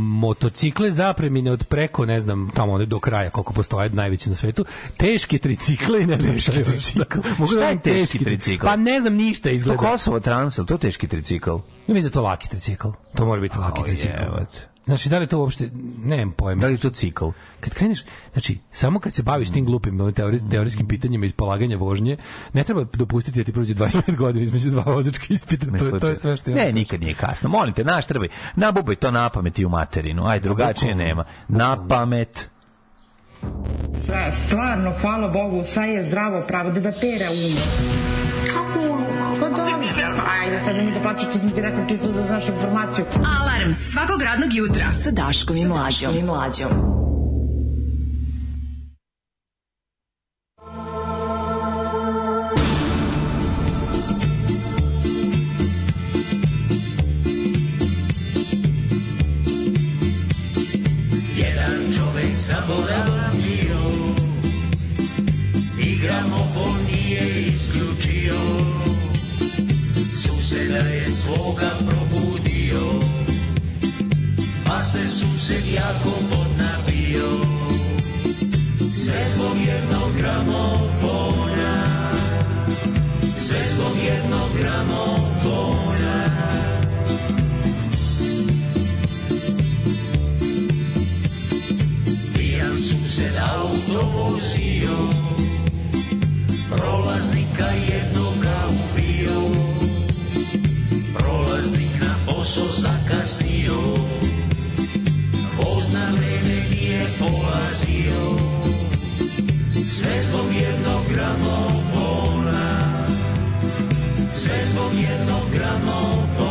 C: motocikle zapremine od preko, ne znam, tamo one do kraja koliko postoje, najveći na svetu, teške tricikle i ne teški
B: tricikl.
C: Mogu
B: Šta
C: da
B: je
C: vozim
B: teški tricikl?
C: Pa ne znam ništa
B: To
C: izgleda.
B: Kosovo Transel, to teški tricikl.
C: Ja mislim da to laki tricikl. To mora biti laki
B: O,
C: tricikl.
B: jebote.
C: Znači, da li to uopšte, nemam pojma.
B: Da li to cikl?
C: Kad kreneš, znači, samo kad se baviš tim glupim teori- teorijskim pitanjima iz polaganja vožnje, ne treba dopustiti da ti prođe 25 godina između dva vozačka ispita. To, je- to je sve što ja
B: Ne, nikad nije kasno. Molim te, naš trebaj. Nabubaj to na pamet i u materinu. Aj, drugačije nema. Na pamet.
H: Sve, stvarno, hvala Bogu, sve je zdravo pravo da da pere um. Kako um? Ajde, sad mi da plaćaš, to sam ti rekao čisto da znaš informaciju.
E: Alarm svakog radnog jutra sa Daškom i Mlađom. I Mlađom.
I: Svoga probudio Pa se sused jako podnapio Sve zbog jednog gramofona Sve zbog jednog gramofona. Pijan sused auto vozio Prolaznika jednoga Prolaznik na posao zakasnio Voz na vreme nije polazio Sve zbog jednog gramofona Sve zbog jednog gramofona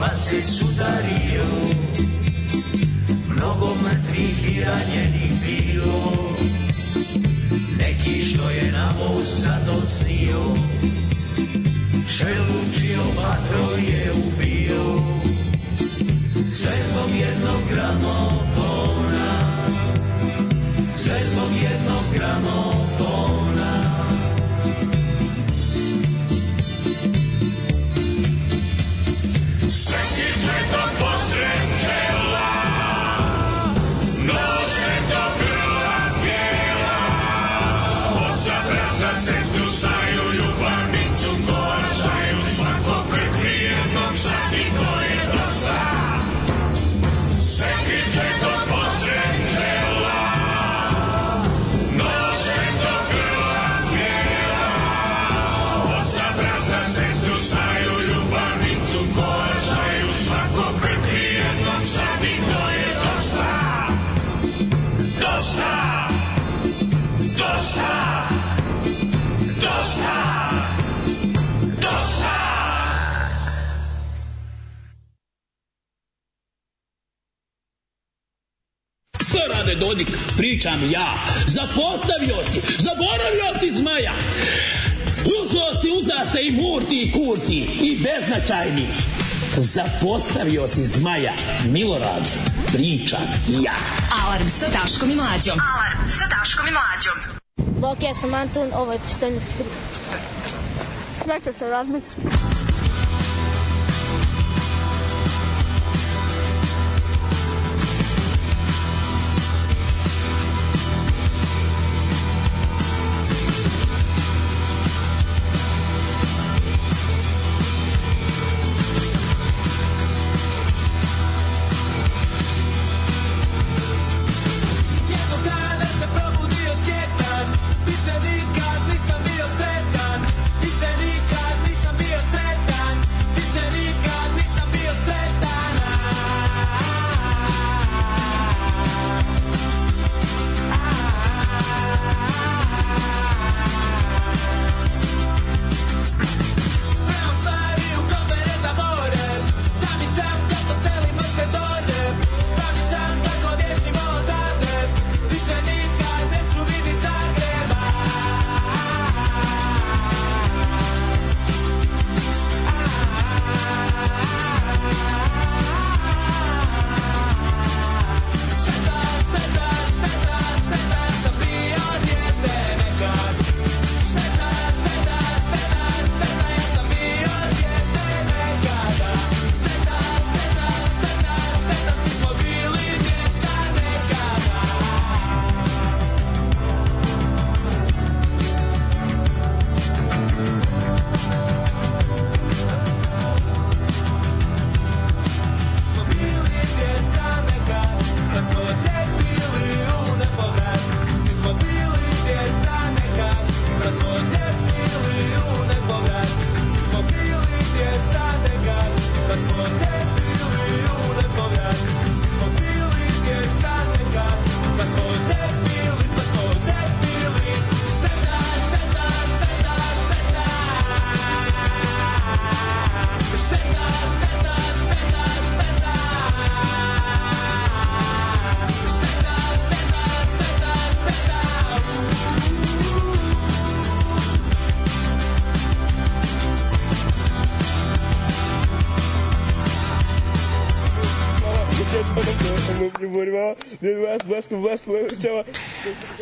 I: pa se sudario. Mnogo mrtvih i ranjenih bilo. Neki što je na voz zadocnio Šelučio vatro je ubio. Sve zbog jednog gramofona. Sve zbog jednog gramofona
J: Dodik? Pričam ja. Zapostavio si, zaboravio si zmaja. Uzo si, uza se i murti i kurti i beznačajni. Zapostavio si zmaja. Milorad, pričam ja.
K: Alarm sa Daškom i Mlađom. Alarm sa Daškom i Mlađom.
D: Bok, ja sam Anton, ovo je pristojnost 3. Znači se razmišljati.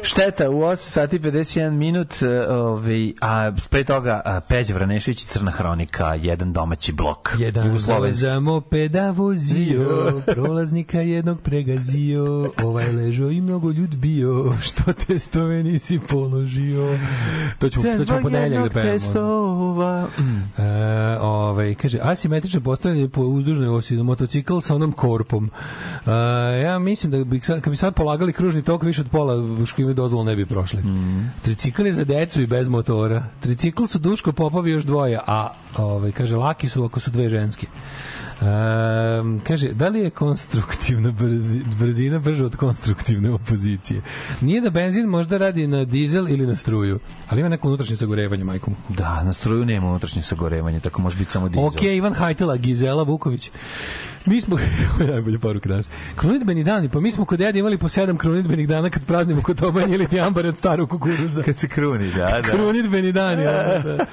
B: Šteta u 8 sati 51 minut, e, ovaj, a pre toga Peđa Vranešević i Crna hronika, jedan domaći blok.
C: Jedan
B: Jugoslovenski.
C: za mopeda vozio, prolaznika jednog pregazio, ovaj ležo i mnogo ljud bio, što testove nisi položio. To ćemo, to ćemo ponedeljak da pevamo.
B: Testova. Mm.
C: E, ovaj, kaže, asimetrično postavljanje po uzdužnoj osi na motocikl sa onom korpom. E, ja mislim da bi, kad bi sad polagali kružni tok više od pola što imaju dozvolu ne bi prošli.
B: Mm.
C: Tricikl je za decu i bez motora. Tricikl su Duško Popovi još dvoje, a ovaj, kaže, laki su ako su dve ženske. Um, kaže, da li je konstruktivna brzi, brzina brža od konstruktivne opozicije? Nije da benzin možda radi na dizel ili na struju, ali ima neko unutrašnje sagorevanje, majkom.
B: Da, na struju nema unutrašnje sagorevanje, tako može biti samo dizel.
C: Ok, Ivan Hajtela, Gizela Vuković. Mi smo, ovo je najbolje poruka danas, krunidbeni dani, pa mi smo kod dede imali po sedam krunidbenih dana kad praznimo kod Tobanj ili ti ambare od starog kukuruza.
B: Kad se kruni, da, da.
C: Krunidbeni dani. Da, da.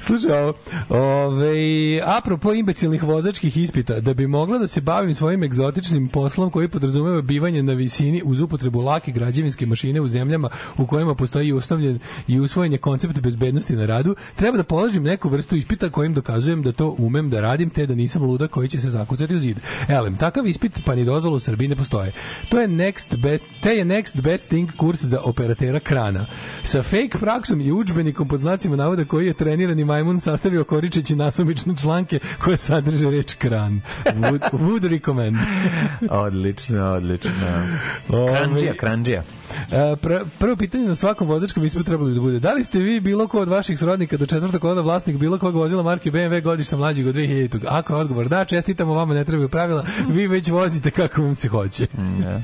C: Slušaj, ovo, ove, apropo imbecilnih vozačkih ispita, da bi mogla da se bavim svojim egzotičnim poslom koji podrazumeva bivanje na visini uz upotrebu lake građevinske mašine u zemljama u kojima postoji uslovljen i usvojen je koncept bezbednosti na radu, treba da položim neku vrstu ispita kojim dokazujem da to umem da radim, te da nisam luda koji će se zakucati u zid. Elem, takav ispit pa ni dozvolu u Srbiji ne postoje. To je next best, te je next best thing kurs za operatera krana. Sa fake praksom i udžbenikom pod znacima navoda koji je trenirani majmun sastavio koričeći nasumične članke koje sadrže reč kran. Would, would recommend.
B: odlično, odlično.
C: Ove-
B: Kranđija, kranđija.
C: E, pr prvo pitanje na svakom vozačkom ispitu trebalo bi da bude. Da li ste vi bilo ko od vaših srodnika do četvrtog koda vlasnik bilo kog vozila marke BMW godišta mlađeg od 2000. Ako je odgovor da, čestitamo vama, ne trebaju pravila, vi već vozite kako vam se hoće.
B: Ja.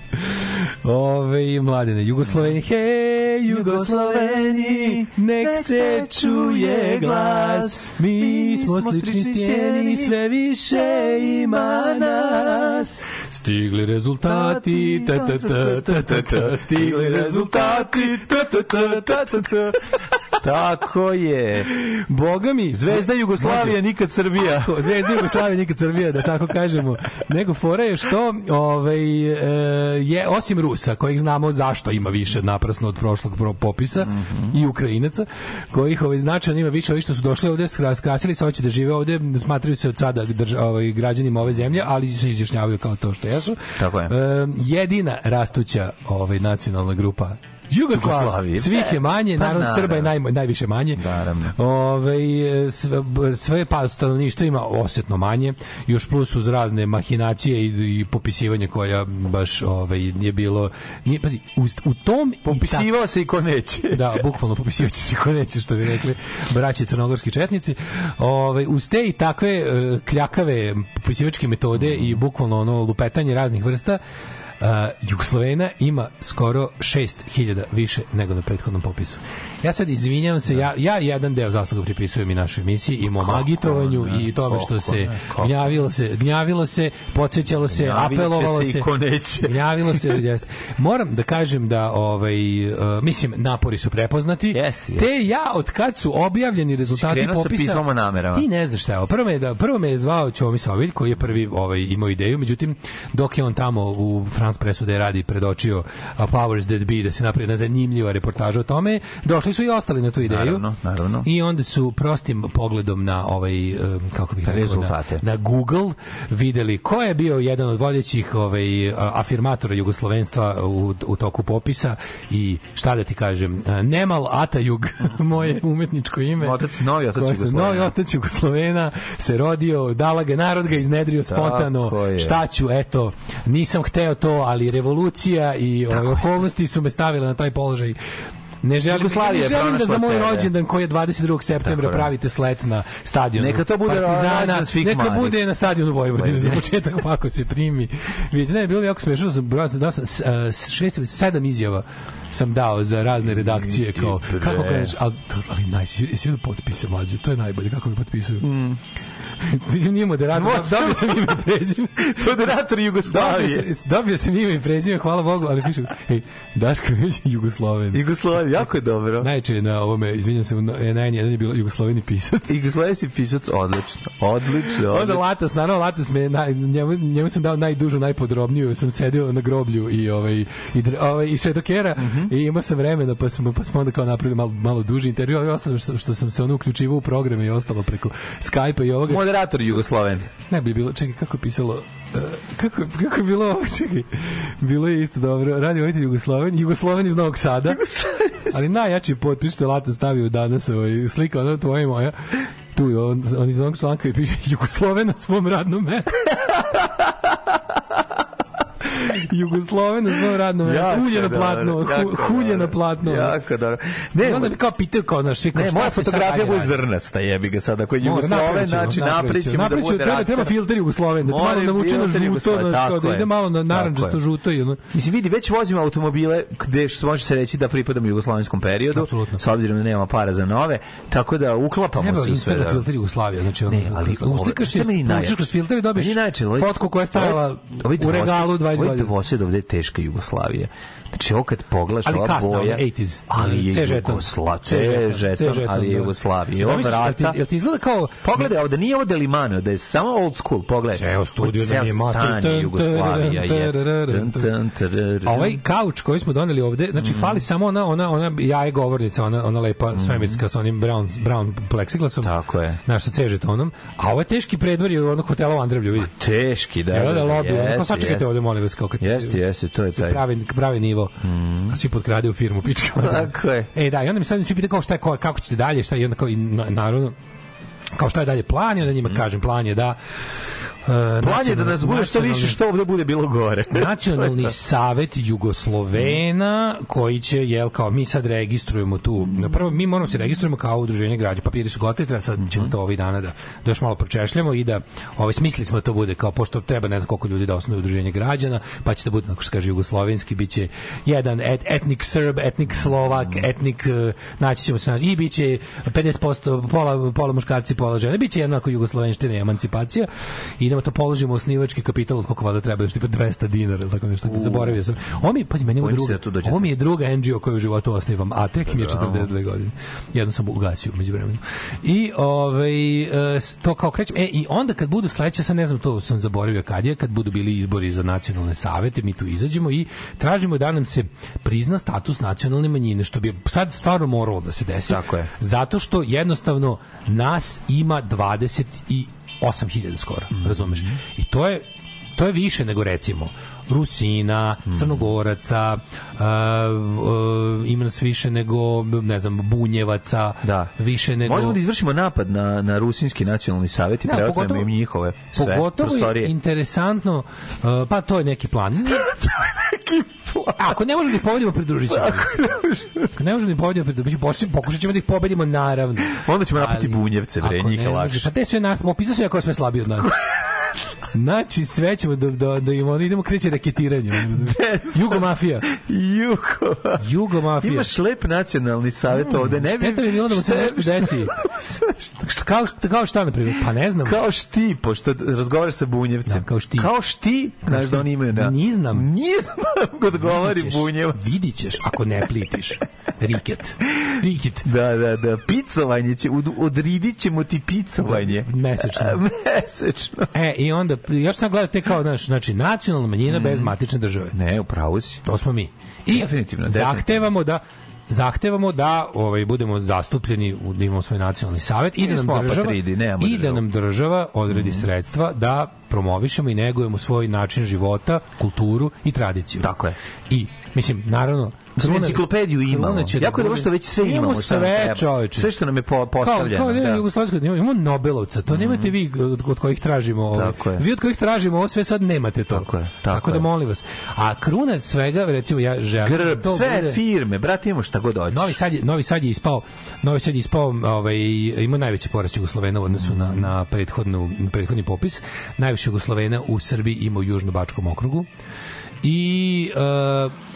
C: Ove, mladene, Jugosloveni, hej, Jugosloveni, nek se čuje glas. Mi smo slični stijeni, sve više ima nas. Stigli rezultati, ta ta ta ta ta ta, stigli rezultati, ta ta ta ta ta ta.
B: Tako je.
C: Boga mi,
B: Zvezda Jugoslavija, nikad Srbija.
C: Ako, Zvezda Jugoslavije nikad Srbija, da tako kažemo. Nego fora je što ovaj, e, je, osim Rusa, kojih znamo zašto ima više naprasno od prošlog pro- popisa, i Ukrajinaca, kojih ovaj, značajno ima više, ovi što su došli ovde, skra- skrasili se, hoće da žive ovde, smatraju se od sada drža, ovaj, građanima ove zemlje, ali se izjašnjavaju kao to što jesu.
B: Tako je.
C: E, jedina rastuća ovaj, nacionalna grupa Jugoslavije. Svih je manje,
B: Pa
C: naravno Srba je naj, najviše manje.
B: Naravno.
C: Ove, sve, sve pa stanovništvo ima osetno manje, još plus uz razne mahinacije i, i popisivanje koja baš ovaj, je bilo... Nije, pazi, u, u tom... i
B: Popisivao se i ko neće.
C: da, bukvalno popisivaće se ko neće, što bi rekli braći crnogorski četnici. Ove, uz te i takve e, kljakave popisivačke metode i bukvalno ono lupetanje raznih vrsta, Uh, Jugoslovena ima skoro 6000 više nego na prethodnom popisu. Ja sad izvinjavam se, ja, ja jedan deo zasluga pripisujem i našoj emisiji i mom agitovanju
B: ne,
C: i tome što se
B: kako
C: gnjavilo se, gnjavilo se, podsjećalo se,
B: Gnjavit će
C: apelovalo
B: se
C: se, gnjavilo se, jeste. Moram da kažem da ovaj uh, mislim napori su prepoznati.
B: Jeste, jeste.
C: Te ja od kad su objavljeni rezultati popisa
B: namerama.
C: Ti ne znaš šta je. Prvo me je da prvo me je zvao Ćomi Sovilj koji je prvi ovaj imao ideju, međutim dok je on tamo u France Da je radi predočio Powers That Be da se napravi jedna zanimljiva reportaža o tome, došli su i ostali na tu ideju.
B: Naravno, naravno.
C: I onda su prostim pogledom na ovaj kako bih rekao na, na Google videli ko je bio jedan od vodećih ovaj afirmatora jugoslovenstva u, u toku popisa i šta da ti kažem Nemal Atajug moje umetničko ime
B: Otac, novi otac
C: se-
B: Jugoslovena.
C: novi otac Jugoslovena se rodio dala ga narod ga iznedrio spontano šta ću eto nisam hteo to ali revolucija i ove, okolnosti su me stavile na taj položaj Ne želim, ne
B: je
C: želim da za moj rođendan koji je 22. septembra
B: Tako je.
C: pravite slet na stadionu
B: Neka to bude
C: Partizana, neka bude na stadionu Vojvodine za početak ako se primi. Vidite, ne, bilo bi jako smešno, sam broj dao sam s- šest ili sedam izjava sam dao za razne redakcije kao kako kažeš, ali, ali najsi, jesi potpise mlađe, to je najbolje, kako mi potpisuju. Mm. Nije moderator,
B: Mo-
C: dobio sam ime i prezime.
B: Moderator Jugoslavije.
C: dobio sam ime i prezime, hvala Bogu, ali pišu, hej, Daško Već Jugosloven.
B: Jugoslavija. jako je dobro.
C: Najče na ovome, izvinjam se, na N1 je bilo jugosloveni pisac.
B: Jugoslovenski pisac, odlično. Odlično.
C: Onda. Latas, naravno Latas me naj, njemu, njemu sam dao najdužu, najpodrobniju, sam sedio na groblju i ovaj i ovaj i svetokera
B: Mhm.
C: i imao sam vremena pa smo pa smo onda kao napravili malo malo duži intervju, a i ostalo što, što sam se ono uključivao u programe i ostalo preko Skype-a i ovoga.
B: Moderator Jugosloven.
C: Ne bi bilo, čekaj, kako je pisalo, e, kako, kako je bilo ovo, čekaj, bilo je isto dobro, radio ovdje Jugosloven, Jugosloven iz Novog Sada, ali najjači potpis što je Lata stavio danas, ovaj, slika, ona tvoja i moja, tu je on, on iz onog članka i piše Jugosloven na svom radnom mestu. Jugosloven na svom radnom mestu, hulje na platno, hulje na platno.
B: Jako dobro.
C: Ne, onda bi kao pitao, kao, znaš, svi kao,
B: Ne,
C: šta
B: moja fotografija bude zrnasta, jebi ga sada. Ako je Jugosloven, znači
C: napravit
B: napričimo
C: ćemo.
B: da bude
C: treba, treba filter Jugosloven, da malo navučeno
B: filter
C: žuto, znaš, da ide malo na naranđasto žuto.
B: Mislim, vidi, već vozimo automobile gde što može se reći da pripadamo jugoslovenskom periodu,
C: Apsolutno.
B: s obzirom da nemamo para za nove, tako da uklapamo se u sve. Da.
C: filter Jugoslavija, znači ono,
B: Ne, ali
C: uslikaš se, pročiš kroz filter i dobiješ fotku koja je stajala
B: ovaj
C: u regalu 20
B: Ovaj
C: godina.
B: dvosed ovde je teška Jugoslavija. Znači, ovo kad pogledaš,
C: Ali
B: ova
C: kasna,
B: boja...
C: ono, 80s.
B: Ali je. Jugosla,
C: C žeton,
B: ali je
C: da.
B: Jugoslavija.
C: Jel ti-
B: vrata...
C: jel ti izgleda kao...
B: Pogledaj ovde, nije ovo Delimano, da je samo old school, pogledaj.
C: Ceo studio da
B: Ceo
C: nije
B: stan je Jugoslavija. je.
C: A ovaj kauč koji smo doneli ovde, znači
B: Mhm.
C: fali samo ona ona ona jaje govornica, ona ona lepa svemirska sa onim brown brown plexiglasom.
B: Tako je.
C: Naš sa C žetonom. A ovo je teški predvor je onog hotela u Andrevlju, vidi.
B: Teški, da.
C: Evo
B: da,
C: da
B: da,
C: lobby, ono, sačekajte ovde, molim vas, kao kad
B: Jeste, jeste, to je taj.
C: pravi, pravi nivo. A svi potkrade u firmu, pička.
B: Tako je.
C: E, da, i onda mi sad svi pitaju kao šta je, ko- kako ćete dalje, šta je, i onda kao, i na- naravno, kao šta je dalje plan, i onda njima kažem, plan je da
B: Plan je da nas bude što više, što ovde bude bilo gore.
C: Nacionalni savet Jugoslovena koji će jel kao mi sad registrujemo tu. Prvo mi moramo se registrujemo kao udruženje građana. Papiri su gotovi, treba sad ćemo to ovih dana da, da još malo pročešljamo i da ovaj smislili smo da to bude kao pošto treba ne znam koliko ljudi da osnuju udruženje građana, pa će da bude kako se kaže jugoslovenski biće jedan et, etnik Srb, etnik Slovak, etnik uh, naći ćemo se i biće 50% pola pola muškarci, pola žene. Biće jednako jugoslovenština i emancipacija. I idemo to položimo osnivački kapital od koliko valjda treba, tipa 200 dinara, ili tako nešto. Zaboravio sam. Ovo mi, pazi, meni ovo druga,
B: da
C: ovo mi je druga NGO koju u životu osnivam, a tek mi je 42 godine. Jedno sam ugasio među vremenu. I ovaj, e, to kao krećem. E, i onda kad budu sledeće, sad ne znam, to sam zaboravio kad je, kad budu bili izbori za nacionalne savete, mi tu izađemo i tražimo da nam se prizna status nacionalne manjine, što bi sad stvarno moralo da se desi.
B: Tako je.
C: Zato što jednostavno nas ima 28.000 skoro, razumeš? I to je to je više nego recimo Rusina, Crnogoraca, uh, uh, ima nas više nego, ne znam, Bunjevaca,
B: Da.
C: više nego...
B: Možemo da izvršimo napad na, na Rusinski nacionalni savjet i
C: Da, pogotovo-
B: im njihove sve
C: Pogotovo je
B: prostorije.
C: interesantno, uh, pa to je neki plan. Nije- Ako ne možemo da ih pobedimo, pridružit ćemo. Ako ne možemo da ih pobedimo, pridružit ćemo. Pokušat ćemo da ih pobedimo, naravno.
B: Onda ćemo napati bunjevce, bre,
C: ako
B: njih je lakše.
C: Pa te sve, na, opisao sam ja ko je sve slabiji od nas. Znači, sve ćemo da, da, da im ono, idemo kreće raketiranje. Jugomafija.
B: Jugo.
C: Jugomafija.
B: Imaš lep nacionalni savjet ovde, ne bi...
C: Šteta bi bilo da mu se nešto desi. Šta- Kao, šta- kao šta, na primjer? Pa ne znam.
B: Kao šti, pošto razgovaraš sa bunjevcem.
C: Da, kao šti.
B: Kao šti, znaš da oni imaju na...
C: Ni znam.
B: Nije znam kod govori bunjevac.
C: Vidit ćeš ako ne plitiš. Riket. Riket.
B: Da, da, da, picovanje će, od, odridit ćemo ti picovanje.
C: Mesečno.
B: Mesečno.
C: E, i onda, još sam gledao te kao, znaš, znači, nacionalna manjina bez matične države.
B: Ne, upravo si.
C: To smo mi. I
B: Definitivno,
C: zahtevamo da zahtevamo da ovaj budemo zastupljeni u da imamo svoj nacionalni savet i da nam
B: Nismo
C: država
B: apatridi, nemamo
C: i da nam država odredi sredstva da promovišemo i negujemo svoj način života, kulturu i tradiciju.
B: Tako je.
C: I mislim naravno Kruna-
B: enciklopediju imamo.
C: Da
B: Jako je dobro što već sve imamo.
C: Imamo sve, čoveče.
B: Sve što nam je po,
C: kao,
B: postavljeno.
C: kao ne,
B: da.
C: jugoslovensko, imamo, imamo Nobelovca, to nemate vi od, od kojih tražimo ovaj.
B: Tako je.
C: Vi od kojih tražimo ovo sve sad nemate to.
B: Tako je, tako
C: da
B: je.
C: molim vas. A kruna svega, recimo ja želim da
B: Grb,
C: to
B: sve
C: bude-
B: firme, brate, imamo šta god hoćeš.
C: Novi Sad je, Novi Sad je ispao, Novi Sad je ispao, ovaj ima najveći porast Jugoslovena u odnosu na na prethodnu na prethodni popis. Najviše Jugoslovena u Srbiji ima u Južnobačkom okrugu. I e,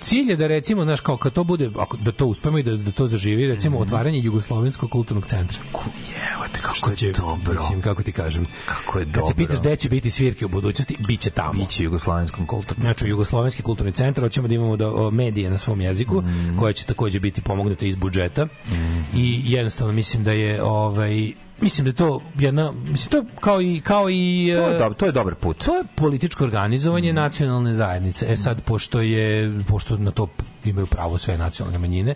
C: cilj je da recimo naš kao kad to bude ako, da to uspemo i da da to zaživi recimo otvaranje jugoslovenskog kulturnog centra.
B: Evo te kako
C: što će,
B: dobro.
C: Mislim, kako ti kažem.
B: Kako je
C: Kad
B: dobro.
C: se pitaš gde će biti svirke u budućnosti, bit će tamo.
B: Biće Jugoslavenskom kulturnom.
C: Znači, Jugoslovenski kulturni centar, hoćemo da imamo da, o, medije na svom jeziku,
B: Mm.
C: koje će takođe biti pomognute iz budžeta. I jednostavno mislim da je ovaj mislim da je to jedna mislim to kao i kao i
B: To je,
C: e,
B: dobar, to je dobar put.
C: To je političko organizovanje
B: Mm.
C: nacionalne zajednice. E sad, pošto je, pošto na to imaju pravo sve nacionalne manjine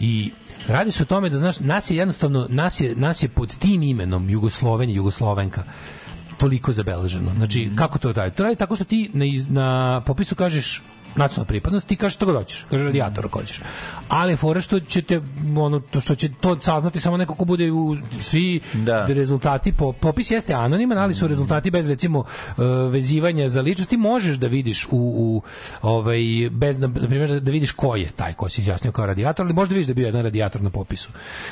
C: i radi se o tome da, znaš, nas je jednostavno, nas je, nas je pod tim imenom Jugosloven i Jugoslovenka toliko zabeleženo. Znači,
B: Mm.
C: kako to radi? To radi tako što ti na, iz- na popisu kažeš nacionalna pripadnost, ti kažeš što god hoćeš, kaže radijator ako hoćeš. Ali fora što će te, ono, to što će to saznati samo neko ko bude u svi
B: Da.
C: rezultati, po, popis jeste anoniman, ali su rezultati bez recimo e, vezivanja za ličnost, ti možeš da vidiš u, u ovaj, bez, na, na primjer, da vidiš ko je taj ko se izjasnio kao radijator, ali možda vidiš da je bio jedan radijator na popisu.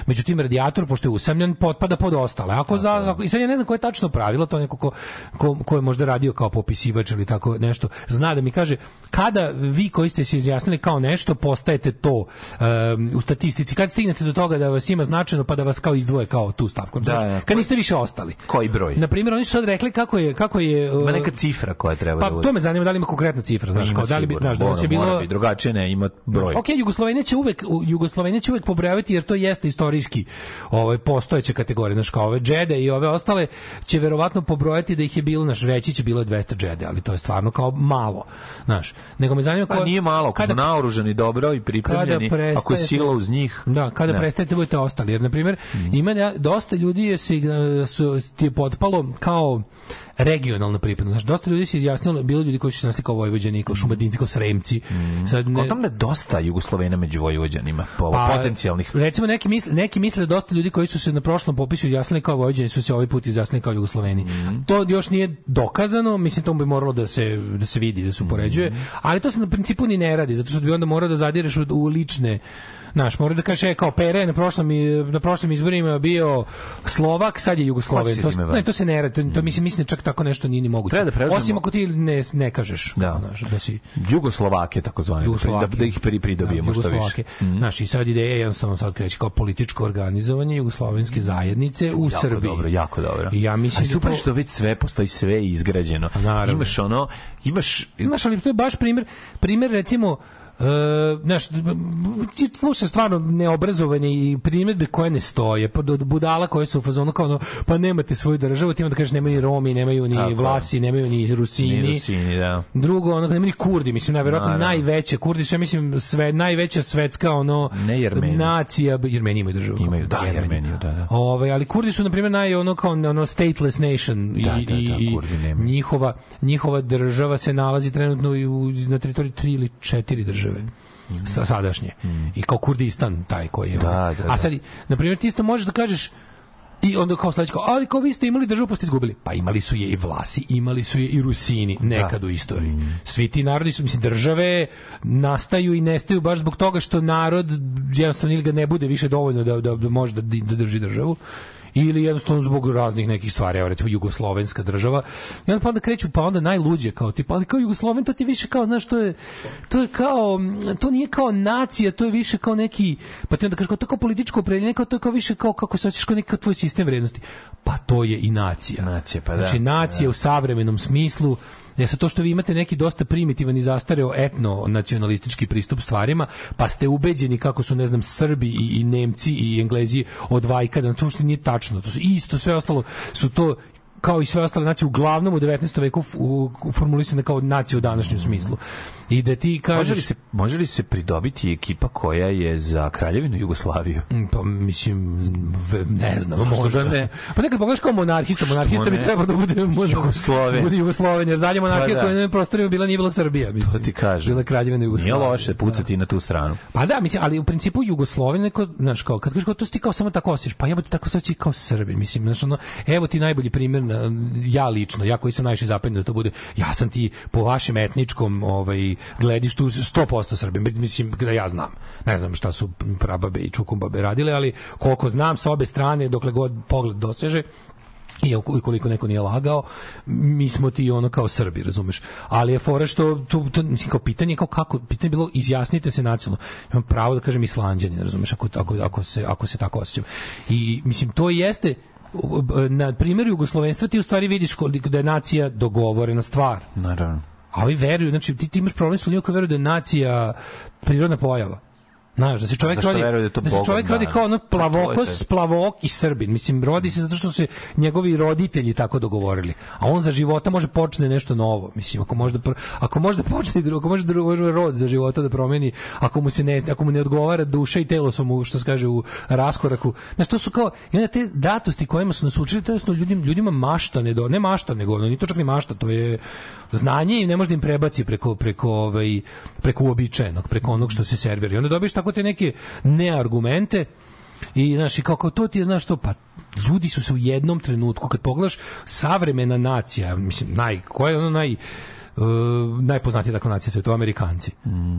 C: Međutim, radijator, pošto je usamljen, potpada pod ostale. Ako za, ako, I sad ja ne znam koje je tačno pravilo, to neko ko, ko, ko je možda radio kao popisivač ili tako nešto, zna da mi kaže, kada vi koji ste se izjasnili kao nešto, postajete to um, u statistici, kad stignete do toga da vas ima značajno, pa da vas kao izdvoje kao tu stavku.
B: Da, da.
C: Kad niste više ostali.
B: Koji broj?
C: Na primjer, oni su sad rekli kako je kako je uh,
B: neka cifra koja treba da
C: pa to me zanima da li ima konkretna cifra, znaš,
B: Ima
C: kao da li bi znaš da
B: mora
C: bilo
B: biti, drugačije ne, ima broj.
C: Ok, Jugoslovenija će uvek Jugoslovenija će uvek pobrojavati jer to jeste istorijski ovaj postojeća kategorija, znači kao ove džede i ove ostale će verovatno pobrojati da ih je bilo naš reći će bilo je 200 džede, ali to je stvarno kao malo, znaš. Nego me zanima
B: Pa nije malo, ako su naoružani dobro i pripremljeni,
C: kada
B: ako je
C: prestajete-
B: sila uz njih.
C: Da, kada
B: ne.
C: prestajete budete ostali. Jer, na primjer, ima ja- dosta ljudi je se, su, ti je potpalo kao regionalna pripadnost. Znači, dosta ljudi se izjasnilo, bilo ljudi koji su se nasli kao Vojvođani, kao Šumadinci, kao Sremci. Sad ne,
B: tome je dosta Jugoslovena među Vojvođanima, po,
C: Pa,
B: potencijalnih.
C: Recimo neki misle, neki misle da dosta ljudi koji su se na prošlom popisu izjasnili kao Vojvođani su se ovaj put izjasnili kao Jugosloveni.
B: Mhm.
C: To još nije dokazano, mislim to bi moralo da se da se vidi, da se upoređuje,
B: Mhm.
C: ali to se na principu ni ne radi, zato što bi onda morao da zadireš u, u lične Znaš, mora da kažeš, e, kao Pere na prošlom, na prošlim izborima bio Slovak, sad je Jugosloven.
B: se
C: To,
B: bavi?
C: ne, to se ne radi, to, to mislim, mislim da čak tako nešto nije ni moguće.
B: Da
C: Osim ako ti ne, ne kažeš.
B: Da.
C: Znaš, da si
B: Jugoslovake, takozvane, da, da, da ih pri, pridobijemo
C: Da,
B: što više.
C: I sad ideja je jednostavno sad kreće kao političko organizovanje jugoslovenske zajednice u
B: jako
C: Srbiji.
B: dobro, jako dobro.
C: I ja mislim da
B: super
C: to-
B: što već sve postoji, sve izgrađeno.
C: naravno.
B: Imaš ono, imaš...
C: Znaš, ali to je baš primjer, primjer recimo, Uh, znaš, slušaš stvarno neobrazovanje i primjedbe koje ne stoje, pa budala koje su u fazonu kao ono, pa nemate svoju državu, ti onda kažeš nemaju ni Romi, nemaju ni
B: Tako.
C: Vlasi, nemaju ni Rusini.
B: Ni Rusini, da.
C: Drugo, ono, nema ni Kurdi, mislim, najverovatno
B: Naravno.
C: najveće, Kurdi su, ja mislim, sve, najveća svetska, ono,
B: Ne Jermeni.
C: nacija, Jermeni imaju državu.
B: Imaju, da, Jermeniju, da, da.
C: Ovaj, ali Kurdi su na primjer naj ono kao ono stateless nation
B: Da,
C: i,
B: da, da,
C: i
B: Kurdi nemaju.
C: njihova njihova država se nalazi trenutno i u, na teritoriji tri ili četiri države. Sa, sadašnje. I kao Kurdistan taj koji je.
B: Mm. Da, da, da.
C: A sad, na primjer, ti isto možeš da kažeš i onda kao sledeće kao, ali kao vi ste imali državu pa ste izgubili. Pa imali su je i Vlasi, imali su je i Rusini nekad u istoriji.
B: Mm.
C: Svi ti narodi su, mislim, države nastaju i nestaju baš zbog toga što narod jednostavno ili ga ne bude više dovoljno da, da, da može da, da drži državu ili jednostavno zbog raznih nekih stvari, evo recimo jugoslovenska država. I onda pa onda kreću, pa onda najluđe kao tipa, ali kao Jugosloven to ti više kao, znaš, to je, to je kao, to nije kao nacija, to je više kao neki, pa ti onda kažeš kao to kao političko opredeljenje, kao to je kao više kao kako se hoćeš kao neki tvoj sistem vrednosti. Pa to je i nacija.
B: Nacija, pa da.
C: Znači nacija u savremenom smislu je sa to što vi imate neki dosta primitivan i zastareo etno nacionalistički pristup stvarima, pa ste ubeđeni kako su ne znam Srbi i, i Nemci i Englezi od vajkada, to što nije tačno. To su isto sve ostalo su to kao i sve ostale nacije uglavnom u 19. veku formulisane kao nacije u današnjem smislu. I da ti kažeš
B: Može li, se, može li se pridobiti ekipa koja je za kraljevinu Jugoslaviju?
C: Mm, Pa mislim, ne znam, možda.
B: da ne?
C: Pa nekad pogledaš kao monarhista, monarhista bi trebao da bude možda,
B: Jugosloven.
C: Bude Jugosloven, jer zadnja monarhija
B: Pa da.
C: koja na prostorima bila nije bila Srbija, mislim.
B: To ti kažem.
C: Bila je kraljevina
B: Nije
C: Jugoslavija.
B: loše pucati na tu stranu.
C: Pa da, mislim, ali u principu Jugoslovija neko, znaš, kao, kad kažeš kao, to si ti kao samo tako osjećaš, pa jebote tako se osjeća i kao Srbi, mislim, znaš, ono, evo ti najbolji primjer, na- ja lično, ja koji sam najviše zapanjen da to bude, ja sam ti po vašem etničkom ovaj, gledištu 100% Srbi, mislim, da ja znam, ne znam šta su prababe i čukumbabe radile, ali koliko znam sa obe strane, dokle god pogled doseže, i ukoliko neko nije lagao, mi smo ti ono kao Srbi, razumeš. Ali je fora što to, to mislim kao pitanje kao kako pitanje je bilo izjasnite se nacionalno. Imam pravo da kažem Islanđanin, razumeš, ako ako ako se ako se tako osjećam. I mislim to jeste na primjeru jugoslovenstva ti u stvari vidiš koliko da je nacija dogovorena stvar.
B: Naravno.
C: A ovi veruju, znači ti, ti imaš problem s ljudima koji veruju da je nacija prirodna pojava. Znaš, da se čovjek rodi,
B: da
C: da se čovjek rodi kao ono plavokos, plavok i srbin. Mislim, rodi se zato što su se njegovi roditelji tako dogovorili. A on za života može počne nešto novo. Mislim, ako može da, ako može da počne, drugo, ako može da drugo rod za života da promeni, ako mu se ne, ako mu ne odgovara duša i telo su mu, što se kaže, u raskoraku. Znaš, to su kao, i onda te datosti kojima su nas učili, to ljudima, ljudima mašta, ne, do, ne mašta, nego, ono, ni to čak ni mašta, to je znanje i ne može da im prebaci preko, preko, ovaj, preko uobičajenog, preko onog što se servira. I onda dobiješ tako te neke neargumente i znaš, i kao, kao to ti je, znaš to, pa ljudi su se u jednom trenutku, kad pogledaš savremena nacija, mislim, naj, koja je ono naj, Uh, najpoznatija takva nacija to je to Amerikanci.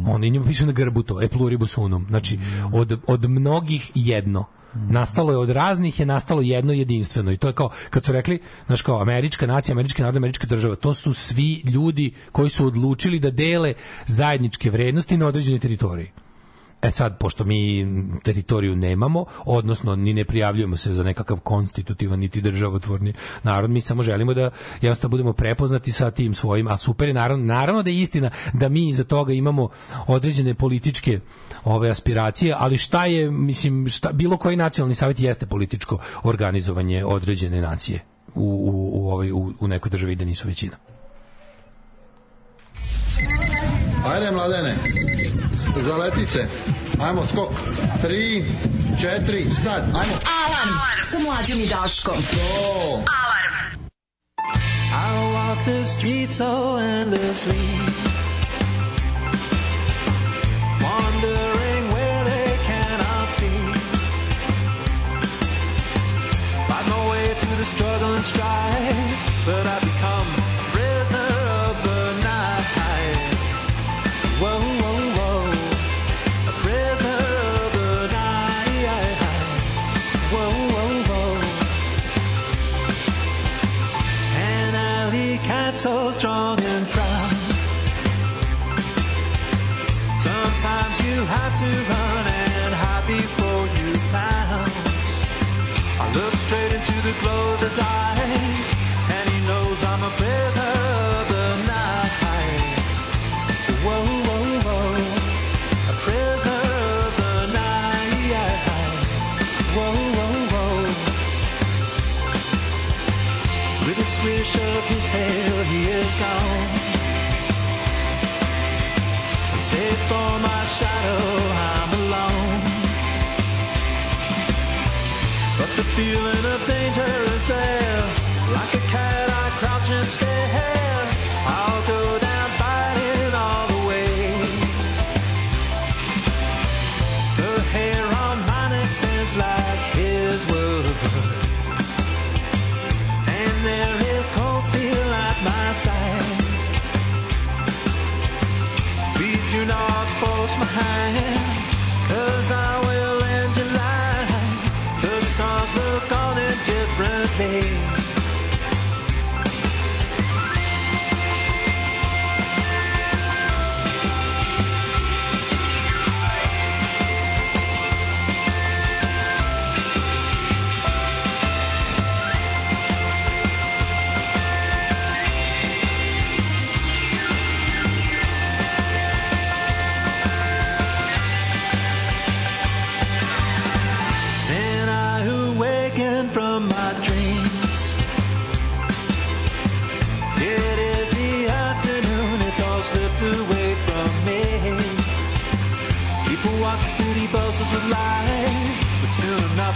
C: Oni njima piše na grbu to, e pluribus unum. Znači, od, od mnogih jedno. Nastalo je od raznih je nastalo jedno jedinstveno i to je kao kad su rekli znaš kao američka nacija, američki narod, američka država, to su svi ljudi koji su odlučili da dele zajedničke vrednosti na određenoj teritoriji. E sad, pošto mi teritoriju nemamo, odnosno ni ne prijavljujemo se za nekakav konstitutivan niti državotvorni narod, mi samo želimo da jednostavno budemo prepoznati sa tim svojim, a super je naravno, naravno da je istina da mi iza toga imamo određene političke ove aspiracije, ali šta je, mislim, šta, bilo koji nacionalni savjet jeste političko organizovanje određene nacije u, u, u, ovoj, u, u nekoj državi da nisu većina.
L: Ajde, mladene, zaleti se. Ajmo, skok. Tri, četiri, sad, ajmo.
E: Alarm sa mlađom i Daškom. Alarm.
M: I walk the streets so endlessly, wondering where they cannot see. Find my way through the struggle and strife, but I become so strong and proud. Sometimes you have to run and hide before you bounce. I look straight into the glow of his eyes, and he knows I'm a prisoner feeling of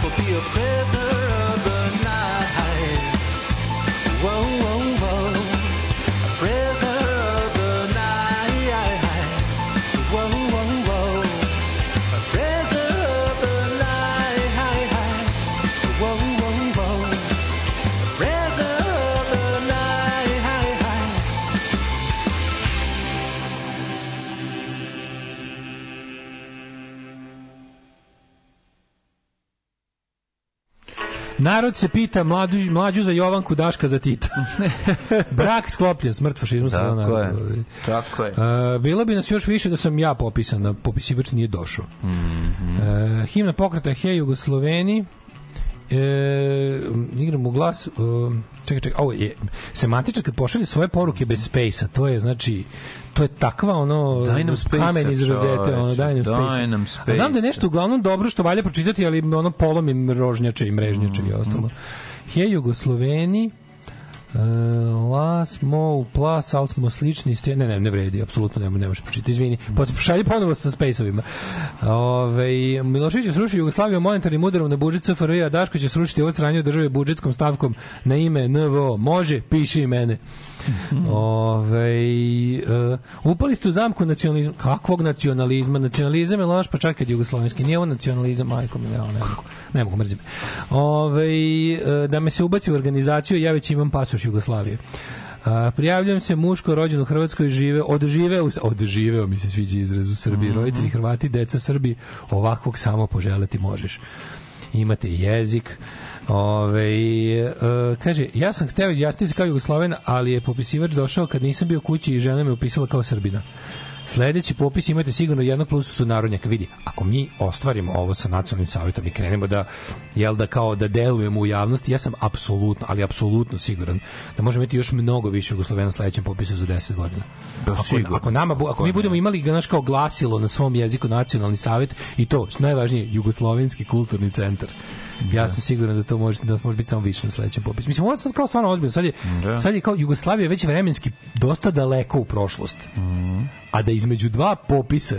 M: will be a president.
C: Narod se pita mlađu, mlađu za Jovanku, Daška za Tita. Brak sklopljen, smrt fašizmu.
B: Tako je. Tako je.
C: E, bilo bi nas još više da sam ja popisan, da popisivač nije došao.
B: Mhm.
C: E, himna pokreta Hej Jugosloveni. E, igram u glas... Um, čekaj, čekaj, ovo je semantičar kad pošalje svoje poruke bez space-a, to je znači to je takva ono
B: Daj nam space-a,
C: kamen iz rozete, ono daj nam
B: daj
C: space.
B: nam
C: A Znam da je nešto uglavnom dobro što valja pročitati, ali ono polomim rožnjače i mrežnjače i ostalo. Je Jugosloveni, Uh, la smo u plas, smo slični ste... Ne, ne, ne vredi, apsolutno ne, ne možeš pročitati, izvini. Pošalji ponovo sa spaceovima. Ove, Milošević će srušiti Jugoslaviju monetarnim udarom na budžet SFRJ, a Daško će srušiti ovo sranje države budžetskom stavkom na ime NVO. Može, piši i mene. Ove, uh, upali ste u zamku nacionalizma. Kakvog nacionalizma? Nacionalizam je loš, pa čak kad jugoslovenski. Nije ovo nacionalizam, majko mi, ne, ne mogu, ne mogu mrzim. Ove, uh, da me se ubaci u organizaciju, ja već imam pasoš Jugoslavije. A, prijavljujem se muško rođen u Hrvatskoj žive odžive u odživeo mi se sviđa izraz u Srbiji
B: Mhm.
C: roditelji Hrvati deca Srbi ovakvog samo poželeti možeš imate jezik Ove, e, kaže, ja sam hteo izjasniti se kao Jugosloven, ali je popisivač došao kad nisam bio kući i žena me upisala kao Srbina. Sledeći popis imate sigurno jednog plusu su narodnjaka. Vidi, ako mi ostvarimo ovo sa nacionalnim savjetom i krenemo da, jel da kao da delujemo u javnosti, ja sam apsolutno, ali apsolutno siguran da možemo imati još mnogo više Jugoslovena na sledećem popisu za 10 godina. Ako,
B: sigurno.
C: ako, nama, bu- ako mi budemo imali ga naš kao glasilo na svom jeziku nacionalni savjet i to, što najvažnije, Jugoslovenski kulturni centar. Ja sam siguran da to može da može biti samo više na sledećem popisu. Mislim, ovo je sad kao stvarno ozbiljno. Sad je,
B: Da.
C: sad je kao Jugoslavija već vremenski dosta daleko u prošlost. A da između dva popisa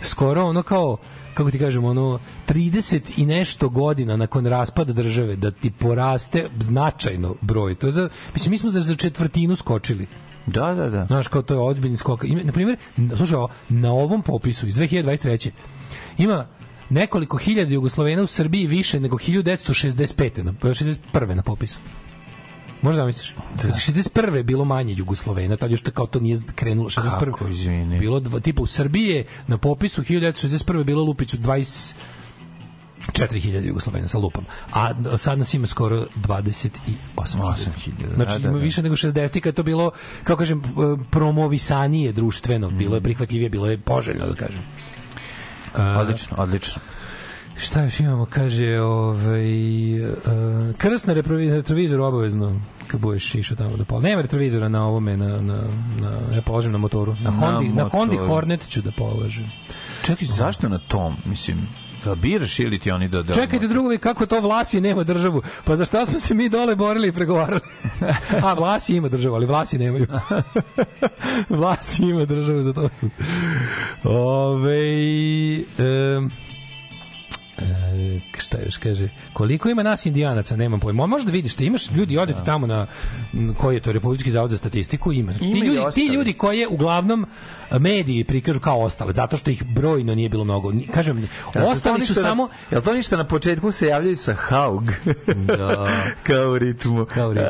C: skoro ono kao kako ti kažemo, ono 30 i nešto godina nakon raspada države da ti poraste značajno broj. To je za, mislim, mi smo za, za četvrtinu skočili.
B: Da, da, da.
C: Znaš, kao to je ozbiljni skok. Na primjer, slušaj, na ovom popisu iz 2023. ima nekoliko hiljada Jugoslovena u Srbiji više nego 1965. Na, 61. na popisu. Možda misliš? Da. 61. je bilo manje Jugoslovena, tad još kao to nije krenulo. 61.
B: Kako, izvini?
C: Bilo dva, tipa u Srbiji je na popisu 1961. bilo lupiću 20 4000 Jugoslovena sa lupom. A sad nas ima skoro 28.000.
B: 8.000,
C: Znači
B: da, da,
C: ima
B: da.
C: više nego 60 kad to bilo kako kažem promovisanije društveno, bilo je prihvatljivije, bilo je poželjno da kažem.
B: Odlično, odlično.
C: Šta još imamo? Kaže, ovaj, uh, krst na retrovizoru obavezno kad budeš išao tamo do pola. Nema retrovizora na ovome, na, na, na, ja položim na motoru. Na,
B: Na
C: Hondi, na, Hondi. Hornet ću da položim.
B: Čekaj, zašto na tom? Mislim, da biraš ili ti oni da... da
C: Čekajte drugovi, kako to Vlasi nema državu? Pa za šta smo se mi dole borili i pregovarali? A, Vlasi ima državu, ali Vlasi nemaju. Vlasi ima državu za to. Ove, um, E, šta još kaže koliko ima nas indijanaca nemam pojma može da vidiš da imaš ljudi odete tamo na koji je to republički zavod za statistiku ima, Znači,
B: Ima
C: ti ljudi ti ljudi koje uglavnom a, mediji prikažu kao ostale zato što ih brojno nije bilo mnogo kažem
B: to
C: ostali su samo
B: Na, jel to ništa na početku se javljaju sa Haug?
C: da
B: Kao ritmu.
C: Kao ritmu.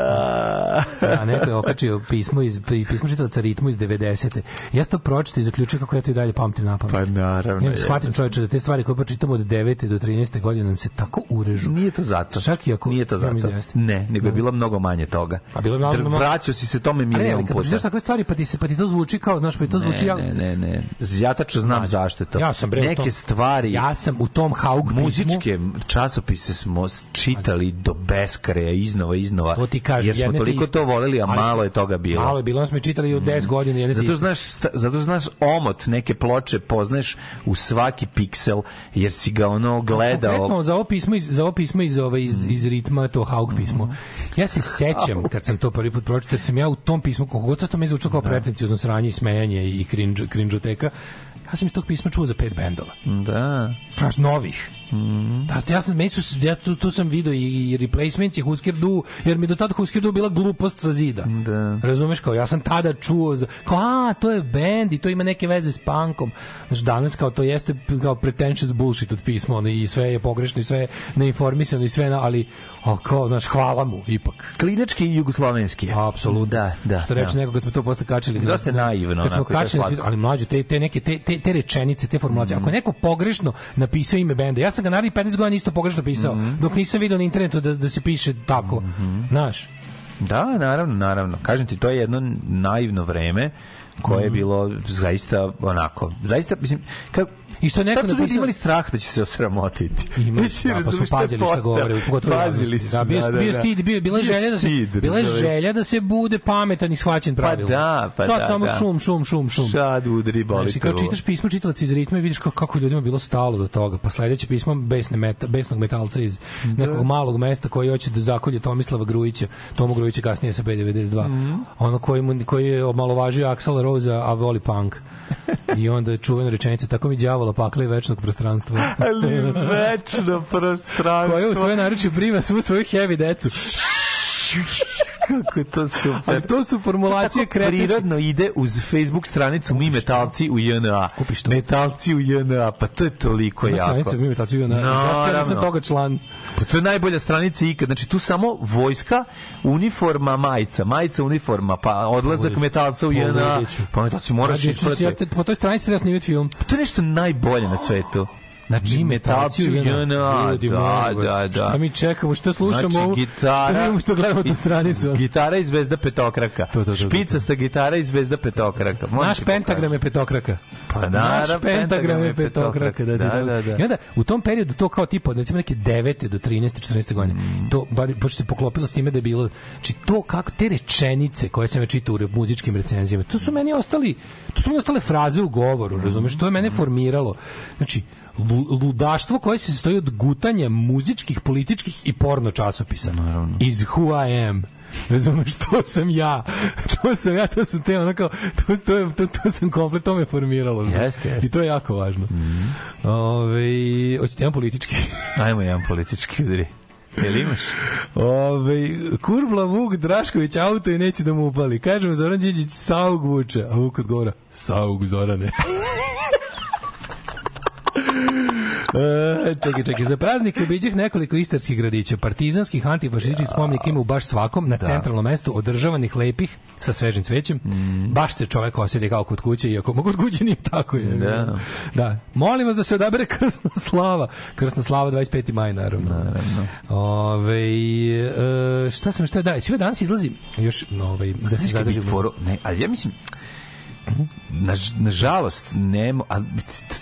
C: Ja, neko je okačio pismo iz pismo čitalaca ritmu iz 90. Ja sam to pročitao i zaključio kako ja to i dalje pamtim na pamet.
B: Pa naravno.
C: Ja shvatim čoveče da te stvari koje pročitamo od 9. do 13. godine nam se tako urežu.
B: Nije to zato.
C: Čak i ako
B: Nije to zato.
C: da.
B: Ne, nego je bilo mnogo manje toga.
C: A bilo je
B: Dr-
C: malo-
B: Vraćao si se tome milion
C: ali kad
B: puta.
C: pročitaš takve stvari pa ti se pa ti to zvuči kao znaš pa ti to zvuči
B: ne, ne, ne, ne. Ja tačno znam
C: Mlađe.
B: zašto je to.
C: Ja sam bre u
B: Neke
C: tom-
B: stvari
C: Ja sam u tom Haug
B: muzičke časopise smo čitali do beskareja iznova iznova.
C: To ti kažem,
B: jer smo toliko to voleli, a malo je toga bilo.
C: Malo je bilo, smo čitali od 10 godina. jedne te
B: Zato znaš, zato znaš omot neke ploče poznaješ u svaki piksel jer si ga ono gledao.
C: Konkretno za ovo pismo iz za ovo pismo iz ove iz, iz ritma to Haug pismo. Ja se sećam kad sam to prvi put pročitao, jer sam ja u tom pismu kako god to me zvučalo kao pretenciozno sranje i smejanje i cringeoteka. Ja sam iz tog pisma čuo za pet bendova.
B: Da.
C: Znaš, novih. Da, ja sam, meni su, ja tu, tu sam video i, i replacements i Husker Du, jer mi do tada Husker Du bila glupost sa zida.
B: Da.
C: Razumeš, kao ja sam tada čuo, za, kao a, to je bend i to ima neke veze s punkom. Znaš, danas kao to jeste kao pretentious bullshit od pisma, ono, i sve je pogrešno i sve je neinformisano i sve, na, ali o, kao, znaš, hvala mu, ipak.
B: Klinički i jugoslovenski.
C: Apsolutno.
B: Da, da.
C: Što reče
B: da.
C: neko kad smo to posle kačili.
B: Dosta je naivno,
C: Kad smo kačili, ali mlađe, te, te neke, te, te, te rečenice, te formulacije.
B: Mhm.
C: Ako je neko pogrešno napisao ime benda, ja sam ga naravno 15 godina isto pogrešno pisao,
B: Mhm.
C: dok nisam video na internetu da, da se piše tako. Znaš,
B: Da, naravno, naravno. Kažem ti, to je jedno naivno vreme koje
C: Mhm.
B: je bilo zaista onako, zaista, mislim, ka,
C: I što neko
B: su ljudi
C: napisao-
B: imali strah da će se osramotiti.
C: Imali, da, pa su pazili šta govore,
B: Pazili
C: javnosti.
B: su.
C: Da, bio, bio stid, bio, bila želja da se, bila želja da se bude pametan i shvaćen
B: Pa
C: pravilno.
B: da, pa
C: Sad
B: da,
C: samo
B: da.
C: šum, šum, šum, šum.
B: Sad udri, boli
C: Znači, kao čitaš pismo čitalac iz ritma i vidiš kako, kako ljudima bilo stalo do toga. Pa sledeće pismo besne meta, besnog metalca iz nekog malog mesta koji hoće da zakolje Tomislava Grujića. Tomu Grujića kasnije sa B92.
B: Mhm.
C: Ono koji, mu, koji je omalovažio Axel Rosa, a voli punk. I onda je čuvena rečenica, tako mi đavola pakla i večnog prostranstva.
B: Ali večno prostranstvo.
C: Koja u svoje naručje prima svu svoju heavy decu.
B: Kako to super.
C: Ali to su formulacije kretenske.
B: prirodno ide uz Facebook stranicu Mi metalci u JNA.
C: Kupiš to.
B: Metalci u JNA, pa to je toliko
C: Ima
B: jako.
C: stranica mi metaciju na zašto ja nisam toga član.
B: Pa to je najbolja stranica ikad. Znači tu samo vojska, uniforma, majica, majica, uniforma, pa odlazak
C: Poludeću.
B: metalca u JNA. Pa metalci moraš
C: Znači,
B: isprati.
C: ja po toj stranici treba snimiti film.
B: Pa to je nešto najbolje na svetu. Znači,
C: Mi
B: metalci JNA, da, da, da.
C: Šta mi čekamo, šta slušamo
B: Znači,
C: ovo?
B: gitara,
C: Šta mi što gledamo tu stranicu?
B: Gitara i zvezda petokraka.
C: to, to, to.
B: Špicasta gitara i zvezda petokraka. Možeš
C: Naš
B: ti
C: pentagram je petokraka.
B: Pa
C: Naš
B: naravno,
C: pentagram je petokraka. Da, da,
B: Da, da, da.
C: I onda u tom periodu to kao tipa recimo neke 9. do 13. 14. godine.
B: Mm.
C: To bar baš se poklopilo s time da je bilo znači to kako te rečenice koje sam ja čitao u muzičkim recenzijama. To su meni ostali to su meni ostale fraze u govoru, razumeš? To je mene formiralo. Znači ludaštvo koje se sastoji od gutanja muzičkih, političkih i porno časopisa. Iz Who I Am. Razumeš, to sam ja. To sam ja, to su te onako, to, to, to, to sam komplet, to me formiralo.
B: Jeste, jeste.
C: I to je jako važno. Ove, hoćete jedan politički?
B: Ajmo jedan politički udri. Jel imaš?
C: Ove, Kurbla Vuk Drašković auto i neće da mu upali. Kaže mu Zoran Đinđić, saug vuče. A Vuk odgovora, saug Zorane. E, čekaj, čekaj, za praznike obiđeh nekoliko istarskih gradića, partizanskih, antifašističkih spomenika ima u baš svakom, na centralnom mestu održavanih lepih sa svežim cvećem. Baš se čovek osjeti kao kod kuće, iako mu kod kuće nije tako. Je.
B: Da.
C: da. Molim vas da se odabere krsna slava. Krsna slava 25. maj, naravno.
B: Naravno.
C: Ove, e, šta sam šta da, sve danas izlazi još ovaj da se zadržimo.
B: ne, ali ja mislim, na, nažalost, nemo, a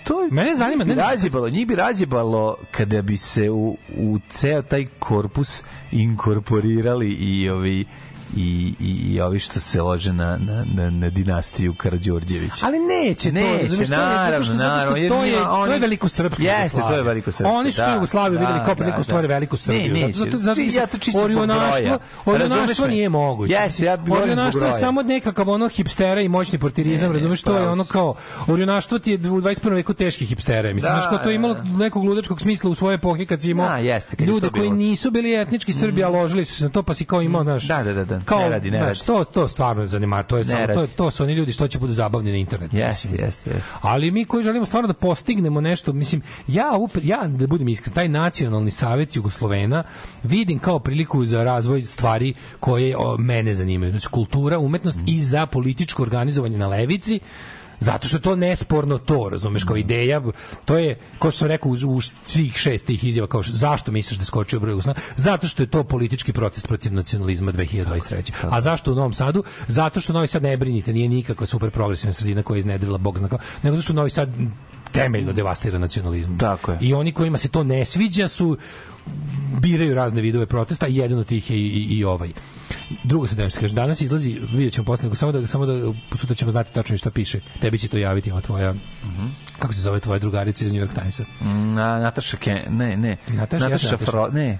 B: to je,
C: Mene zanima, ne,
B: razjebalo, njih bi razjebalo kada bi se u, u ceo taj korpus inkorporirali i ovi i, i, i ovi što se lože na, na, na, na dinastiju Karađorđević.
C: Ali neće, to,
B: Neće,
C: razumeš, to zato
B: naravno,
C: što,
B: naravno, jer
C: to je,
B: njima
C: to je
B: oni-
C: veliko srpsko
B: Jeste, to je veliko srpsko,
C: Oni su
B: da,
C: Jugoslaviju
B: da,
C: videli kao
B: da,
C: priliku
B: da.
C: stvari veliku
B: Ne,
C: Srbiju.
B: neće.
C: zato, zato, zato,
B: Ja to čisto
C: orionaštvo.
B: Razumeš
C: orionaštvo nije moguće.
B: Jeste, ja bi volio zbog
C: Orionaštvo je samo nekakav ono hipstera i moćni portirizam,
B: Ne, ne,
C: razumeš, to je
B: pravo
C: ono kao, orionaštvo ti je u 21. veku teški hipstera. Mislim,
B: Da,
C: znaš, kao to je imalo
B: da.
C: nekog ludačkog smisla u svoje epohe kad si imao
B: Da,
C: ljude koji nisu bili etnički Srbi, a ložili su se na to, pa si kao imao, znaš,
B: Da, da, da, da.
C: kao,
B: Ne radi, ne radi.
C: to, to stvarno zanimljivo, to je samo, to, to su oni ljudi što će bude zabavni na internetu.
B: Jeste, jeste, jeste.
C: Ali mi koji želimo stvarno da postignemo nešto, mislim, ja, upet, ja da budem iskren, taj nacionalni savjet Jugoslovena vidim kao priliku za razvoj stvari koje o, mene zanimaju. Znači, kultura, umetnost i za političko organizovanje na levici, Zato što to nesporno to, razumeš, kao ideja, to je, kao što sam rekao, u, u svih šest tih izjava, kao što, zašto misliš da skočio broj usna? Zato što je to politički protest protiv nacionalizma 2023. A zašto u Novom Sadu? Zato što Novi Sad ne brinite, nije nikakva super progresivna sredina koja je iznedrila Bog zna kao, nego zato što Novi Sad temeljno devastira nacionalizam.
B: Tako je.
C: I oni kojima se to ne sviđa su biraju razne vidove protesta i jedan od tih je i, i, i ovaj. Drugo se nešto kaže, danas izlazi, vidjet ćemo posle, samo da, samo da sutra ćemo znati tačno šta piše. Tebi će to javiti ova tvoja, kako se zove tvoja drugarica iz New York Timesa?
B: Na, Nataša Ken, ne, ne.
C: Nataša,
B: Nataša
C: Nataša.
B: Fro, ne.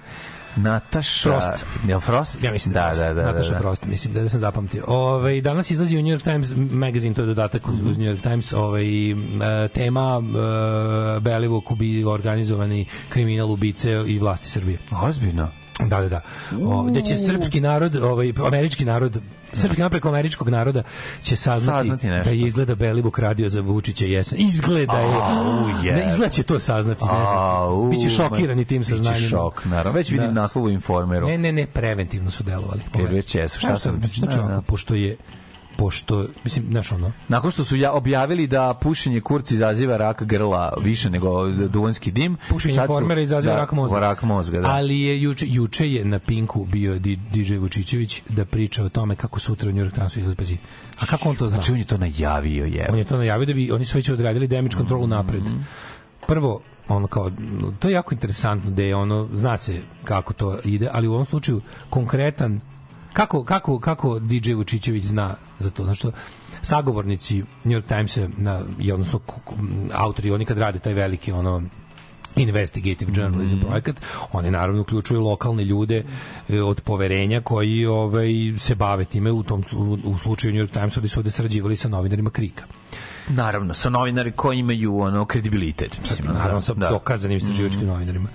B: Nataša...
C: Frost.
B: Jel Frost?
C: Ja mislim
B: da,
C: Frost.
B: da, da,
C: Nataša
B: da, da.
C: Frost, mislim da, da sam zapamtio. Ove, danas izlazi u New York Times magazine, to je dodatak uz, uz New York Times, ovaj, e, tema e, Belivuk ubi organizovani kriminal ubice i vlasti Srbije.
B: Ozbiljno.
C: Da, da, da. O, gde će srpski narod, ovaj američki narod, srpski narod preko američkog naroda će saznati,
B: Saznati
C: da je izgleda Belivuk radio za Vučića jesen. Izgleda je.
B: Je.
C: Ne, izgleda će to saznati, ne znam. Biće šokirani tim
B: biće
C: saznanjem.
B: šok, naravno. Već vidim
C: Da.
B: naslov u informeru.
C: Ne, ne, ne, preventivno su delovali.
B: Jer već jesu, šta sam-
C: Znači,
B: da, da.
C: pošto je pošto, mislim, znaš ono,
B: Nakon što su ja objavili da pušenje kurci izaziva rak grla više nego duvanski dim.
C: pušenje
B: sad su-
C: formera izaziva
B: da,
C: rak mozga.
B: Rak mozga, da.
C: Ali je juče, juče je na Pinku bio DJ Vučićević da priča o tome kako sutra u New York Timesu izlazi. A kako on to zna?
B: Znači on je to najavio, je.
C: On je to najavio da bi oni su već odradili damage kontrolu napred. Prvo, ono kao, to je jako interesantno da je ono, zna se kako to ide, ali u ovom slučaju konkretan kako, kako, kako DJ Vučićević zna za to, znači sagovornici New York Timesa na, i odnosno autori, oni kad rade taj veliki ono investigative journalism projekat, oni naravno uključuju lokalne ljude e, od poverenja koji ovaj se bave time u tom u slučaju New York Timesa gde su ovde sarađivali sa novinarima Krika.
B: Naravno, sa novinari koji imaju ono kredibilitet, mislim.
C: naravno sa
B: da.
C: dokazanim istraživačkim novinarima.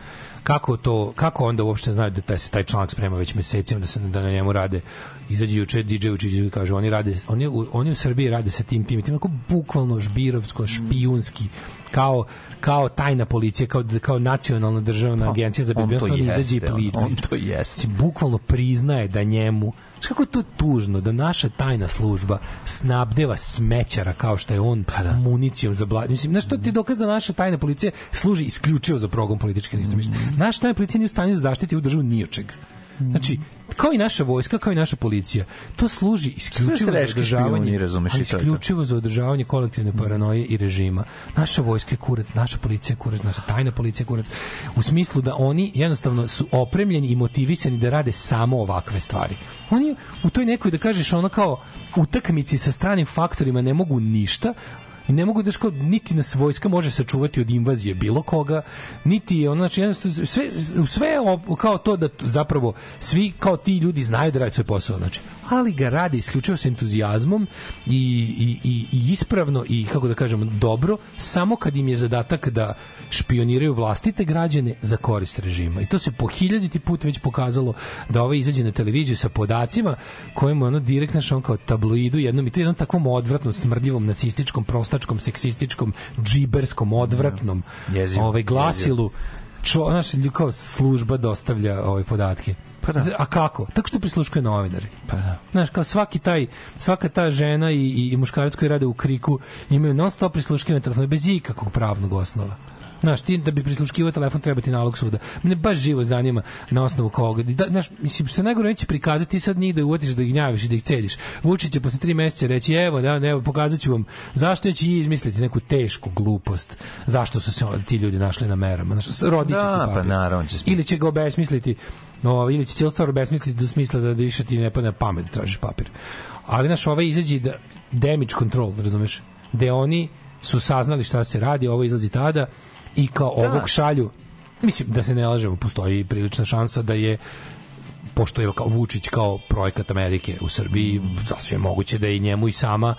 C: Kako to kako onda uopšte znaju da taj taj članak sprema već mesecima da se da na njemu rade izađe juče DJ Vučić i kaže oni rade oni u, oni u Srbiji rade sa tim tim tim bukvalno žbirovsko špijunski kao kao tajna policija kao kao nacionalna državna
B: Pa,
C: agencija za
B: on
C: bezbednost on izađe i
B: jeste,
C: pli-
B: on- on to jeste.
C: Znači, bukvalno priznaje da njemu kako je to tužno da naša tajna služba snabdeva smećara kao što je on municijom za bla... Mislim, znaš, to ti dokaz da naša tajna policija služi isključivo za progon političke neistomišljenika. Naša tajna policija nije u stanju da zaštiti u državu ni od čega. Znači, kao i naša vojska, kao i naša policija, to služi isključivo za održavanje,
B: špijuni, razumeš,
C: ali
B: i to je to.
C: isključivo za održavanje kolektivne paranoje i režima. Naša vojska je kurac, naša policija je kurac, naša tajna policija je kurac. U smislu da oni jednostavno su opremljeni i motivisani da rade samo ovakve stvari. Oni u toj nekoj, da kažeš, ono kao utakmici sa stranim faktorima ne mogu ništa, i ne mogu da ško, niti nas vojska može sačuvati od invazije bilo koga, niti je ono, znači, sve, sve kao to da zapravo svi kao ti ljudi znaju da rade svoj posao, znači, ali ga radi isključivo sa entuzijazmom i, i, i, i ispravno i, kako da kažemo, dobro, samo kad im je zadatak da špioniraju vlastite građane za korist režima. I to se po hiljaditi put već pokazalo da ovaj izađe na televiziju sa podacima kojim ono direkt znaš, on kao tabloidu jednom i to jednom takvom odvratnom, smrdljivom, nacističkom, prostačkom, seksističkom, džiberskom, odvratnom
B: Jezivo,
C: ovaj glasilu čo, znaš, lju- kao služba dostavlja ove podatke.
B: Pa da.
C: A kako? Tako što prisluškuje novinari.
B: Pa da.
C: Znaš, kao svaki taj, svaka ta žena i, i, i muškarac koji rade u kriku imaju non stop prisluškivanje telefona bez ikakvog pravnog osnova. Znaš, ti da bi prisluškivao telefon treba ti nalog suda. Mene baš živo zanima na osnovu koga. Da, znaš, mislim, što najgore neće prikazati ti sad njih da uvatiš, da ih gnjaviš i da ih cediš. Vučić će posle tri meseca reći, evo, da, evo, pokazat ću vam zašto će i izmisliti neku tešku glupost. Zašto su se ti ljudi našli na merama. Znaš, rodići
B: Da, pa
C: papir.
B: naravno, on će smisliti.
C: Ili će ga obesmisliti no, ili će cijelu stvar obesmisliti do smisla da više ti ne padne pamet da tražiš papir. Ali naš ovaj izađe da damage control, razumeš? Gde oni su saznali šta se radi, ovo izlazi tada i kao ovog šalju mislim da se ne lažemo, postoji prilična šansa da je pošto je kao Vučić kao projekat Amerike u Srbiji, sasvim moguće da je i njemu i sama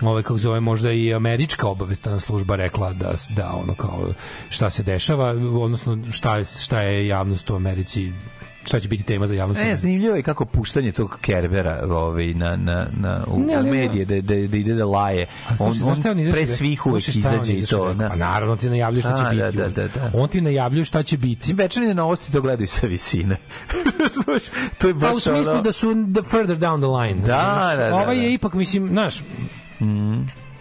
C: ovaj kako zove možda i američka obaveštajna služba rekla da da ono kao šta se dešava, odnosno šta je šta je javnost u Americi šta će biti tema za javnost.
B: Ne, zanimljivo je kako puštanje tog Kerbera ovaj, na, na, na, u,
C: Ne,
B: u medije, da, da, da ide da laje. On, on
C: izašao
B: pre svih uvek
C: on
B: izađe i to. Da.
C: Pa naravno ti najavljuje šta će
B: A,
C: biti.
B: da, da, da, da.
C: On ti najavljuje šta će biti.
B: Mislim, večernje novosti to gledaju sa visine. To je
C: Pa
B: baš
C: u smislu
B: ono...
C: da su the further down the line.
B: Da,
C: znaš.
B: da, da,
C: Ovaj
B: da.
C: je ipak, mislim, znaš,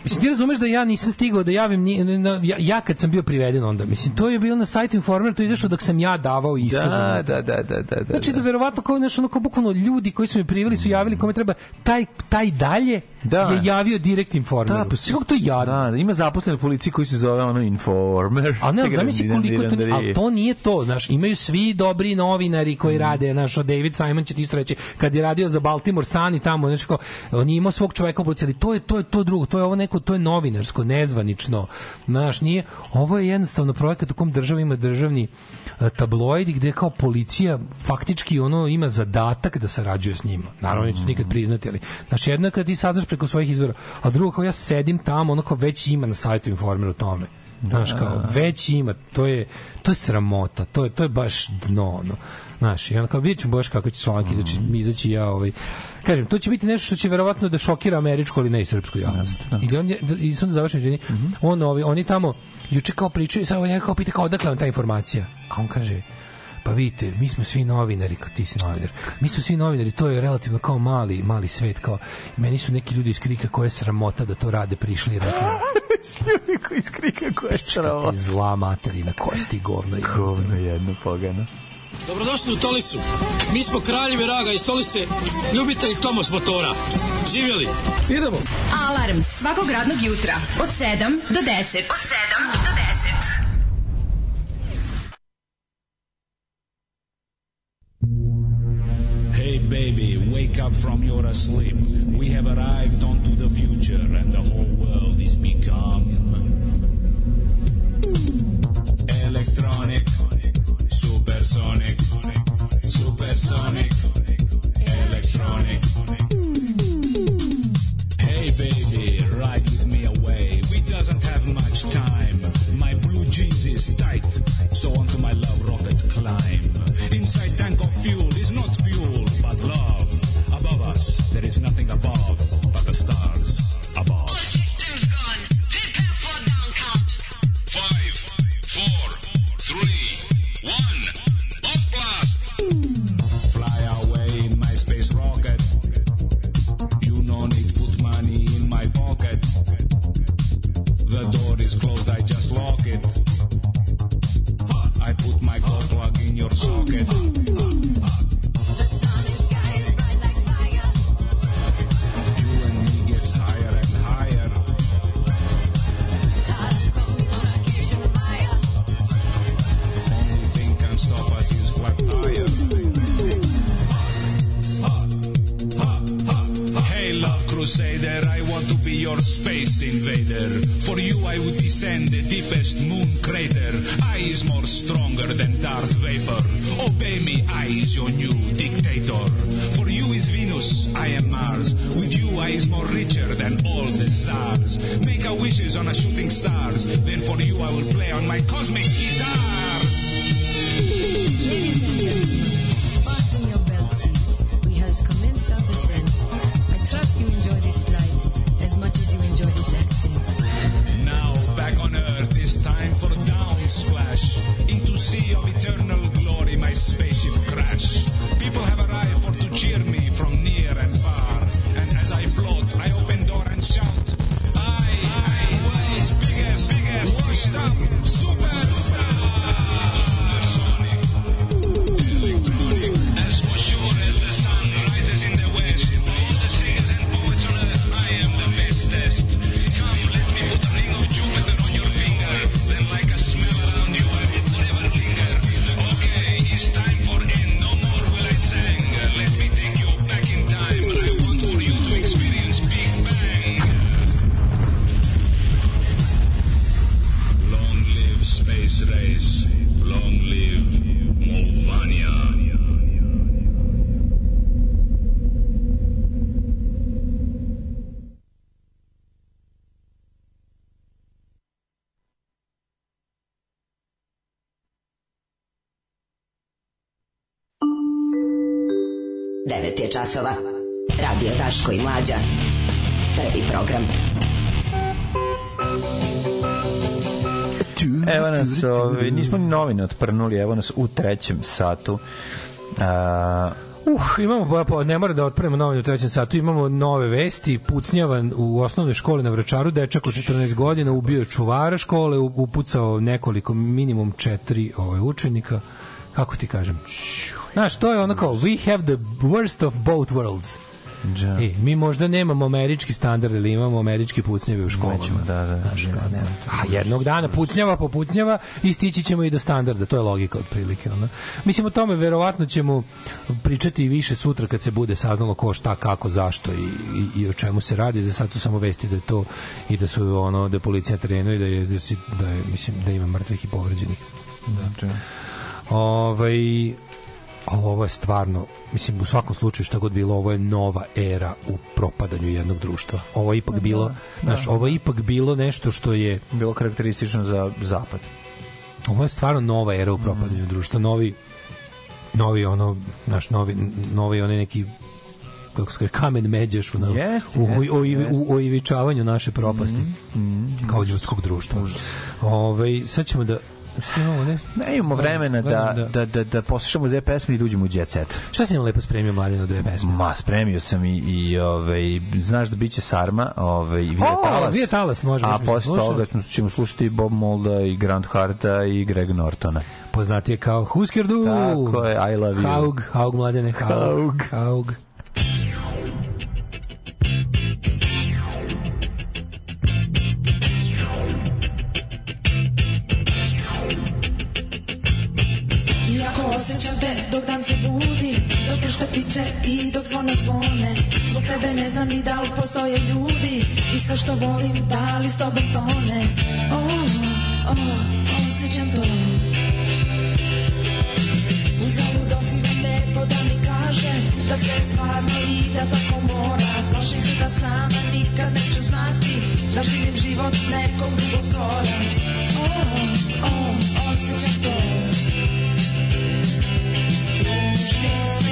C: Mislim, ti razumeš da ja nisam stigao da javim, ni, na, ja, ja kad sam bio priveden onda, mislim, to je bilo na sajtu Informer, to je izašlo dok sam ja davao iskaz.
B: Da, da, da, da, da, da.
C: Znači da verovatno kao nešto ono kao bukvalno ljudi koji su mi priveli su javili kome treba taj taj dalje
B: Da.
C: je javio direkt informer.
B: Da, pa
C: kako to jadno.
B: Da, da, ima zaposlen u policiji koji se zove ono Informer.
C: A ne, zamisli koliko to, ali to nije to, znaš, imaju svi dobri novinari koji
B: Mm.
C: rade, znaš, od David Simon će ti isto reći, kad je radio za Baltimore Sun i tamo, znači, kao, on je imao svog čoveka u policiji, ali to je, to je to drugo, to je ovo neko, to je novinarsko, nezvanično, znaš, nije, ovo je jednostavno projekat u kom država ima državni e, tabloid gde kao policija faktički ono ima zadatak da sarađuje s njima. Naravno, neće se nikad priznati, ali znaš, jedna kad ti saznaš preko svojih izvora, a drugo kao ja sedim tamo, ono kao već ima na sajtu informer o tome. Znaš, kao, već ima, to je, to je sramota, to je, to je baš dno, ono. Znaš, i onda kao, vidjet ćemo baš kako će članak izaći, izaći ja, ovaj, kažem, to će biti nešto što će verovatno da šokira američku, ali ne i srpsku javnost. I, on je, i sam da završim, izvini, on, ovi, oni tamo, juče kao pričaju, sad ovaj njega kao pita kao odakle vam ta informacija, a on kaže, pa vidite, mi smo svi novinari, kao ti si novinar. Mi smo svi novinari, to je relativno kao mali, mali svet, kao meni su neki ljudi iz krika koje je sramota da to rade prišli i rekli
B: Ljudi koji iz krika koje je
C: ti zla materina, kosti govno. je.
B: Govno jedno pogano.
N: Dobrodošli u Tolisu. Mi smo kraljevi raga iz Tolise, ljubitelji Tomos motora. Živjeli.
C: Idemo.
E: Alarm svakog radnog jutra od 7 do 10. Od 7 do 10.
F: Hey baby, wake up from your asleep. We have arrived onto the future and the whole world is become electronic, supersonic, supersonic, electronic.
K: je časova. Radio Taško i Mlađa. Prvi program.
B: Evo nas, ovi, nismo ni novine otprnuli, evo nas u trećem satu. A,
C: Uh, imamo, pa, pa, ne mora da otpremo novine u trećem satu, imamo nove vesti, pucnjavan u osnovnoj školi na Vračaru, dečak od 14 godina ubio čuvara škole, upucao nekoliko, minimum četiri ove, učenika, kako ti kažem, Znaš, to je ono kao, we have the worst of both worlds.
B: Da.
C: E, mi možda nemamo američki standard, ali imamo američki pucnjave u školama.
B: Nećemo, da, da.
C: Znaš, kao, ne. A jednog dana pucnjava po pucnjava i stići ćemo i do standarda, to je logika otprilike. Ono. Mislim, o tome verovatno ćemo pričati više sutra kad se bude saznalo ko šta, kako, zašto i, i, i o čemu se radi. Za sad su samo vesti da je to i da su ono, da je policija terenu i da je, da, si, da je, mislim, da ima mrtvih i povređenih. Da. Ovaj, ali ovo je stvarno, mislim, u svakom slučaju šta god bilo, ovo je nova era u propadanju jednog društva. Ovo je ipak bilo,
B: da.
C: znaš, ovo je ipak bilo nešto što je
B: bilo karakteristično za zapad.
C: Ovo je stvarno nova era u propadanju društva, novi novi ono, naš novi novi onaj neki kako se kaže, kamen međeš u,
B: Jeste,
C: u,
B: jeste,
C: u, u,
B: jeste.
C: u oivičavanju naše propasti
B: Mm,
C: kao ljudskog društva. Ovaj sad ćemo da Šta imamo, ne?
B: Ne imamo vremena da,
C: Gledam
B: da, da, da poslušamo dve pesme i da uđemo u jet set.
C: Šta si nam lepo spremio mladeno dve pesme?
B: Ma, spremio sam i, i ovaj, znaš da biće Sarma, ovaj, Via
C: O,
B: Talas.
C: Via Talas, možemo,
B: A posle toga ćemo slušati Bob Molda i Grant Harta i Greg Nortona.
C: Poznati je kao Husker Du.
B: Tako je, I love you.
C: Haug, Haug mladene, Haug.
B: Haug.
C: Haug.
O: Dok dan se budi Dok pršte ptice i dok zvona zvone. Zbog tebe ne znam ni da li postoje ljudi I sve što volim da li s tobom tone. Oh, oh, osjećam to. Uzalud dozivam nebo da mi kaže Da sve stvarno i da tako mora. Plašim se da sama nikad neću znati Da živim život nekog drugog stvora Oh, oh, osjećam to Ružni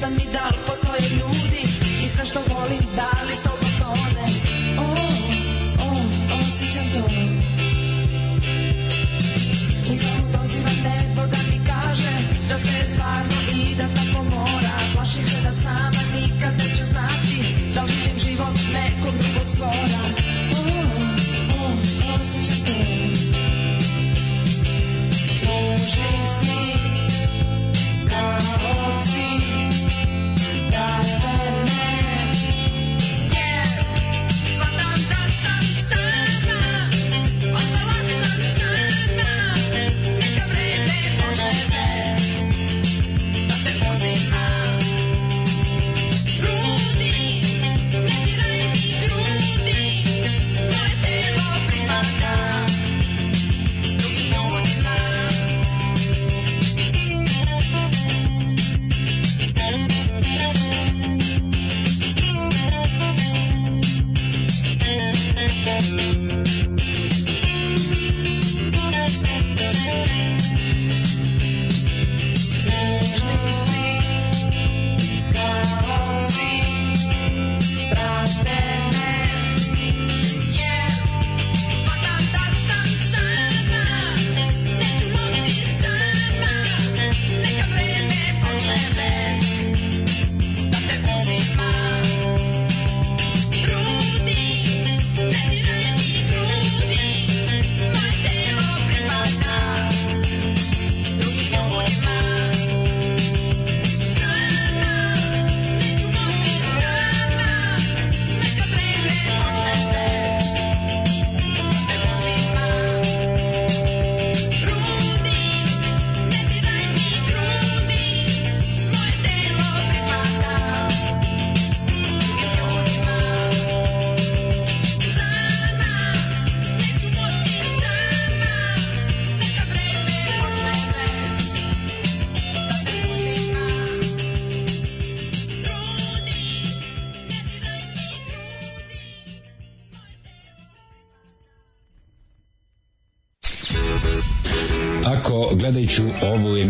O: znam ni da li postoje ljudi I sve što volim da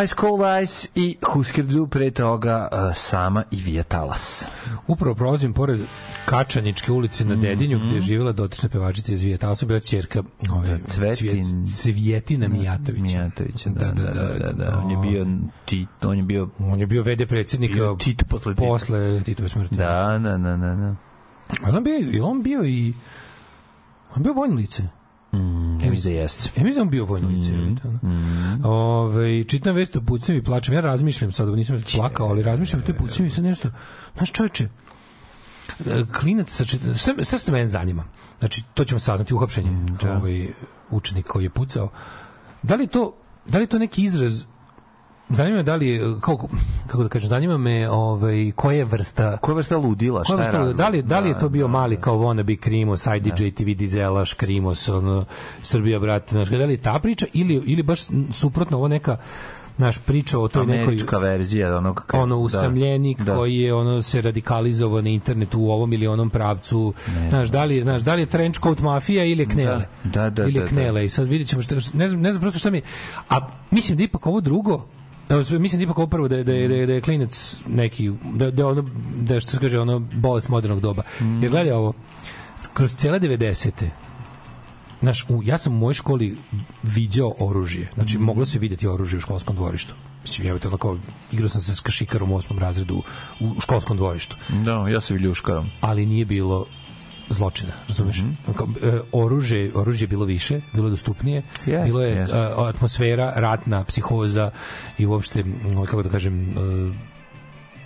B: Ice Cold Ice i Husker Du, pre toga uh, Sama i Vija Talas.
C: Upravo prolazim pored Kačaničke ulice na Dedinju, gdje je živjela dotična pevačica iz Vijeta, ali su bila čerka ove,
B: Cvetin-
C: Cvjet- Cvjetina Mijatovića.
B: Mijatovića, da, da, da, da, da. On je bio Tit, on je bio
C: On je bio VD predsjednika
B: Bio Tito posle Tita.
C: posle Titove smrti.
B: Da, da, da, da, da.
C: Ali on bio, je on bio i on bio vojno lice.
B: Mm, ja mislim da jeste.
C: Ja mislim da on bio vojno lice. Mm. Ove, čitam vest o pucnjevi i plačem. Ja razmišljam sad, nisam plakao, ali razmišljam o toj pucnjevi sad nešto. Znaš čovječe, e, klinac sa čet... sve, sve se mene zanima. Znači, to ćemo saznati uhapšenje ovaj učenik koji je pucao. Da li je to, da li je to neki izraz Zanima me da li je, kako, kako da kažem, zanima me ovaj, koja je vrsta
B: Koja vrsta ludila?
C: Koja
B: Šta je
C: vrsta, da li, da li je to bio
B: Da,
C: mali kao wannabe Krimos, IDJ TV Dizela, Škrimos, ono, Srbija, brate, znaš, da li je ta priča ili, ili baš suprotno ovo neka naš priča o toj nekoj
B: Američka verzija onog ka-
C: ono
B: da.
C: usamljenik
B: Da.
C: koji je ono se radikalizovao na internetu u ovom ili onom pravcu. Znaš, da li, znaš, da li je trench coat mafija ili je knele?
B: Da, da,
C: ili je
B: da, da.
C: knele. I sad vidjet ćemo šta, ne znam, ne znam prosto šta mi. A mislim da ipak ovo drugo Evo, mislim da ipak prvo da je, da je, da je, da je klinac neki, da, da, ono, da je što se kaže, ono bolest modernog doba.
B: Mm.
C: Jer gledaj ovo, kroz cijele 90. Znaš, u, ja sam u mojoj školi viđao oružje. Znači,
B: Mm.
C: moglo se vidjeti oružje u školskom dvorištu. Mislim, ja ono kao, igrao sam se s kašikarom u osmom razredu u, u školskom dvorištu.
B: Da, ja se viljuškarom.
C: Ali nije bilo zločina, razumeš? Kao, e, oružje, oružje je bilo više, bilo je dostupnije,
B: Jest,
C: bilo je
B: jest.
C: e, atmosfera, ratna, psihoza i uopšte, m, kako da kažem, e,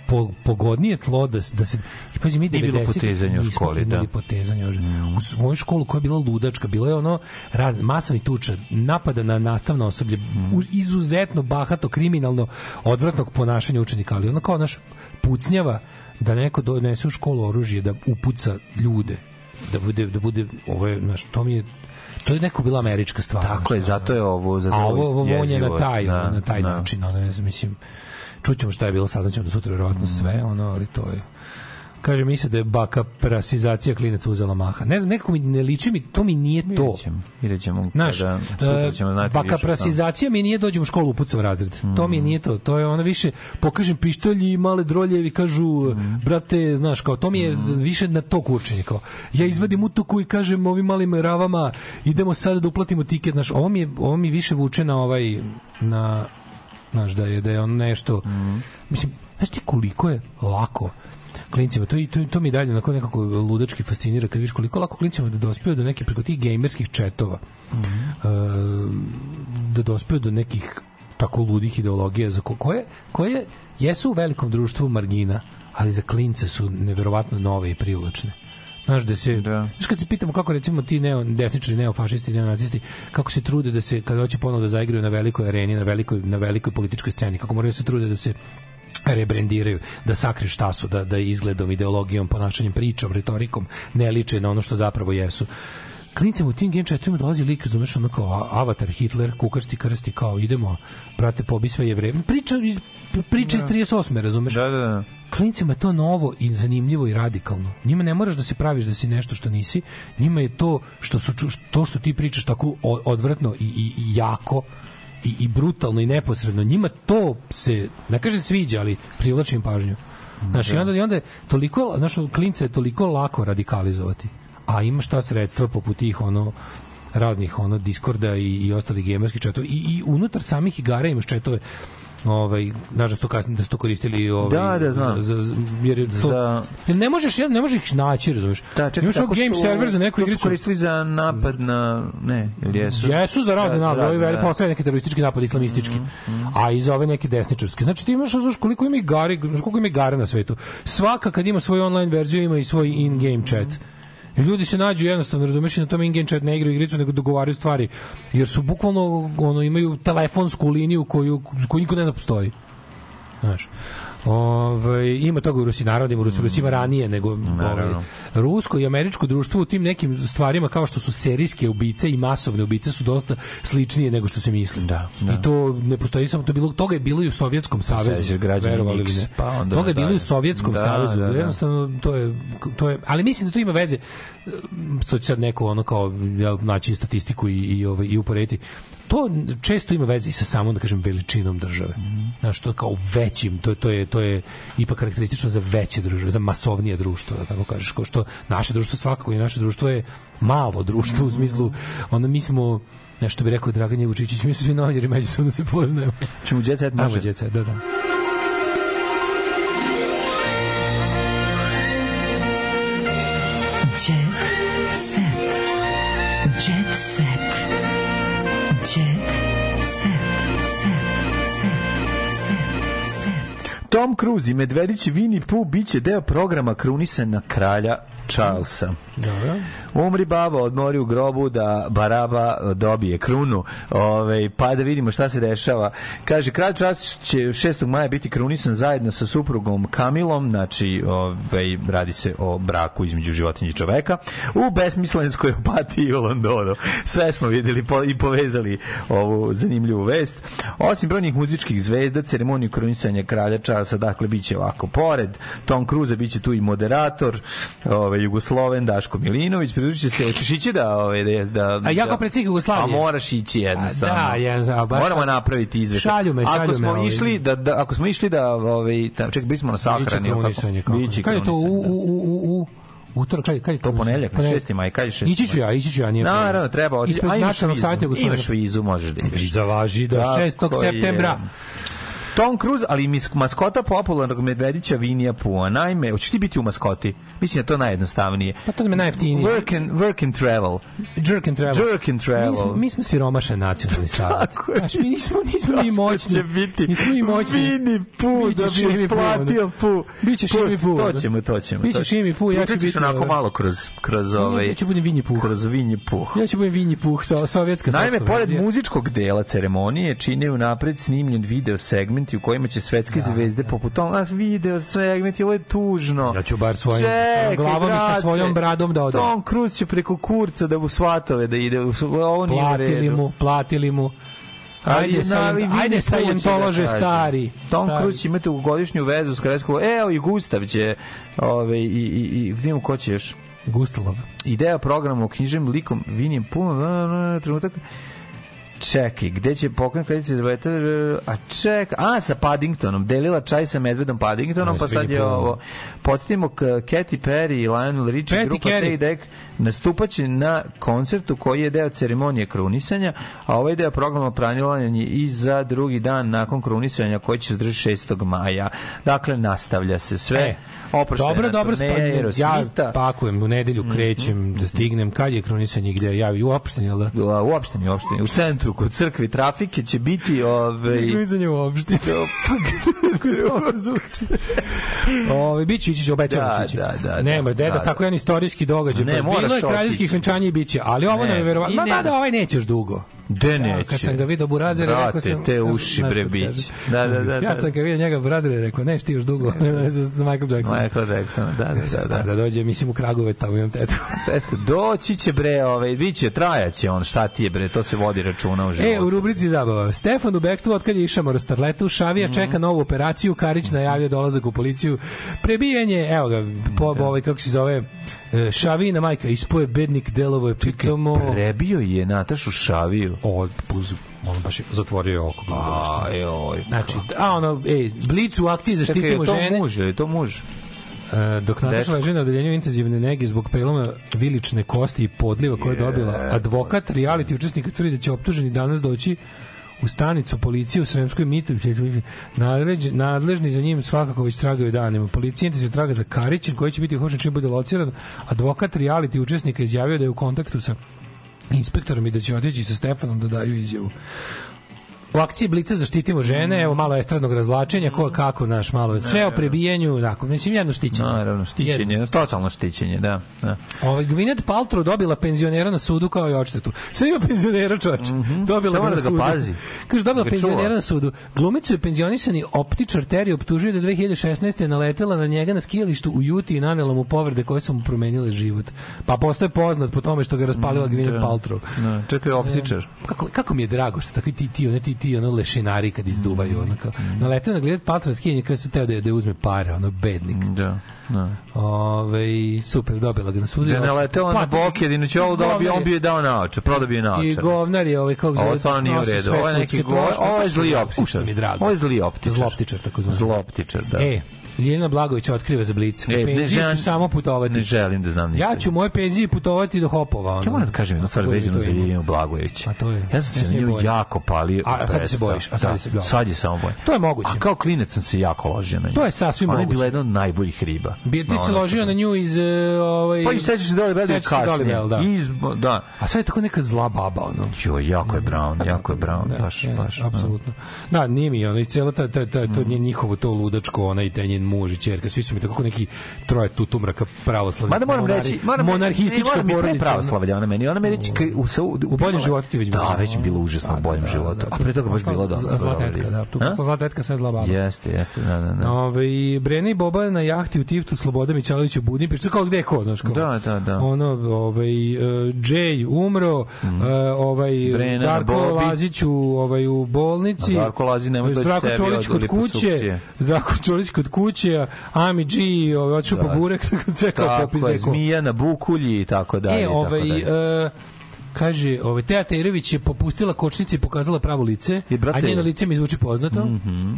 C: po, pogodnije tlo da, da se i pazi mi
B: Nije bilo
C: 90
B: potezanja u školi, da.
C: potezanja u s- moju školu koja je bila ludačka bilo je ono rad, masovni tuča napada na nastavno osoblje u- izuzetno bahato kriminalno odvratnog ponašanja učenika ali ono kao naš pucnjava da neko donese u školu oružje da upuca ljude da bude da bude ovo je naš to mi je to je neko bila američka stvar
B: Tako je, zato je ovo zato je
C: a ovo, ovo vonje
B: jezivo.
C: na taj,
B: Da,
C: ono, na taj
B: da.
C: način, ono, ne znam, mislim, čućemo šta je bilo, saznaćemo da sutra vjerovatno sve, ono, ali to je kaže mi se da je baka prasizacija klinaca uzela maha. Ne znam, nekako mi ne liči mi, to mi nije to.
B: Vidjet ćemo, vidjet ćemo
C: Znaš,
B: kada, sutra
C: e,
B: ćemo znati
C: baka prasizacija mi nije dođem u školu upucam razred. To mi nije to. To je ono više pokažem pištolji i male droljevi kažu brate, znaš, kao to mi je više na to kurčenje kao. Ja izvadim utuku i kažem ovim malim ravama idemo sad da uplatimo tiket, znaš, ovo mi je, ovo mi više vuče na ovaj na znaš da je da je on nešto mislim znaš ti koliko je lako klincima, to, to, to mi dalje onako nekako ludački fascinira kad vidiš koliko lako klincima da dospiju do neke preko tih gejmerskih četova. E, da dospiju do nekih tako ludih ideologija za ko- koje, koje jesu u velikom društvu margina ali za klince su neverovatno nove i privlačne. Znaš da se Znaš kad se pitamo kako recimo ti neo desničari, neofašisti, neonacisti kako se trude da se kad hoće ponovo da zaigraju na velikoj areni, na velikoj na velikoj političkoj sceni, kako moraju da se trude da se rebrendiraju, da sakriju šta su, da, da izgledom, ideologijom, ponašanjem, pričom, retorikom ne liče na ono što zapravo jesu. Klincima u tim game chatovima dolazi lik, razumeš, ono kao avatar, Hitler, kukarsti krsti, kao idemo, brate, pobi sve jevreje. Priča iz, priča iz 38. razumeš?
B: Da, da, da.
C: Klincima je to novo i zanimljivo i radikalno. Njima ne moraš da se praviš da si nešto što nisi. Njima je to što su to što ti pričaš tako odvratno i, i, i jako i, i brutalno i neposredno. Njima to se, ne kaže sviđa, ali privlači im pažnju. Znaš, i onda, i onda je toliko, znaš, klince je toliko lako radikalizovati. A imaš ta sredstva poput tih, ono, raznih ono Discorda i, i ostalih gamerskih chatova i, i unutar samih igara imaš chatove ovaj su to kasnije da su to koristili ovaj
B: Da, da, znam.
C: za, za, jer je to,
B: Za-
C: jer ne možeš ne možeš ih naći razumeš
B: Da, čekaj,
C: imaš game
B: su-
C: server za neku igricu
B: koristili za napad na... Ne, ili jesu?
C: Jesu za razne
B: Da,
C: napade,
B: da,
C: veli
B: da.
C: postoje neki teroristički napad islamistički. A i za ove neke desničarske. Znači ti imaš znaš koliko ima igara, koliko ima igara na svetu. Svaka kad ima svoju online verziju ima i svoj in-game chat. I ljudi se nađu jednostavno, razumeš, na tom in-game chat ne igraju igricu, nego dogovaraju stvari. Jer su bukvalno, ono, imaju telefonsku liniju koju, koju niko ne zna postoji. Znaš. Ove, ima toga u Rusiji, naravno da u Rusiji ima ranije nego ovaj,
B: Naravno.
C: rusko i američko društvo u tim nekim stvarima kao što su serijske ubice i masovne ubice su dosta sličnije nego što se misli.
B: Da,
C: I to ne postoji samo to bilo toga je bilo i u Sovjetskom savezu. Verovali ili
B: X,
C: ne.
B: pa onda
C: toga je bilo i u. Sovjetskom
B: Da,
C: savezu.
B: da, da.
C: Jednostavno to je to je ali mislim da to ima veze to će sad neko ono kao ja, naći statistiku i i ovaj i uporediti to često ima veze sa samom da kažem veličinom države. Znaš, to kao većim, to, to je to je ipak karakteristično za veće države, za masovnije društvo, da tako kažeš, kao što naše društvo svakako i naše društvo je malo društvo u smislu ono mi smo nešto bi rekao Dragan Jevučićić, mi smo svi novinari međusobno se poznajemo.
B: Čemu
C: Ajmo
B: može?
C: Set, da, da.
B: Tom Cruise i Medvedić i Winnie Pooh biće deo programa krunisanja kralja Charlesa.
C: Dobro.
B: Umri baba, odmori u grobu da Baraba dobije krunu, ovaj, pa da vidimo šta se dešava. Kaže, kralj Charles će 6. maja biti krunisan zajedno sa suprugom Kamilom, znači ovaj, radi se o braku između životinja i čoveka, u besmislenskoj opatiji u Londonu. Sve smo videli po, i povezali ovu zanimljivu vest. Osim brojnih muzičkih zvezda, ceremoniju krunisanja kralja Charlesa, dakle, bit će ovako pored. Tom Cruise bit će tu i moderator, ovaj, Jugosloven Daško Milinović, pridružit će se, hoćeš ići da, ovaj, da, da,
C: A ja kao
B: da-
C: predsjednik Jugoslavije?
B: A moraš ići jednostavno.
C: A da, jedan- a baš
B: Moramo napraviti izveštaj.
C: Šalju me, šalju
B: ako
C: me,
B: smo
C: ovaj.
B: išli da, da, ako smo išli da, ovaj, da čekaj, bismo na sahrani.
C: Krunisanje, kako? Kad je to u, u, u, u, u utorak, kad je
B: To ponedeljak, na 6. maj, kad je 6.
C: Ići ću ja, ići ću ja, nije.
B: Naravno, treba otići.
C: Ispred nacionalnog
B: vizu.
C: savjeta Jugoslavije.
B: Imaš vizu, možeš da ideš.
C: Viza važi do
B: Tako
C: 6.
B: je. Tom Cruise, ali mis- maskota popularnog medvedića Vinija Pua. Naime, hoćeš ti biti u maskoti? Mislim da to najjednostavnije.
C: Pa to nam je najjeftinije.
B: Work and, work and travel.
C: Jerk and travel.
B: Jerk and travel.
C: Mi smo, mi smo siromašan nacionalni savjet.
B: Tako je.
C: Znaš, mi nismo, nismo mi moćni.
B: će biti
C: Nismo mi moćni.
B: Vini Pu, da bi isplatio Pu.
C: Biće Šimi Pu,
B: To ćemo, to ćemo.
C: Biće. Šimi Pu, ja ću biti,
B: onako
C: ovaj,
B: malo kroz, kroz ovaj...
C: Ja ću budem Vinji Puh.
B: Kroz Vinji Puh.
C: Ja ću budem Vinji Puh, so, sovjetska
B: Naime, pored muzičkog dela ceremonije čine napred snimljen video segmenti u kojima će svetske zvezde poput toga, a video segmenti, ovo je tužno.
C: Ja ću bar svojim,
B: Čekaj,
C: glavom i sa
B: brate.
C: svojom bradom da odem.
B: Tom Cruise će preko kurca da u svatove da ide, ovo nije
C: Platili
B: redu.
C: mu, platili mu. Ajde, ajde
B: će
C: jentolože
B: da
C: stari.
B: Tom. Cruise će imati u godišnju vezu s Krajskom. Evo i Gustav će, ove, i, i, i vidimo ko će još.
C: Gustalov.
B: Ideja programa o knjižem likom Vinijem puno, trenutak, Čekaj, gde će pokren kredice za beta, a ček, a sa Paddingtonom, delila čaj sa Medvedom Paddingtonom, pa sad je ovo. Podsjetimo k Katy Perry i Lionel Richie, grupa
C: Carey.
B: Deck, nastupaće na koncertu koji je deo ceremonije krunisanja, a ovaj deo programa planiran je i za drugi dan nakon krunisanja koji će se održati 6. maja. Dakle, nastavlja se sve.
C: E,
B: Oproštena
C: dobro, dobro,
B: turneja
C: spa- ja pakujem, u nedelju krećem da stignem, kad je krunisanje gde ja u opštini, jel da?
B: U opštini, u opštini, u centru kod crkve trafike će biti ovaj
C: Krunisanje u opštini. Dobro zvuči. Ove, biću ići ću obećavam
B: Da,
C: ići.
B: da, da,
C: Nema,
B: da,
C: deda,
B: da.
C: tako jedan istorijski događaj.
B: Ne,
C: Pa
B: moraš
C: Bilo je kraljevskih venčanja i biće, ali ovo
B: Ne, i
C: verovatno. Ma
B: ne-
C: da, da, ovaj neće još dugo.
B: De
C: Ja,
B: neće.
C: kad sam ga video Burazere, rekao
B: Brate,
C: sam...
B: te uši
C: Znaš
B: bre
C: kako
B: bić.
C: kaže?
B: Da, da, da.
C: Ja
B: da.
C: sam kad vidio njega Burazere, rekao, neš ti još dugo za za Michael Jackson.
B: Michael Jackson, da, da, da.
C: Da,
B: da.
C: da dođe, mislim, u Kragovec, tamo imam tetu.
B: Tetko, doći će bre, ovaj, biće, trajaće on, šta ti je bre, to se vodi računa u životu.
C: E, u rubrici zabava. Stefan u bekstvu otkad je išao Starletu, Šavija čeka novu operaciju, Karić najavio dolazak u policiju, prebijanje, evo ga, po, ovaj, kako se zove, e, Šavina majka, ispoje bednik delovo je pitamo...
B: Prebio je Natašu Šaviju.
C: O, uz, on baš je zatvorio oko.
B: Aj, oj.
C: Znači, a ono, ej, Blic u akciji
B: Čekaj, je
C: zaštitimo
B: to
C: žene.
B: muž, je to muž?
C: E, dok Nataša leži na odeljenju intenzivne nege zbog preloma vilične kosti i podliva koje je dobila, advokat reality učesnika tvrdi da će optuženi danas doći u stanicu policije u Sremskoj Mitrovici. Nadlež- Nadležni za njim svakako već tragaju danima. Policija intenzivno traga za Karićem koji će biti uhapšen čim bude lociran. Advokat reality učesnika izjavio da je u kontaktu sa inspektorom i da će otići sa Stefanom da daju izjavu. U akciji Blica zaštitimo žene, evo malo estradnog razvlačenja, ko kako, naš malo, sve o prebijanju, tako, mislim, jedno štićenje.
B: Naravno, štićenje, totalno štićenje, da. da.
C: Ovaj Gwyneth Paltrow dobila penzionera na sudu kao i odštetu. Sve ima penzionera, čoveče. Dobila
B: Šta
C: ga
B: mora
C: na
B: da ga
C: sudu.
B: pazi?
C: Kaže dobila
B: Da ga
C: penzionera na sudu. Glumicu je penzionisani optičar Terry optužio da je 2016. naletela na njega na skijalištu u Juti i nanela mu povrede koje su mu promenile život. Pa postoje poznat po tome što ga raspalila Gwyneth
B: da.
C: Paltrow.
B: Da, čekaj, optičar.
C: Kako, kako mi je drago što takvi ti, ti, one ti, ti ti ono lešinari kad izduvaju, ono kao. Naleteo na gledat Paltrow na skijanje kad se teo da, da uzme pare, ono, bednik.
B: Da, da.
C: Ove, super, dobila ga na sudu.
B: Da je naletela na bok jedinu da bi
C: govnar
B: on
C: je-
B: bi je dao naoče, prodao bi je naoče.
C: I govnar je ovaj, kako zove,
B: Ovo stvarno nije u redu. Ovo je neki
C: sudske
B: go,
C: troškove.
B: ovo je
C: Pa
B: zli optičar.
C: što mi je drago.
B: Ovo je zli optičar.
C: Zloptičar, tako zvani.
B: Zloptičar, da.
C: E, Ljiljana Blagović otkriva za blic.
B: E, ne želim-
C: ću samo putovati.
B: Ne želim da znam ništa.
C: Ja ću moje penziji putovati do Hopova. Ono.
B: Ja moram da kažem jednu stvar vezanu
C: to
B: za
C: ima?
B: Ljiljanu Blagojević.
C: A to je-
B: Ja sam se na nju jako palio.
C: A, a sad se bojiš, a sad
B: Da,
C: se bojiš.
B: Sad je samo bojim.
C: To je moguće.
B: A kao klinac sam se jako ložio na nju.
C: To je sasvim
B: Ona je
C: moguće.
B: bila jedna od najboljih riba.
C: Ti se ložio na nju iz... e, ovaj,
B: Pa i sećaš se
C: Sećaš se
B: kasnije.
C: Da.
B: Iz, da.
C: A sad je tako neka zla baba, ono.
B: Jo, jako je Brown, jako je Brown, baš, baš. da.
C: apsolutno. Da, nije mi ono, i cijelo ta, ta, ta, to nje njihovo to ludačko, ona i njen muž i ćerka, svi su mi tako neki troje tutumraka pravoslavnih.
B: Mada moram
C: monari-
B: reći, moram,
C: monarhistička
B: ne,
C: porodica.
B: pravoslavlja, ona meni, ona meni reći, u, u,
C: U boljem životu ti već
B: Da, već je bilo užasno u boljem životu. A pre toga baš bilo da.
C: Zla zla tetka, da, tu
B: A?
C: zla tetka, sve zla baba.
B: Jeste, jeste, da, da, da.
C: Ove, i Brena i Boba na jahti u Tiftu, Sloboda Mićalović u Budimpeštu, kao gde je ko, znaš kao.
B: Da, da, da.
C: Ono, ovaj, uh, Jay umro, uh, ovaj,
B: Brena
C: Darko. Lazić u, ovaj, u bolnici.
B: Darko Lazić nemoj doći
C: Zdravko
B: sebi
C: Čolić
B: od
C: kod kuće. Zdravko Čolić kod kuće, Ami G, ovaj, otišao po burek, sve kao popis
B: Tako je, zmija na bukulji i tako dalje.
C: E,
B: tako
C: ovaj,
B: dalje.
C: e, kaže, ovaj, Teja Tejerović je popustila kočnici i pokazala pravo lice,
B: I, brate-
C: a njeno lice mi zvuči poznato.
B: Mhm.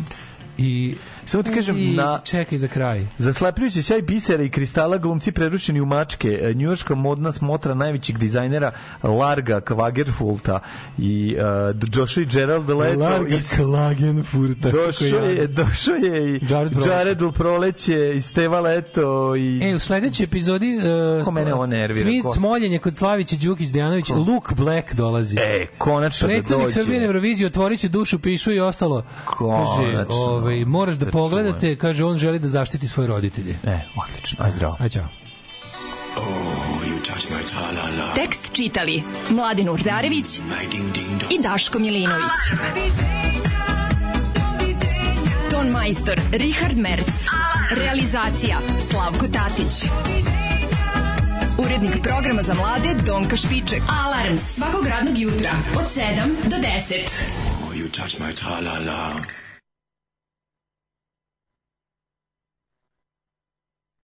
C: I
B: Samo ti kažem,
C: I
B: na-
C: čekaj za kraj.
B: Zaslepljujući sjaj bisera i kristala glumci prerušeni u mačke. E, Njujorška modna smotra najvećeg dizajnera Larga Kvagerfulta i uh, Joshua i Gerald Leto
C: Larga
B: iz
C: Klagenfurta.
B: Došao je, došao je i
C: Jared Proleće.
B: Jared u proleće i Steva Leto i
C: E, u sledećoj epizodi uh,
B: Ko mene ovo nervira, ko?
C: Smoljenje kod Slavića Đukić Dejanović, Luke Black dolazi.
B: E, konačno da
C: Predsednik
B: dođe.
C: Srbije na Euroviziji otvorit će dušu, pišu i ostalo. Kaže,
B: Konačno.
C: ovaj, moraš
B: Da
C: pogledate, kaže, on želi da zaštiti svoje roditelje.
B: E, odlično. Aj zdravo.
C: Aj, čao.
E: Tekst čitali Mladin Urdarević i Daško Milinović. Ton majstor Richard Merc. Realizacija Slavko Tatić. Urednik programa za mlade Donka Špiček. Alarms svakog radnog jutra od 7 do 10.
M: You touch my tra-la-la.